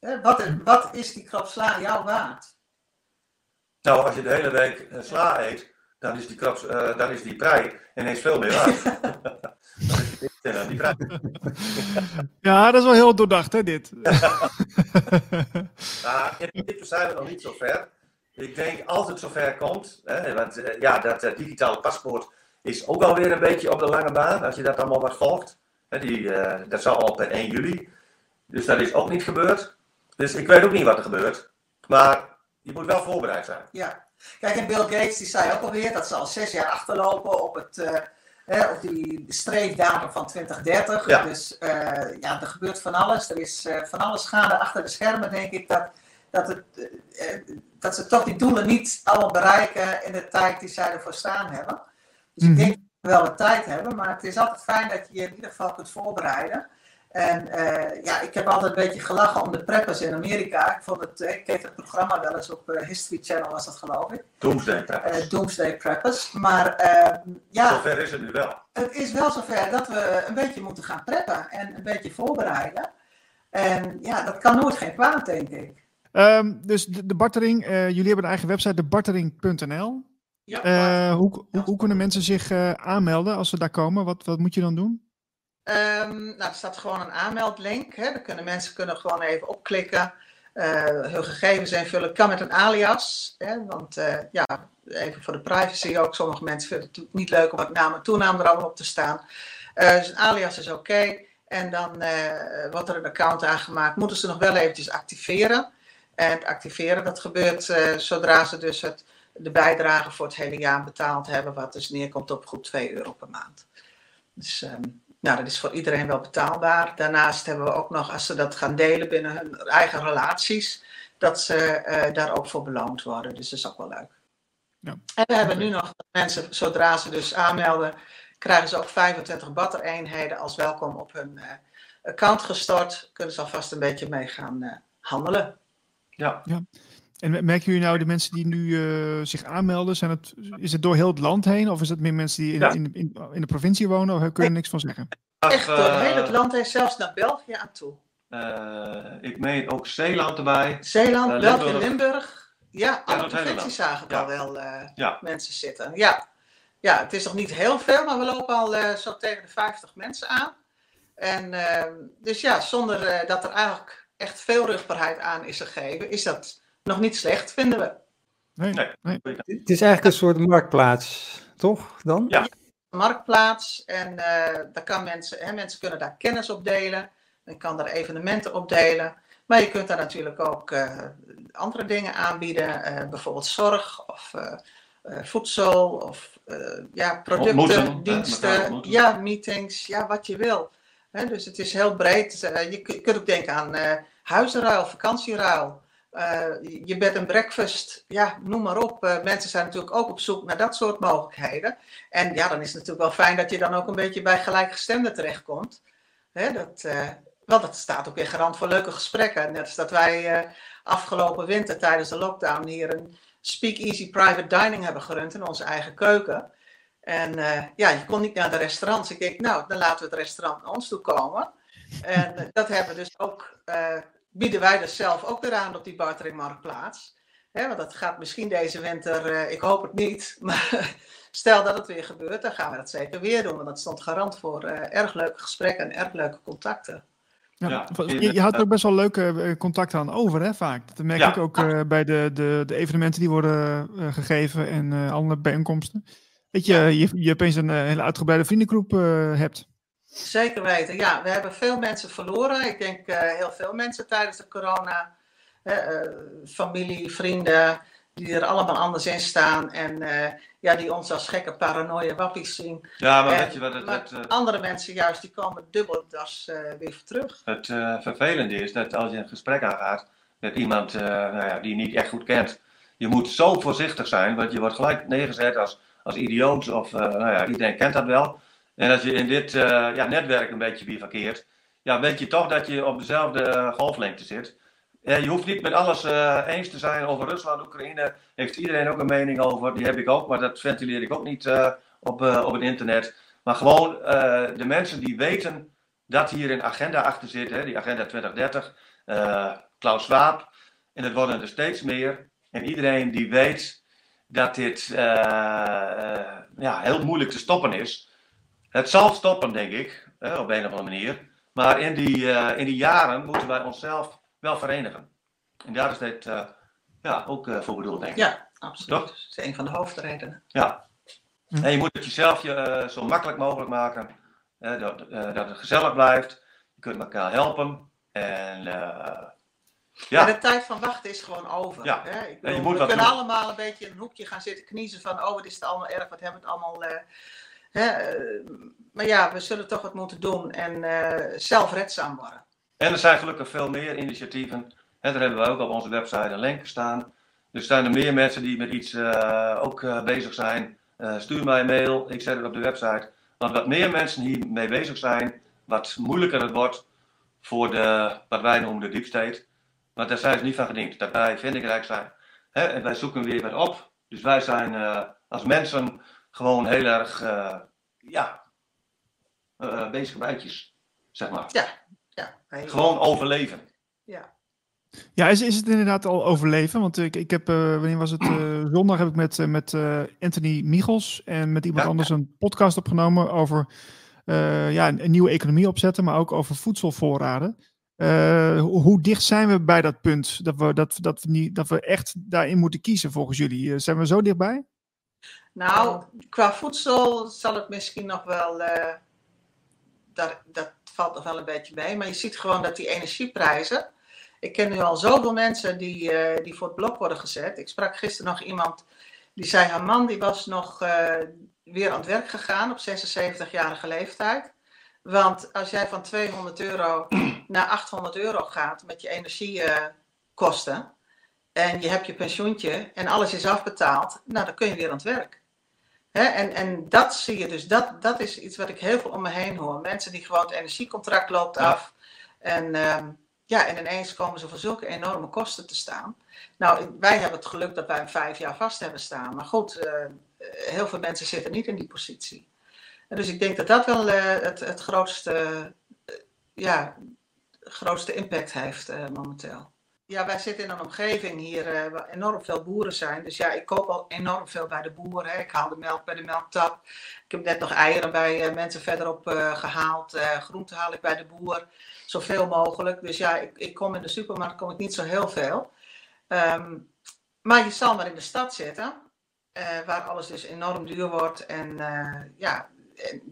Wat, wat is die krop sla jouw waard? Nou, als je de hele week sla eet, dan is die, krop, uh, dan is die prei ineens veel meer waard. (laughs) die prei. ja, dat is wel heel doordacht, hè, dit. (laughs) nou, in principe zijn we nog niet zo ver. Ik denk, als het zover komt, hè, want uh, ja, dat uh, digitale paspoort is ook alweer een beetje op de lange baan, als je dat allemaal wat volgt. Die, uh, dat zal al per 1 juli. Dus dat is ook niet gebeurd. Dus ik weet ook niet wat er gebeurt. Maar je moet wel voorbereid zijn. Ja. Kijk, en Bill Gates die zei ook alweer dat ze al zes jaar achterlopen op, het, uh, op die streefdatum van 2030. Ja. Dus uh, ja, er gebeurt van alles. Er is van alles gaande achter de schermen, denk ik, dat, dat, het, dat ze toch die doelen niet allemaal bereiken in de tijd die zij ervoor staan hebben. Dus ik denk dat we wel wat tijd hebben, maar het is altijd fijn dat je je in ieder geval kunt voorbereiden. En uh, ja, ik heb altijd een beetje gelachen om de preppers in Amerika. Ik, vond het, ik keek het programma wel eens op uh, History Channel, was dat geloof ik. Doomsday Preppers. Uh, Doomsday Preppers. Maar ja. Zover is het nu wel. Het is wel zover dat we een beetje moeten gaan preppen en een beetje voorbereiden. En ja, dat kan nooit geen kwaad, denk ik. Um, dus de, de bartering, jullie hebben een eigen website, debartering.nl. Ja, uh, hoe, hoe, hoe, kunnen mensen zich uh, aanmelden als ze daar komen? Wat, wat moet je dan doen? Um, nou, er staat gewoon een aanmeldlink. Hè. Kunnen mensen kunnen gewoon even opklikken, uh, hun gegevens invullen. Kan met een alias. Hè, want ja, even voor de privacy ook. Sommige mensen vinden het niet leuk om het naam en toenaam er allemaal op te staan. dus een alias is oké. En dan wordt er een account aangemaakt. Moeten ze nog wel eventjes activeren. En het activeren, dat gebeurt zodra ze dus het de bijdrage voor het hele jaar betaald hebben, wat dus neerkomt op goed 2 euro per maand. Dus um, nou, dat is voor iedereen wel betaalbaar. Daarnaast hebben we ook nog, als ze dat gaan delen binnen hun eigen relaties, dat ze uh, daar ook voor beloond worden. Dus dat is ook wel leuk. Ja. En we hebben nu nog mensen, zodra ze dus aanmelden, krijgen ze ook 25 battereenheden als welkom op hun eh, account gestort. Kunnen ze alvast een beetje mee gaan eh, handelen. Ja. En merken jullie nou de mensen die nu eh, zich aanmelden, zijn het, is het door heel het land heen? Of is het meer mensen die in, Ja. in, in, in de provincie wonen? Of kun je er niks van zeggen? Echt door het Eh, hele land heen, zelfs naar België aan toe. eh, ik meen ook Zeeland erbij. Zeeland, Eh, België, Limburg. Limburg. Ja, alle het provincies zagen het Ja. al wel eh, Ja. mensen zitten. Ja. ja, het is nog niet heel veel, maar we lopen al eh, zo tegen de 50 mensen aan. En ehm, dus ja, zonder eh, dat er eigenlijk echt veel rugbaarheid aan is gegeven, is dat nog niet slecht, vinden we. Nee. Nee. nee. Het is eigenlijk een soort marktplaats, toch dan? Ja. marktplaats. En eh, daar kan mensen, hè, mensen kunnen daar kennis op delen. Men kan daar evenementen op delen. Maar je kunt daar natuurlijk ook eh, andere dingen aanbieden. eh, bijvoorbeeld zorg of eh, eh, voedsel of eh, ja, producten, Ontmoeten, diensten. Ja, meetings, ja, wat je wil. Hè, dus het is heel breed. Je, kun- je kunt ook denken aan eh huizenruil, vakantieruil. Eh, je bed en breakfast, ja, noem maar op. Eh, mensen zijn natuurlijk ook op zoek naar dat soort mogelijkheden. En ja, dan is het natuurlijk wel fijn dat je dan ook een beetje bij gelijkgestemden terechtkomt. Hè, dat, eh, want dat staat ook weer garant voor leuke gesprekken. Net als dat wij afgelopen winter tijdens de lockdown hier een Speak Easy Private Dining hebben gerund in onze eigen keuken. En ja, je kon niet naar de restaurants. Ik denk, nou, dan laten we het restaurant naar ons toe komen. En dat hebben we dus ook, bieden wij dus zelf ook weer aan op die barteringmarktplaats. Hè, want dat gaat misschien deze winter, eh, ik hoop het niet, (laughs) maar stel dat het weer gebeurt, dan gaan we dat zeker weer doen. Want dat stond garant voor eh, erg leuke gesprekken en erg leuke contacten. Ja. Ja, je, je houdt er ook best wel leuke eh, contacten aan over, hè, vaak. Dat merk Ja. ik ook eh, bij de, de, de evenementen die worden eh, gegeven en eh alle bijeenkomsten. Dat je, je, je opeens een hele uitgebreide vriendengroep eh, hebt. Zeker weten. Ja, we hebben veel mensen verloren. Ik denk eh, heel veel mensen tijdens de corona. Eh, familie, vrienden, die er allemaal anders in staan. En eh, ja, die ons als gekke paranoia wappies zien. Ja, maar En- weet je wat het, maar het, andere mensen juist, die komen dubbel das weer terug. het vervelende is? Dat als je een gesprek aangaat met iemand nou ja, die je niet echt goed kent, je moet zo voorzichtig zijn, want je wordt gelijk neergezet als, als idioot of nou ja, iedereen kent dat wel. En als je in dit eh, ja, netwerk een beetje bivakkeert, ja, weet je toch dat je op dezelfde eh, golflengte zit. Je hoeft niet met alles eh, eens te zijn over Rusland, Oekraïne. Heeft iedereen ook een mening over. Die heb ik ook, maar dat ventileer ik ook niet op, op het internet. Maar gewoon de mensen die weten dat hier een agenda achter zit, hè, die agenda 2030, eh, Klaus Schwab. En het worden er steeds meer. En iedereen die weet dat dit ja, heel moeilijk te stoppen is. Het zal stoppen, denk ik, op een of andere manier. Maar in die, eh, in die jaren moeten wij onszelf wel verenigen. En daar is dit eh, ja, ook eh, voor bedoeld, denk ik. Ja, absoluut. Toch? Dat is een van de hoofdredenen. Ja. Hm. En je moet het jezelf je, zo makkelijk mogelijk maken. dat, eh, dat het gezellig blijft. Je kunt elkaar helpen. En eh, Ja. ja, de tijd van wachten is gewoon over. Ja. Hè? Ik je moet we kunnen doen. allemaal een beetje in een hoekje gaan zitten kniezen van, oh, wat is het allemaal erg, wat hebben we het allemaal... eh, hè? eh, maar ja, we zullen toch wat moeten doen en eh, zelfredzaam worden. en er zijn gelukkig veel meer initiatieven. En daar hebben we ook op onze website een link staan. Dus zijn er meer mensen die met iets eh, ook bezig zijn. Stuur mij een mail, ik zet het op de website. Want wat meer mensen hiermee bezig zijn, wat moeilijker het wordt voor de, wat wij noemen de deep state. Want daar zijn ze niet van gediend, dat wij vindingrijk zijn. Hè? En wij zoeken weer wat op. Dus wij zijn als mensen gewoon heel erg eh, ja, eh, bezig met zeg maar. Ja, wij- Gewoon overleven. ja. Ja, is, is het inderdaad al overleven? Want ik, ik heb, eh, wanneer was het? eh, zondag heb ik met, met eh, Anthony Michels en met iemand Ja. anders een podcast opgenomen over eh, ja, een, een nieuwe economie opzetten, maar ook over voedselvoorraden. Eh, hoe, hoe dicht zijn we bij dat punt dat we, dat, dat, we niet, dat we echt daarin moeten kiezen volgens jullie? Zijn we zo dichtbij? Nou, qua voedsel zal het misschien nog wel. eh, daar, dat valt nog wel een beetje mee. Maar je ziet gewoon dat die energieprijzen. Ik ken nu al zoveel mensen die, eh, die voor het blok worden gezet. Ik sprak gisteren nog iemand die zei: haar man die was nog eh, weer aan het werk gegaan op 76-jarige leeftijd. Want als jij van 200 euro (clears throat) naar 800 euro gaat met je energiekosten. en je hebt je pensioentje en alles is afbetaald, nou dan kun je weer aan het werk. En, en dat zie je dus, dat, dat is iets wat ik heel veel om me heen hoor. Mensen die gewoon het energiecontract loopt af. En, ehm, ja, en ineens komen ze voor zulke enorme kosten te staan. Nou, wij hebben het geluk dat wij hem vijf jaar vast hebben staan. Maar goed, uh, heel veel mensen zitten niet in die positie. En dus ik denk dat dat wel uh, het, het grootste, uh, ja, grootste impact heeft momenteel. Ja, wij zitten in een omgeving hier waar enorm veel boeren zijn. Dus ja, ik koop al enorm veel bij de boeren. Ik haal de melk bij de melktap. Ik heb net nog eieren bij mensen verderop gehaald. groenten haal ik bij de boer. Zoveel mogelijk. Dus ja, ik, ik kom in de supermarkt kom ik niet zo heel veel. Um, maar je zal maar in de stad zitten, waar alles dus enorm duur wordt. En ja,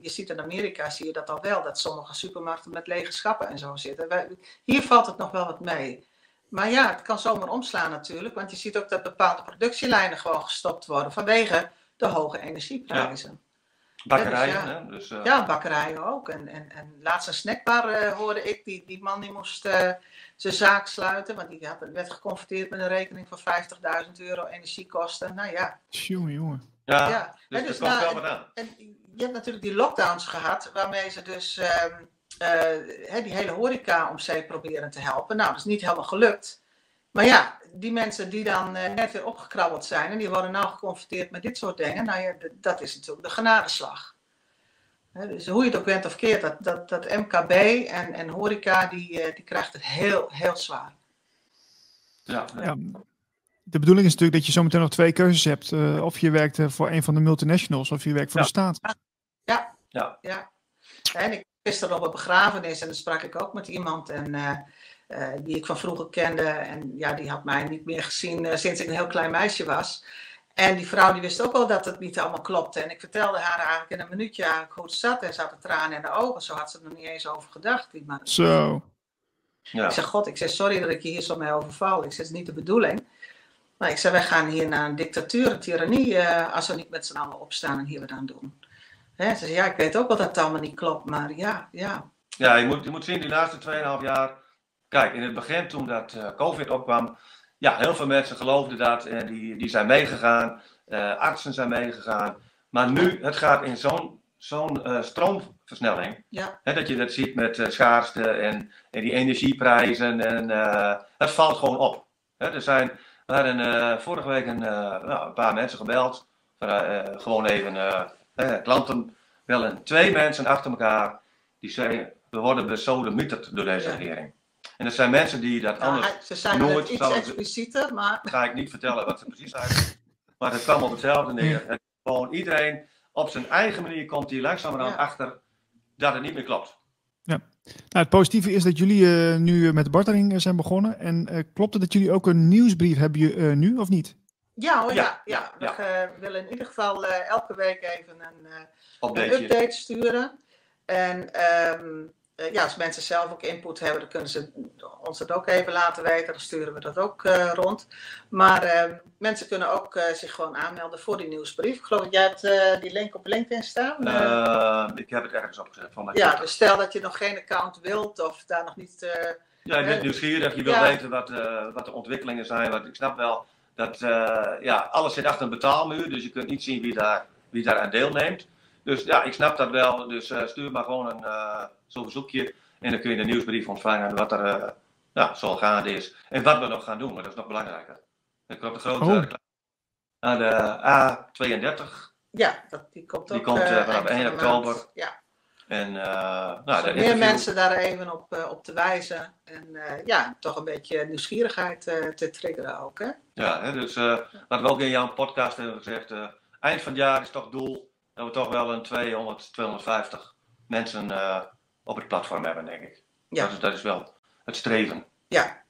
je ziet in Amerika, zie je dat al wel, dat sommige supermarkten met lege schappen en zo zitten. Wij, hier valt het nog wel wat mee. Maar ja, het kan zomaar omslaan natuurlijk, want je ziet ook dat bepaalde productielijnen gewoon gestopt worden vanwege de hoge energieprijzen. Ja. Bakkerijen, ja, dus ja, dus, uh... ja, bakkerijen ook. En, en, en laatst een snackbar hoorde ik, die, die man die moest zijn zaak sluiten. Want die had, werd geconfronteerd met een rekening van 50.000 euro energiekosten. Nou ja. Jongen, jongen. Ja, ja. dus, dus dat nou, wel en, en, je hebt natuurlijk die lockdowns gehad, waarmee ze dus um, uh, die hele horeca om zee proberen te helpen. Nou, dat is niet helemaal gelukt. Maar ja, die mensen die dan uh, net weer opgekrabbeld zijn en die worden nou geconfronteerd met dit soort dingen, nou ja, dat is natuurlijk de genadeslag dus hoe je het ook bent of keert, dat, dat, dat MKB en, en horeca, die, eh, die krijgt het heel, heel zwaar. Ja, ja. De bedoeling is natuurlijk dat je zometeen nog twee keuzes hebt. Uh, of je werkt uh, voor een van de multinationals of je werkt voor ja. de staat. Ja, ja. ja. En ik gisteren op een begrafenis en dan sprak ik ook met iemand en, uh, die ik van vroeger kende. En ja, die had mij niet meer gezien sinds ik een heel klein meisje was. En die vrouw die wist ook wel dat het niet allemaal klopte. En ik vertelde haar eigenlijk in een minuutje eigenlijk hoe het zat. En ze had de tranen in de ogen. Zo had ze er nog niet eens over gedacht. Maar zo. Ja. Ik zeg, god, ik zeg, sorry dat ik je hier zo mee overval. Ik zeg, het is niet de bedoeling. Maar ik zeg, wij gaan hier naar een dictatuur, een tirannie, uh, als we niet met z'n allen opstaan en hier wat aan doen. Hè? Ze ja, ik weet ook wel dat het allemaal niet klopt, maar ja, ja. Ja, je moet, je moet zien, die laatste 2,5 jaar... Kijk, in het begin toen dat uh, COVID opkwam ja, heel veel mensen geloofden dat en die, die zijn meegegaan. Uh, artsen zijn meegegaan. Maar nu, het gaat in zo'n zo'n uh, stroomversnelling. Ja. Hè, dat je dat ziet met uh, schaarste en, en die energieprijzen. En het valt gewoon op. Hè, er zijn, we hadden vorige week een, nou, een paar mensen gebeld. gewoon even klanten bellen. Twee mensen achter elkaar. Die zeiden, we worden besodemieterd door deze ja. regering. En dat zijn mensen die dat anders ze zijn nooit iets zouden- explicieter, maar ga ik niet vertellen wat ze precies zijn. Maar het kwam op hetzelfde neer. Het gewoon iedereen op zijn eigen manier komt hier langzamerhand Ja. achter dat het niet meer klopt. Nou, het positieve is dat jullie eh, nu eh, met de bartering eh, zijn begonnen. En eh, klopt het dat jullie ook een nieuwsbrief hebben je, eh, nu, of niet? Ja hoor, ja. Ja, ja, We willen in ieder geval eh, elke week even een, eh, een update sturen. En ehm, eh, ja, als mensen zelf ook input hebben, dan kunnen ze ons dat ook even laten weten. Dan sturen we dat ook rond. Maar ehm, mensen kunnen ook zich gewoon aanmelden voor die nieuwsbrief. Ik geloof dat jij hebt die link op LinkedIn staan. Ik heb het ergens opgezet van mijn ja, dus stel dat je nog geen account wilt of daar nog niet... Ja, je bent nieuwsgierig, je wil Ja. weten wat, wat de ontwikkelingen zijn. Want ik snap wel dat eh, ja, alles zit achter een betaalmuur, dus je kunt niet zien wie daar, wie daar aan deelneemt. Dus ja, ik snap dat wel. Dus eh, stuur maar gewoon een eh, zo'n verzoekje en dan kun je de nieuwsbrief ontvangen wat er ja, zo gaande is. En wat we nog gaan doen, maar dat is nog belangrijker. Er komt een grote Oh. aan de A32 ja, dat, die komt Die ook komt, eh, eh, vanaf eind van 1 de maand. oktober. Ja. En eh nou, Dus meer interview- mensen daar even op, eh, op te wijzen. En eh, ja, toch een beetje nieuwsgierigheid te triggeren ook. Hè? Ja, hè, dus wat we ook in jouw podcast hebben gezegd, eind van het jaar is toch doel dat we toch wel een 200, 250 mensen op het platform hebben, denk ik. Ja. Dat, is, dat is wel het streven. Ja.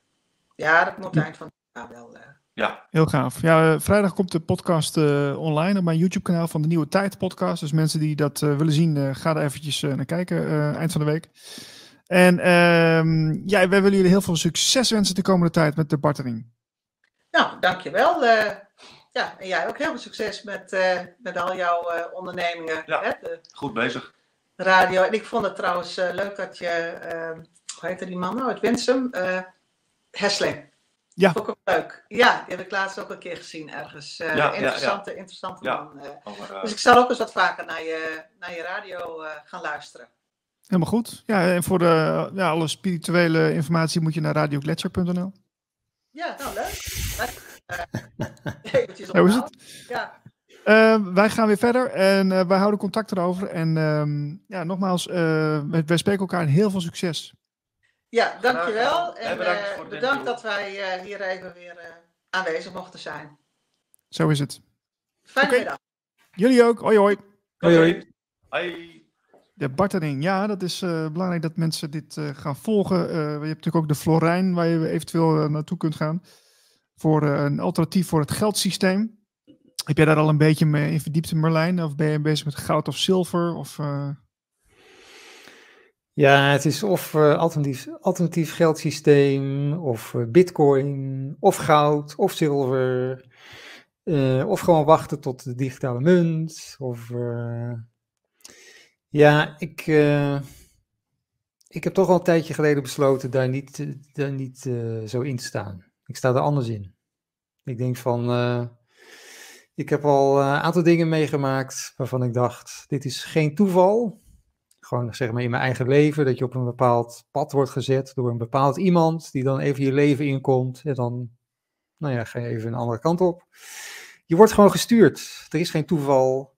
ja, dat moet eind van het jaar wel. Ja, Heel gaaf. Ja, eh, vrijdag komt de podcast eh, online op mijn YouTube-kanaal van de Nieuwe Tijd podcast. Dus mensen die dat eh, willen zien, eh, ga er eventjes eh, naar kijken eh, eind van de week. En ehm, ja, wij willen jullie heel veel succes wensen de komende tijd met de bartering. Nou, dankjewel. eh ja, en jij ook heel veel succes met, eh, met al jouw eh, ondernemingen. Ja. Hè? De goed bezig. radio. En ik vond het trouwens leuk dat je, hoe heette die man nou, uit Winsum? eh Hesling. Ja. Ook ook leuk. Ja, die heb ik laatst ook een keer gezien ergens. Eh, Ja, ja, ja. interessante, interessante Ja. man. eh. Over, eh, Dus ik zal ook eens wat vaker naar je, naar je radio eh, gaan luisteren. Helemaal goed. Ja, en voor de, ja, alle spirituele informatie moet je naar radioglacier.nl. Ja, nou leuk. (laughs) Eventjes Zo is het. Ja, Eh, wij gaan weer verder en eh, wij houden contact erover. En ehm, ja, nogmaals, eh, wij wij spreken elkaar en heel veel succes. Ja dankjewel. En bedankt eh, bedankt dat wij eh, hier even weer eh, aanwezig mochten zijn. Zo is het. Fijne Oké. middag. Jullie ook. Hoi hoi. Hoi, hoi. Hoi. De bartering, ja, dat is eh, belangrijk dat mensen dit eh, gaan volgen. Eh, je hebt natuurlijk ook de Florijn, waar je eventueel naartoe kunt gaan. Voor een alternatief voor het geldsysteem. Heb jij daar al een beetje mee in verdiept, Merlijn? Of ben je bezig met goud of zilver? Of, eh, Ja, het is of eh, alternatief, alternatief geldsysteem, of eh, bitcoin, of goud, of zilver. eh, of gewoon wachten tot de digitale munt. Of, ja, ik, ik heb toch al een tijdje geleden besloten daar niet, daar niet zo in te staan. Ik sta er anders in. Ik denk van, ik heb al een aantal dingen meegemaakt waarvan ik dacht, dit is geen toeval gewoon zeg maar in mijn eigen leven, dat je op een bepaald pad wordt gezet door een bepaald iemand die dan even je leven inkomt en dan, nou ja, ga je even een andere kant op. Je wordt gewoon gestuurd. Er is geen toeval.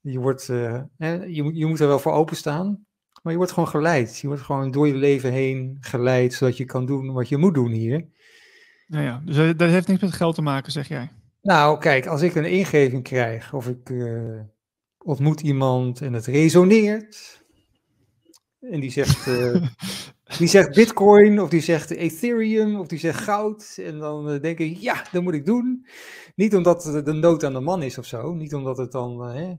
Je, wordt, eh, hè, je, moet- je moet er wel voor openstaan, maar je wordt gewoon geleid. Je wordt gewoon door je leven heen geleid, zodat je kan doen wat je moet doen hier. nou ja, dus eh, dat heeft niks met geld te maken, zeg jij. Nou, kijk, als ik een ingeving krijg of ik eh, ontmoet iemand en het resoneert. En die zegt, eh, (laughs) die zegt Bitcoin of die zegt Ethereum of die zegt goud. En dan eh, denk ik, ja, dat moet ik doen. Niet omdat het de nood aan de man is of zo. Niet omdat het dan eh, hè,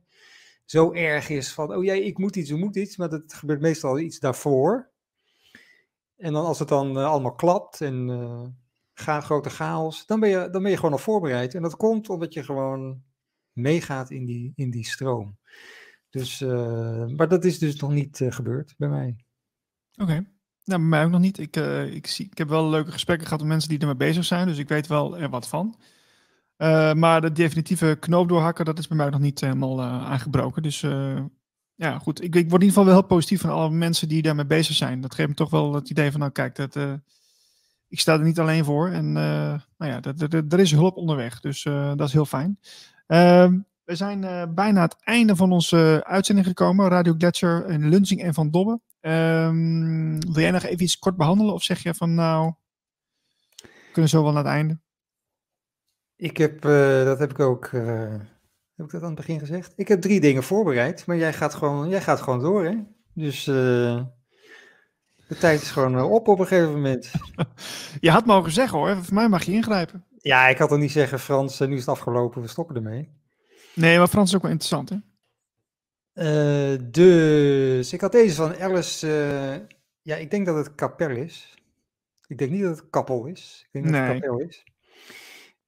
zo erg is van, oh jij, ik moet iets, ik moet iets. Maar dat gebeurt meestal iets daarvoor. En dan als het dan allemaal klapt en eh ga, grote chaos, dan ben, je, dan ben je gewoon al voorbereid. En dat komt omdat je gewoon meegaat in die, in die stroom. Dus, eh, maar dat is dus nog niet eh, gebeurd bij mij. Oké. Nou, bij mij ook nog niet. Ik, eh, ik, zie, ik heb wel leuke gesprekken gehad met mensen die ermee bezig zijn, dus ik weet wel er wat van. Maar de definitieve knoop doorhakken, dat is bij mij nog niet helemaal aangebroken. Dus ja, goed. Ik, ik word in ieder geval wel heel positief van alle mensen die daarmee bezig zijn. Dat geeft me toch wel het idee van, nou kijk, dat, ik sta er niet alleen voor. En nou ja, er is hulp onderweg, dus dat is heel fijn. Ehm, we zijn eh, bijna aan het einde van onze uitzending gekomen. Radio Gletscher en Lunsing en Van Dobbe. Ehm, wil jij nog even iets kort behandelen? Of zeg je van nou, we kunnen zo wel naar het einde? Ik heb, eh, dat heb ik ook, eh, heb ik dat aan het begin gezegd? Ik heb drie dingen voorbereid, maar jij gaat gewoon, jij gaat gewoon door, hè? Dus eh, de tijd is gewoon eh, op op een gegeven moment. (laughs) Je had mogen zeggen hoor, voor mij mag je ingrijpen. Ja, ik had er niet zeggen, Frans, eh, nu is het afgelopen, we stoppen ermee. Nee, maar Frans is ook wel interessant hè? Eh, dus ik had deze van Alice. eh, ja, ik denk dat het kapel is. Ik denk niet dat het kappel is. Ik denk dat het kapel is.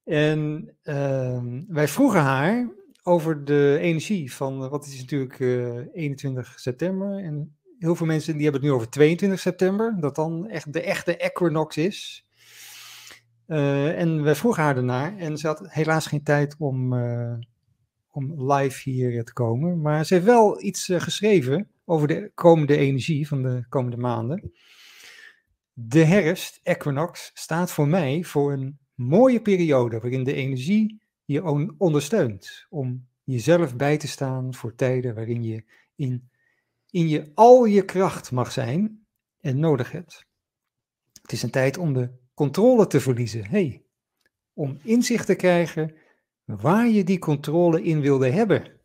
En ehm, wij vroegen haar over de energie van, wat is natuurlijk eh, 21 september. En heel veel mensen die hebben het nu over 22 september, dat dan echt de echte equinox is. Eh, en wij vroegen haar ernaar en ze had helaas geen tijd om, eh, om live hier te komen. Maar ze heeft wel iets eh, geschreven over de komende energie van de komende maanden. De herfst, equinox, staat voor mij voor een mooie periode waarin de energie je on- ondersteunt om jezelf bij te staan voor tijden waarin je in, in je al je kracht mag zijn en nodig hebt. Het is een tijd om de controle te verliezen. Hey, om inzicht te krijgen waar je die controle in wilde hebben.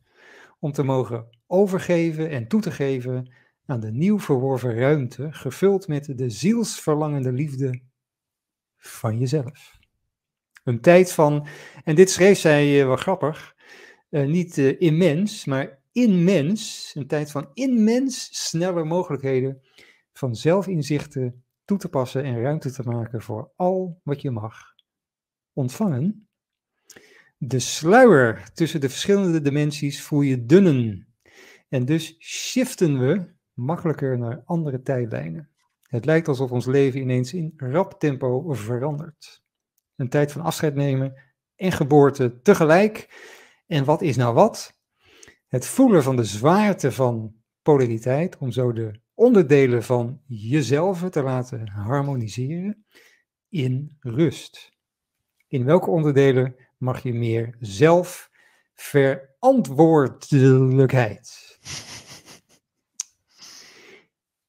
Om te mogen overgeven en toe te geven aan de nieuw verworven ruimte, gevuld met de zielsverlangende liefde van jezelf. Een tijd van, en dit schreef zij uh, wel grappig, uh, niet uh, immens, maar immens, een tijd van immens snelle mogelijkheden van zelfinzichten toe te passen en ruimte te maken voor al wat je mag ontvangen. De sluier tussen de verschillende dimensies voel je dunnen. En dus shiften we makkelijker naar andere tijdlijnen. Het lijkt alsof ons leven ineens in rap tempo verandert. Een tijd van afscheid nemen en geboorte tegelijk. En wat is nou wat? Het voelen van de zwaarte van polariteit, om zo de onderdelen van jezelf te laten harmoniseren in rust. In welke onderdelen mag je meer zelfverantwoordelijkheid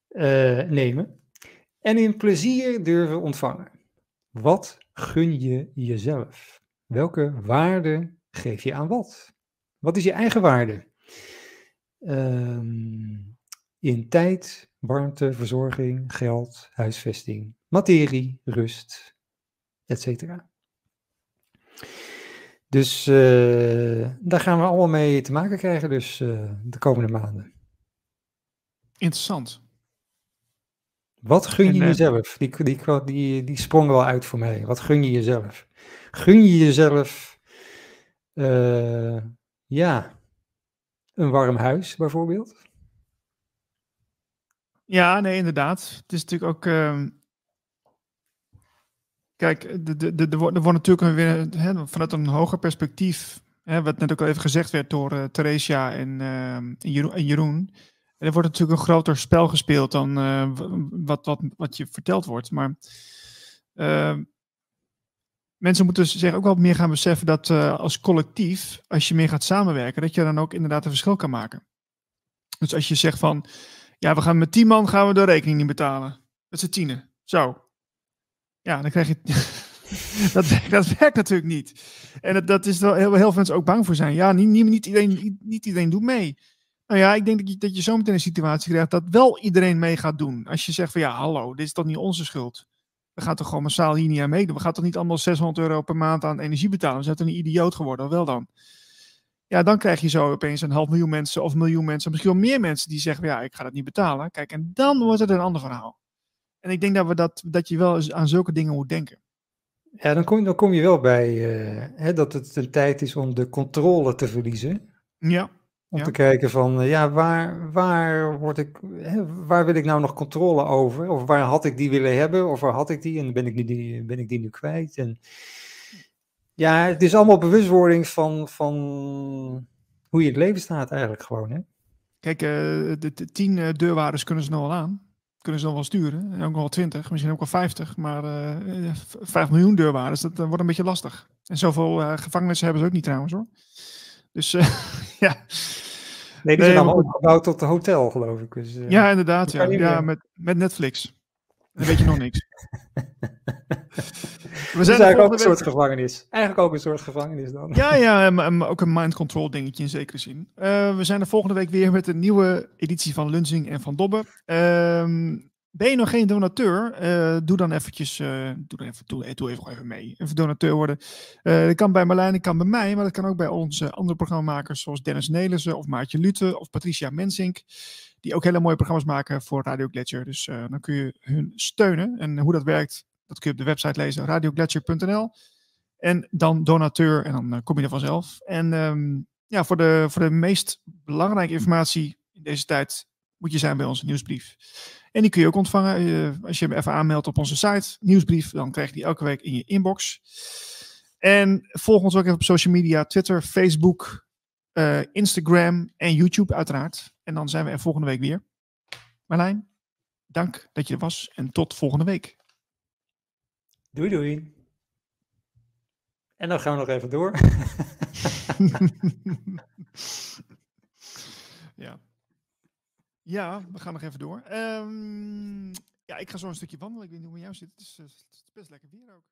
uh, (laughs) nemen en in plezier durven ontvangen? Wat gun je jezelf? Welke waarde geef je aan wat? Wat is je eigen waarde? Um, in tijd, warmte, verzorging, geld, huisvesting, materie, rust, etc. Dus uh, daar gaan we allemaal mee te maken krijgen dus uh, de komende maanden. Interessant. Wat gun je en, uh, jezelf? Die, die, die, die sprong wel uit voor mij. Wat gun je jezelf? Gun je jezelf, ja, een warm huis bijvoorbeeld? Ja, nee, inderdaad. Het is natuurlijk ook. Uh, kijk, er wordt natuurlijk weer hè, vanuit een hoger perspectief. Hè, wat net ook al even gezegd werd door uh, Theresia en, uh, en Jeroen. Er wordt natuurlijk een groter spel gespeeld dan uh, wat, wat, wat je verteld wordt. Maar ehm, mensen moeten zich ook wel meer gaan beseffen dat uh, als collectief, als je meer gaat samenwerken, dat je dan ook inderdaad een verschil kan maken. Dus als je zegt van, ja, we gaan met tien man gaan we de rekening niet betalen. Met z'n tienen. Zo. Ja, dan krijg je... (laughs) dat, dat werkt natuurlijk niet. En dat, dat is wel heel, heel veel mensen ook bang voor zijn. Ja, niet, niet, iedereen, niet iedereen doet mee. Nou ja, ik denk dat je, dat je zo meteen een situatie krijgt dat wel iedereen mee gaat doen. Als je zegt van ja, hallo, dit is toch niet onze schuld. We gaan toch gewoon massaal hier niet aan meedoen. We gaan toch niet allemaal 600 euro per maand aan energie betalen. We zijn toch een idioot geworden, wel dan? Ja, dan krijg je zo opeens een half miljoen mensen of miljoen mensen, misschien wel meer mensen die zeggen, ja, ik ga dat niet betalen. Kijk, en dan wordt het een ander verhaal. En ik denk dat, we dat, dat je wel eens aan zulke dingen moet denken. Ja, dan kom, dan kom je wel bij uh, hè, dat het een tijd is om de controle te verliezen. Ja. Om te kijken van, uh, ja, waar, waar, word ik, hè, waar wil ik nou nog controle over? Of waar had ik die willen hebben? Of waar had ik die en ben ik die, ben ik die nu kwijt? En ja, het is allemaal bewustwording van, van hoe je het leven staat eigenlijk gewoon. Hè? Kijk, uh, de, de, tien uh, deurwaarders kunnen ze nog wel aan. Kunnen ze nog wel sturen. En ook nog wel twintig, misschien ook wel vijftig. Maar uh, vijf miljoen deurwaarders, dat wordt een beetje lastig. En zoveel gevangenissen hebben ze ook niet trouwens hoor. Dus (laughs) ja. Nee, die zijn allemaal opgebouwd tot een hotel, geloof ik. Dus, ja, inderdaad. Ja, ja met, met Netflix. Dan weet je nog niks. (laughs) We zijn eigenlijk ook een soort gevangenis. Eigenlijk ook een soort gevangenis dan. Ja, ja, maar, ook een mind control dingetje in zekere zin. Uh, we zijn er volgende week weer met een nieuwe editie van Lunzing en van Dobbe. Uh, ben je nog geen donateur? Uh, doe dan eventjes, uh, doe, dan even, doe, doe even, even mee. Even donateur worden. dat kan bij Marlijn, dat kan bij mij, maar dat kan ook bij onze andere programmamakers zoals Dennis Nelissen of Maartje Lute of Patricia Mensink. Die ook hele mooie programma's maken voor Radio Gletscher. Dus dan kun je hun steunen. En hoe dat werkt, dat kun je op de website lezen, radioglacier.nl. En dan donateur en dan uh, kom je er vanzelf. En um, ja, voor de, voor de meest belangrijke informatie in deze tijd moet je zijn bij onze nieuwsbrief. En die kun je ook ontvangen uh, als je hem even aanmeldt op onze site, nieuwsbrief. Dan krijg je die elke week in je inbox. En volg ons ook even op social media, Twitter, Facebook, Instagram en YouTube uiteraard. En dan zijn we er volgende week weer. Marlijn, dank dat je er was en tot volgende week. Doei doei. En dan gaan we nog even door. (laughs) ja. Ja, we gaan nog even door. Um, ja, ik ga zo een stukje wandelen. Ik weet niet hoe het met jou zit. Het is, uh, het is best lekker weer ook.